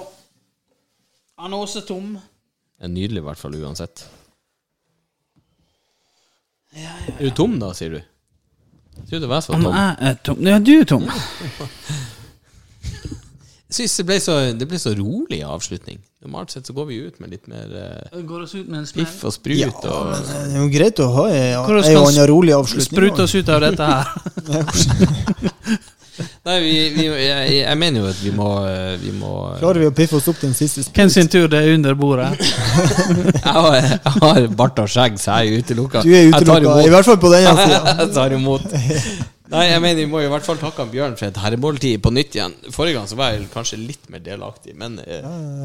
Han er også tom. Det er nydelig, i hvert fall, uansett. Er du tom, da, sier du? Jeg trodde jeg var tom. Han er tom. Ja, du er tom. (laughs) Jeg syns det ble, så, det ble så rolig avslutning. Normalt sett så går vi ut med litt mer eh, Går oss ut med en smell. piff og sprut. Ja, og, men det er jo greit å ha ei og annen rolig avslutning. Sprute oss ut av dette her. (laughs) Nei, vi, vi, jeg, jeg mener jo at vi må, eh, vi må Klarer vi å piffe oss opp til den siste sprut? Hvem sin tur det er under bordet? (laughs) Jeg har, jeg har bart og skjegg, så jeg er utelukka. Du er utelukka, i hvert fall på denne sida. (laughs) jeg tar imot. Nei, jeg mener vi må i hvert fall takke Bjørn for et herremåltid på nytt igjen. Forrige gang så var jeg kanskje litt mer delaktig, men eh,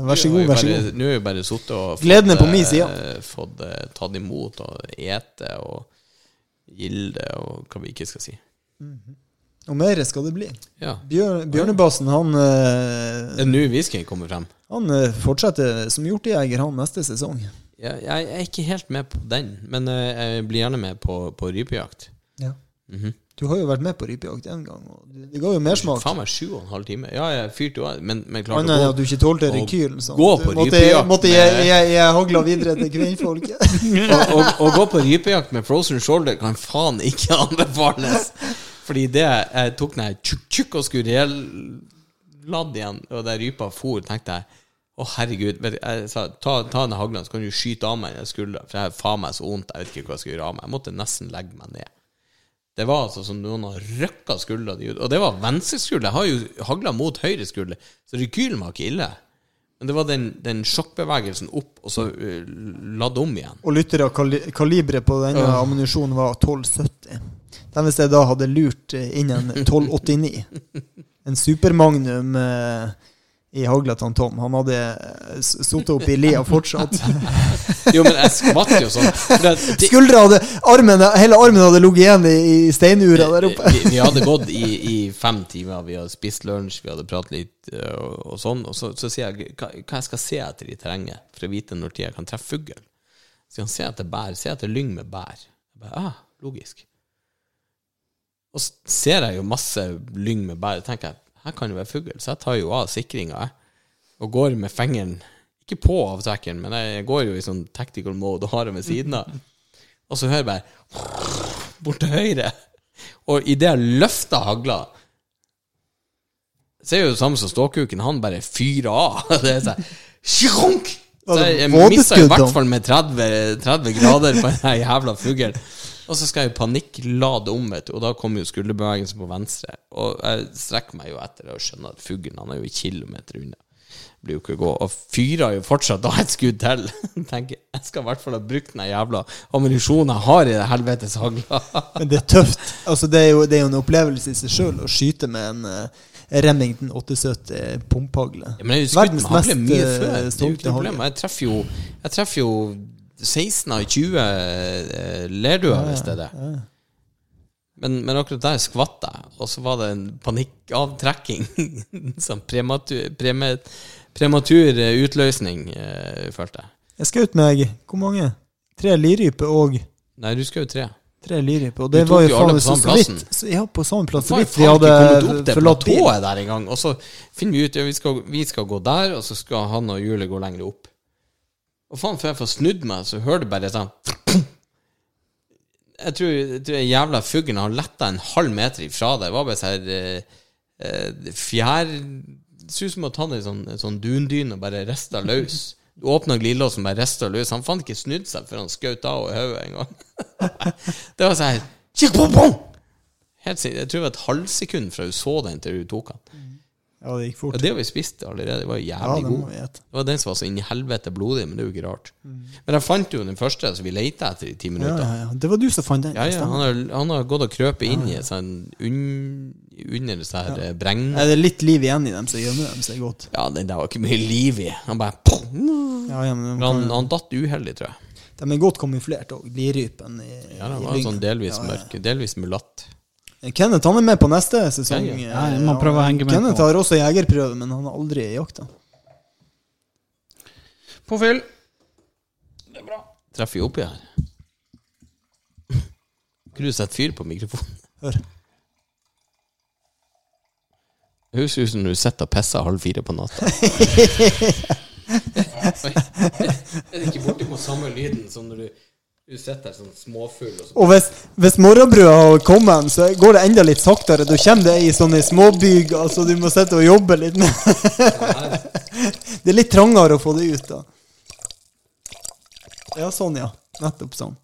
Vær så god, vær så god. Nå har vi bare sittet og fått, Gleden er på min eh, side. Fått eh, tatt imot og ete og gilde og hva vi ikke skal si. Og mer skal det bli. Ja. Bjør, Bjørnebassen, han, eh, er nå whiskyen kommer frem. han eh, fortsetter som hjortejeger, han, neste sesong. Jeg, jeg er ikke helt med på den, men jeg blir gjerne med på, på rypejakt. Ja. Mhm. Du har jo vært med på rypejakt én gang, og det, ga jo mersmak. Faen meg sju og en halv time. Ja, jeg fyrte jo men, men klarte Annet enn at du ikke tålte rekylen. sånn. gå på måtte, rypejakt måtte jeg, jeg, jeg, jeg hagla videre til kvinnfolket. (laughs) Å gå på rypejakt med frozen shoulder kan faen ikke (laughs) anbefales. Fordi det jeg tok når jeg tjukk tjukk og skulle reladde igjen, og der rypa for, tenkte jeg å herregud, jeg sa ta, ta den hagla, så kan du skyte av meg den skuldra, for jeg har faen meg så vondt, jeg vet ikke hva jeg skal gjøre av meg. Jeg måtte nesten legge meg ned. Det var altså som noen har røkka skuldra di ut. Og det var venstre skulder. Jeg har jo hagla mot høyre skulder, så rekylen var ikke ille. Men det var den, den sjokkbevegelsen opp, og så uh, ladd om igjen. Og lyttere, kali kaliberet på denne uh. ammunisjonen var 1270. Den hvis jeg da hadde lurt inn en 1289. En supermagnum eh, i hagla til Tom. Han hadde eh, sittet oppi lia fortsatt. (laughs) Jo, men jeg skvatt jo sånn. Skuldra hadde armen, Hele armen hadde ligget igjen i, i steinura der oppe. vi, vi hadde gått i, i fem timer, vi hadde spist lunsj, vi hadde pratet litt øh, og, og sånn. Og så, så sier jeg hva, hva jeg skal se etter i terrenget for å vite når tid jeg kan treffe fuglen. Så han ser etter bær, ser etter lyng med bær. Jeg bare, ah, logisk. Og så ser jeg jo masse lyng med bær, tenker jeg, her kan det være fugl, så jeg tar jo av sikringa. Og går med fingeren, ikke på avtrekkeren, men jeg går jo i sånn tactical mode og har den ved siden av. Og så hører jeg bare bort til høyre. Og idet jeg løfter hagla, er det jo det samme som ståkuken. Han bare fyrer av. (laughs) Det er sånn Sjunk! Så jeg, jeg i hvert fall med 30, 30 grader på den jævla fuglen. Og så skal jeg i panikk lade om, vet du, og da kommer jo skulderbevegelsen på venstre. Og jeg strekker meg jo etter det og skjønner at fuglen han er jo i kilometer unna. Blir jo ikke å gå. Og fyrer jo fortsatt da et skudd til. (laughs) Tenker jeg skal i hvert fall ha brukt den jævla ammunisjonen jeg har i det helvetes hagla. (laughs) Men det er tøft. Altså, det, er jo, det er jo en opplevelse i seg sjøl å skyte med en uh, Remington 870 pumphagle. Ja, men jeg har skutt med hagle mye eh, før. Det er jo stolte ikke noe problem. hagle. Jeg treffer jo, jeg treffer jo 16 av 20 eh, lerduer, hvis det er det. Men, men akkurat der skvatt jeg, og så var det en panikkavtrekking. (laughs) sånn prematur, prematur eh, utløsning, eh, følte jeg. Jeg skjøt meg hvor mange? Tre liryper og Nei, du skal jo tre. tre liryper. Og Du det tok var jo jo alle faen på så samme så vidt plassen. så, Ja, på samme plass. Så Faen, vidt vi faen, ikke kommet hadde opp det forlatt platået der engang. Og så finner vi ut ja, vi skal, vi skal gå der, og så skal han og Julie gå lenger opp. Og faen, før jeg får snudd meg, så hører du bare sånn Jeg tror, jeg tror den jævla fuglen har letta en halv meter ifra deg. Det var bare sånn fjær Det ser ut som å ta ned ei sånn, sånn dundyne og bare rista løs. Du åpna glidelåsen og bare rista løs. Han fant ikke snudd seg før han skjøt av i hodet en gang. (laughs) det var sånn! Helt sikkert. Jeg tror det var et halvsekund fra du så den til du tok den. Ja, det gikk fort. Ja, det har vi spist allerede. Det var jo Ja, jævlig god. Det var den som var så inn i helvete blodig, men det er jo ikke rart. Men jeg fant jo den første som vi leita etter i ti minutter. ja, ja. Det var du som fant den. Ja, ja, han har, han har gått og krøpet inn i et sånn un, under så her ja. breng... Er det litt liv igjen i dem, så gjemmer de seg godt. Ja, den der var ikke mye liv i. Han bare Ja, ja, men de, Han, han datt uheldig, tror jeg. de er godt kamuflert òg, lirypen i, Ja, den var i sånn delvis Ja, ja. mørk, delvis mulatt. Kenneth han er med på neste sesong. Ja, ja. Ja, man prøver å henge med Kenneth på. har også jegerprøve, men han har aldri jakta. Påfyll. Treffer jo oppi her? Kunne du sette fyr på mikrofonen? Hør. Det høres ut som du sitter og pisser halv fire på natta. (laughs) Er det ikke bortimot samme lyden som når du, du sitter der sånn småfull og så Og hvis, hvis morgenbrua har kommet, så går det enda litt saktere. Du kommer deg i sånne småbyg, altså du må sitte og jobbe litt. (laughs) det er litt trangere å få det ut, da. Ja, sånn, ja. Nettopp sånn.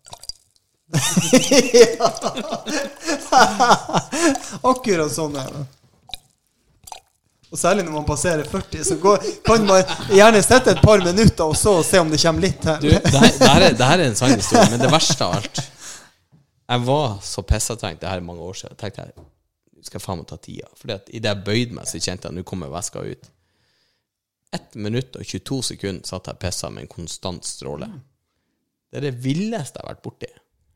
(laughs) (laughs) Akkurat sånn er det. Og særlig når man passerer 40, så går, kan man gjerne sitte et par minutter og så se om det kommer litt her, det, her er, en sann historie, men det verste av alt Jeg var så pissetrengt det her er mange år siden. Tenkte jeg skal jeg faen meg ta tida. For idet jeg bøyde meg, så kjente jeg at nå kommer veska ut. 1 minutt og 22 sekunder satt jeg og pissa med en konstant stråle. Det er det villeste jeg har vært borti.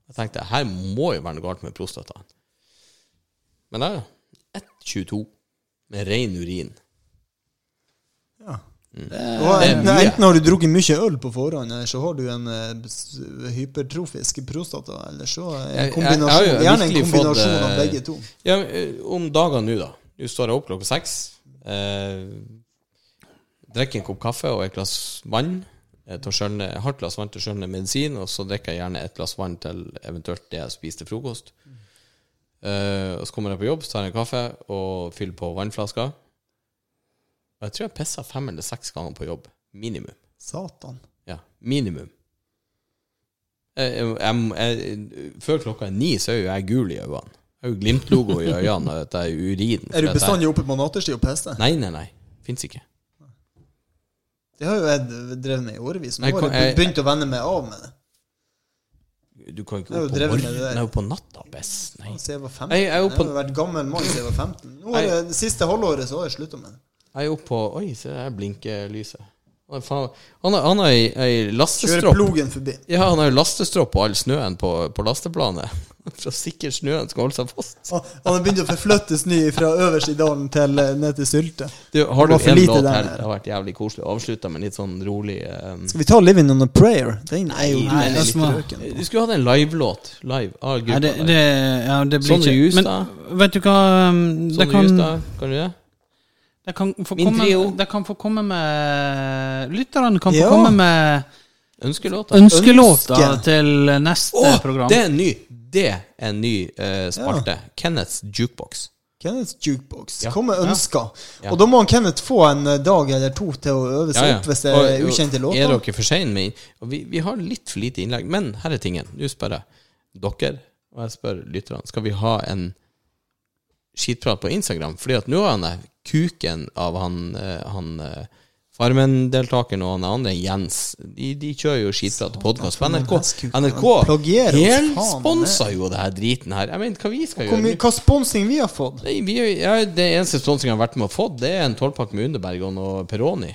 Jeg tenkte her må jo være noe galt med prostataen. Men da, 1,22 med ren urin. Ja. Mm. Og Det er enten, enten har du drukket mye øl på forhånd, eller så har du en uh, hypertrofisk prostata. Eller så en Jeg- jeg- jeg kombinasjon. jo Gjerne en kombinasjon fått, kombinasjon av eh, begge to. Ja, eh, om dagene nå, da. Nå står jeg opp klokka seks. Eh, drikker en kopp kaffe og et glass vann. Jeg tar et halvt glass vann til skjølne medisin, og så drikker jeg gjerne et glass vann til eventuelt det jeg spiser til frokost. Eh, og så kommer jeg på jobb, så tar jeg en kaffe og fyller på vannflaska. Og jeg tror jeg pissa fem eller seks ganger på jobb. Minimum. Satan. Ja, minimum. Jeg, jeg, jeg, før klokka er ni, så er jo jeg gul i øynene. Jeg har jo Glimt-logo i øynene, at jeg er urin. Er du bestandig oppe på nattestid og pisser? Nei, nei, nei. Fins ikke. Det har jo jeg drevet med i årevis. Nå har jeg begynt å venne meg av med det. Du kan ikke gå på morgenen. Jeg er jo på natta best. Nei. Jeg var 15. Jeg- Jeg, jeg er jo på- har vært gammel mann siden jeg var 15. Nå er Jeg- jeg, det siste halvåret så har jeg slutta med det. Jeg er oppe på Oi, se der blinker lyset. Han, har, han har ei, ei Kjører plogen forbi. Ja, han har lastestropp på all snøen på, på lasteplanet. (laughs) For å sikre snøen skal holde seg fast. Og, og har begynte å forflytte snø fra øverst i dalen til eh, ned til Sylte. Du, har du en låt her? Det har vært jævlig koselig. Avslutta med litt sånn rolig um... Skal vi ta 'Living on a Prayer'? Den er jo Nei, du nei, er litt Du skulle hatt en livelåt. Live. Nei, gruppa det, det, ja, det blir Sonny ikke Justad. Men vet du hva um, det Sånn kan, Justad, kan du det? det kan få komme, det kan få komme med Lytterne kan få Ja. komme med Ønskelåta? ønskelåter Ønske. til neste Å, program. det er en ny Det er en ny eh, spalte. Kenneths jukebox. Kenneths jukebox. Ja. Kom med ønsker. Ja. Og da må han Kenneth få en eh, dag eller to til å øve seg opp hvis det Og- er ukjente låter. Er dere for sein med vi, vi har litt for lite innlegg. Men her er tingen. Nå spør jeg dere, og jeg spør lytterne, skal vi ha en skitprat på Instagram? Fordi at nå har han kuken av han, eh, han eh, Farmen-deltakeren og han andre, Jens, de, de kjører jo skitprat og podkast på NRK. hestkuk. NRK Plagierer helsponsa jo det her driten her. Jeg mener, hva vi skal gjøre. hva sponsing vi har fått? Nei, vi, ja, det eneste sponsingen jeg har vært med og fått, det er en tolvpakke med Underberg og noe Peroni.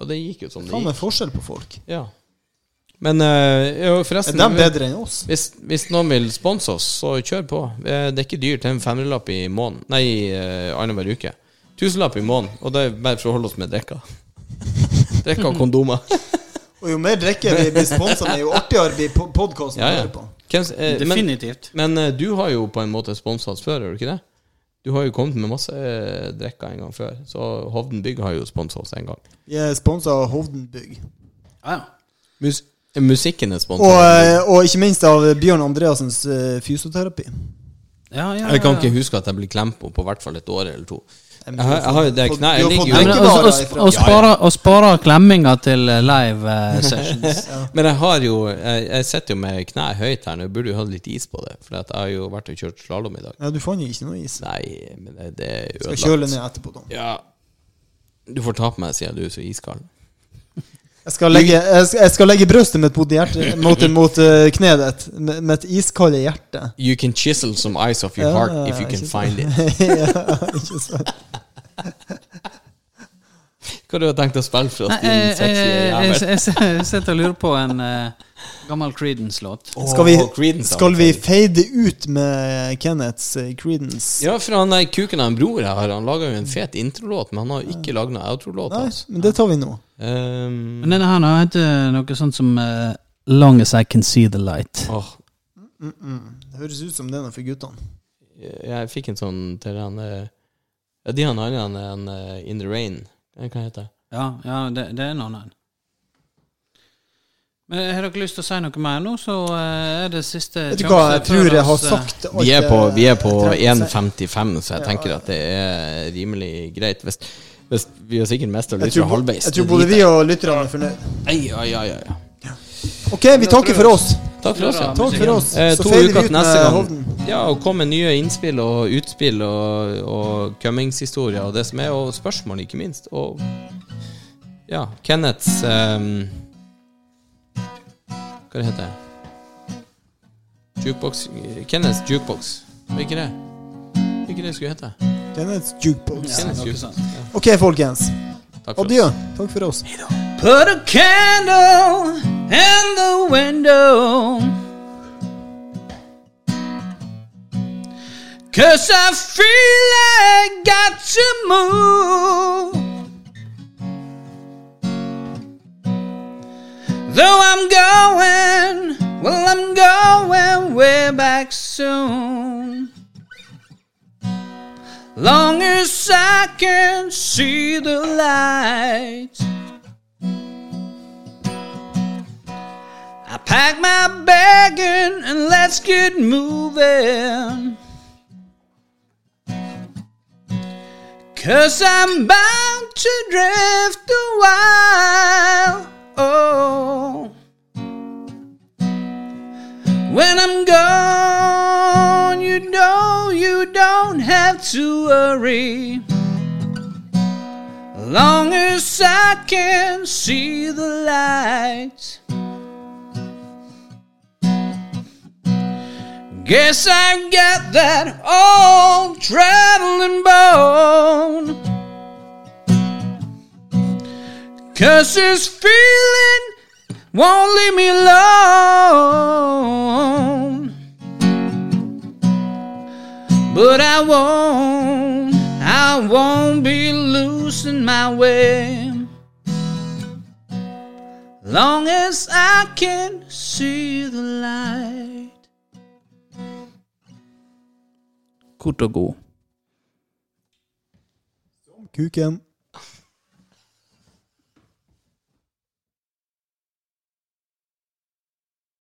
Og det gikk jo som det Faen meg gikk. forskjell på folk. Ja. Men eh, jo, Er de bedre enn oss? hvis, hvis noen vil sponse oss, så kjør på. Eh, Det er ikke dyrt. Det er en femmerlapp i måneden. Nei, uh, annenhver uke. Tusenlapp i måneden. Og det er bare for å holde oss med drikka. Drikka og kondomer. (laughs) Og jo mer drikke vi blir sponsa med, jo artigere blir podkasten Ja, ja. høre på. Hvem eh, Definitivt. men men, du har jo på en måte sponsa oss før, har du ikke det? Du har jo kommet med masse eh, drikker en gang før. Så Hovden Bygg har jo sponsa oss en gang. Vi er sponsa av Hovden Bygg. Ja, ja. Mus musikken er sponsa. Og, eh, og ikke minst av Bjørn Andreassens eh, fysioterapi. Ja, ja, Jeg kan ikke huske at jeg blir klemt på på hvert fall et år eller to. Jeg har, jeg har jo det kneet Jeg ligger jo å- drikkevarer å- ifra- spare- klemminga til eh, live eh, (laughs) sessions. Men jeg har jo Jeg, jeg sitter jo med kneet høyt her nå. Jeg burde jo hatt litt is på det. For jeg har jo vært og kjørt slalåm i dag. Ja, du fant jo ikke noe is. Nei, men det, det er Skal kjøle ned etterpå, da. Ja. Du får ta på meg siden du er så iskald. Jeg skal legge, jeg skal, jeg skal legge brøstet mitt mot, hjerte, mot, (laughs) mot uh, kneet ditt, med, med et iskaldt hjerte. You can chisel some ice off your Ja, heart if you can find it. (laughs) ja, ikke sant. (laughs) Hva har du tenkt å spille for oss, din jeg, sexy jeg, jeg, jævel? jeg, jeg sitter og lurer på en uh, gammel Creedence-låt. Skal vi, Creedence, skal vi fade ut med Kenneths uh, Creedence? Ja, for han der kuken av en bror her, han lager jo en fet introlåt, men han har jo ikke lagd noen outro-låt. Altså. men det tar vi nå. Um, Men denne her nå heter noe sånt som uh, Long as I can see the light. åh, Det høres ut som den er for guttene. Jeg fikk en sånn til han eh, Ja, de han andre, han, han eh, In The Rain. Eh, Hva heter det? Ja, ja det, det er en annen. Men Har dere lyst til å si noe mer nå, så eh, er det siste Vet du hva, jeg tror jeg har oss, eh, sagt alt Vi er på, vi er på jeg trenger å si. 1,55, så jeg tenker at det er rimelig greit. Hvis, hvis vi har sikkert mest å Jeg lytte tror, halvveis. jeg tror både vi og lytterne er fornøyd. Ja, ja, ja, ja. Ok, vi takker for oss. Takk for oss, ja. Takk for oss. Eh, Så to uker vi til ut neste gang. Hovden. Ja, og kom med nye innspill og utspill og, og commingshistorier og det som er, og spørsmål, ikke minst. Og ja, Kenneths um, Hva det heter det? Jukebox Kenneths jukebox. Var ikke det? Ikke det det skulle hete? Kenneths jukebox. Ja, Kenneths noe jukebox. sånt. Ja, Ok, folkens. takk for Adjø. oss. Takk for oss. Put a candle in the window. Cause I feel I got to move. Though I'm going, well, I'm going way back soon. Long as I can see the light. I pack my bag in and let's get moving. Cause I'm bound to drift a while. Oh. When I'm gone, you know you don't have to worry. Long as I can see the light. Guess I got that old traveling bone. Cause this feeling won't leave me alone. But I won't, I won't be losing my way. Long as I can see the light. Kort og god. Kuken.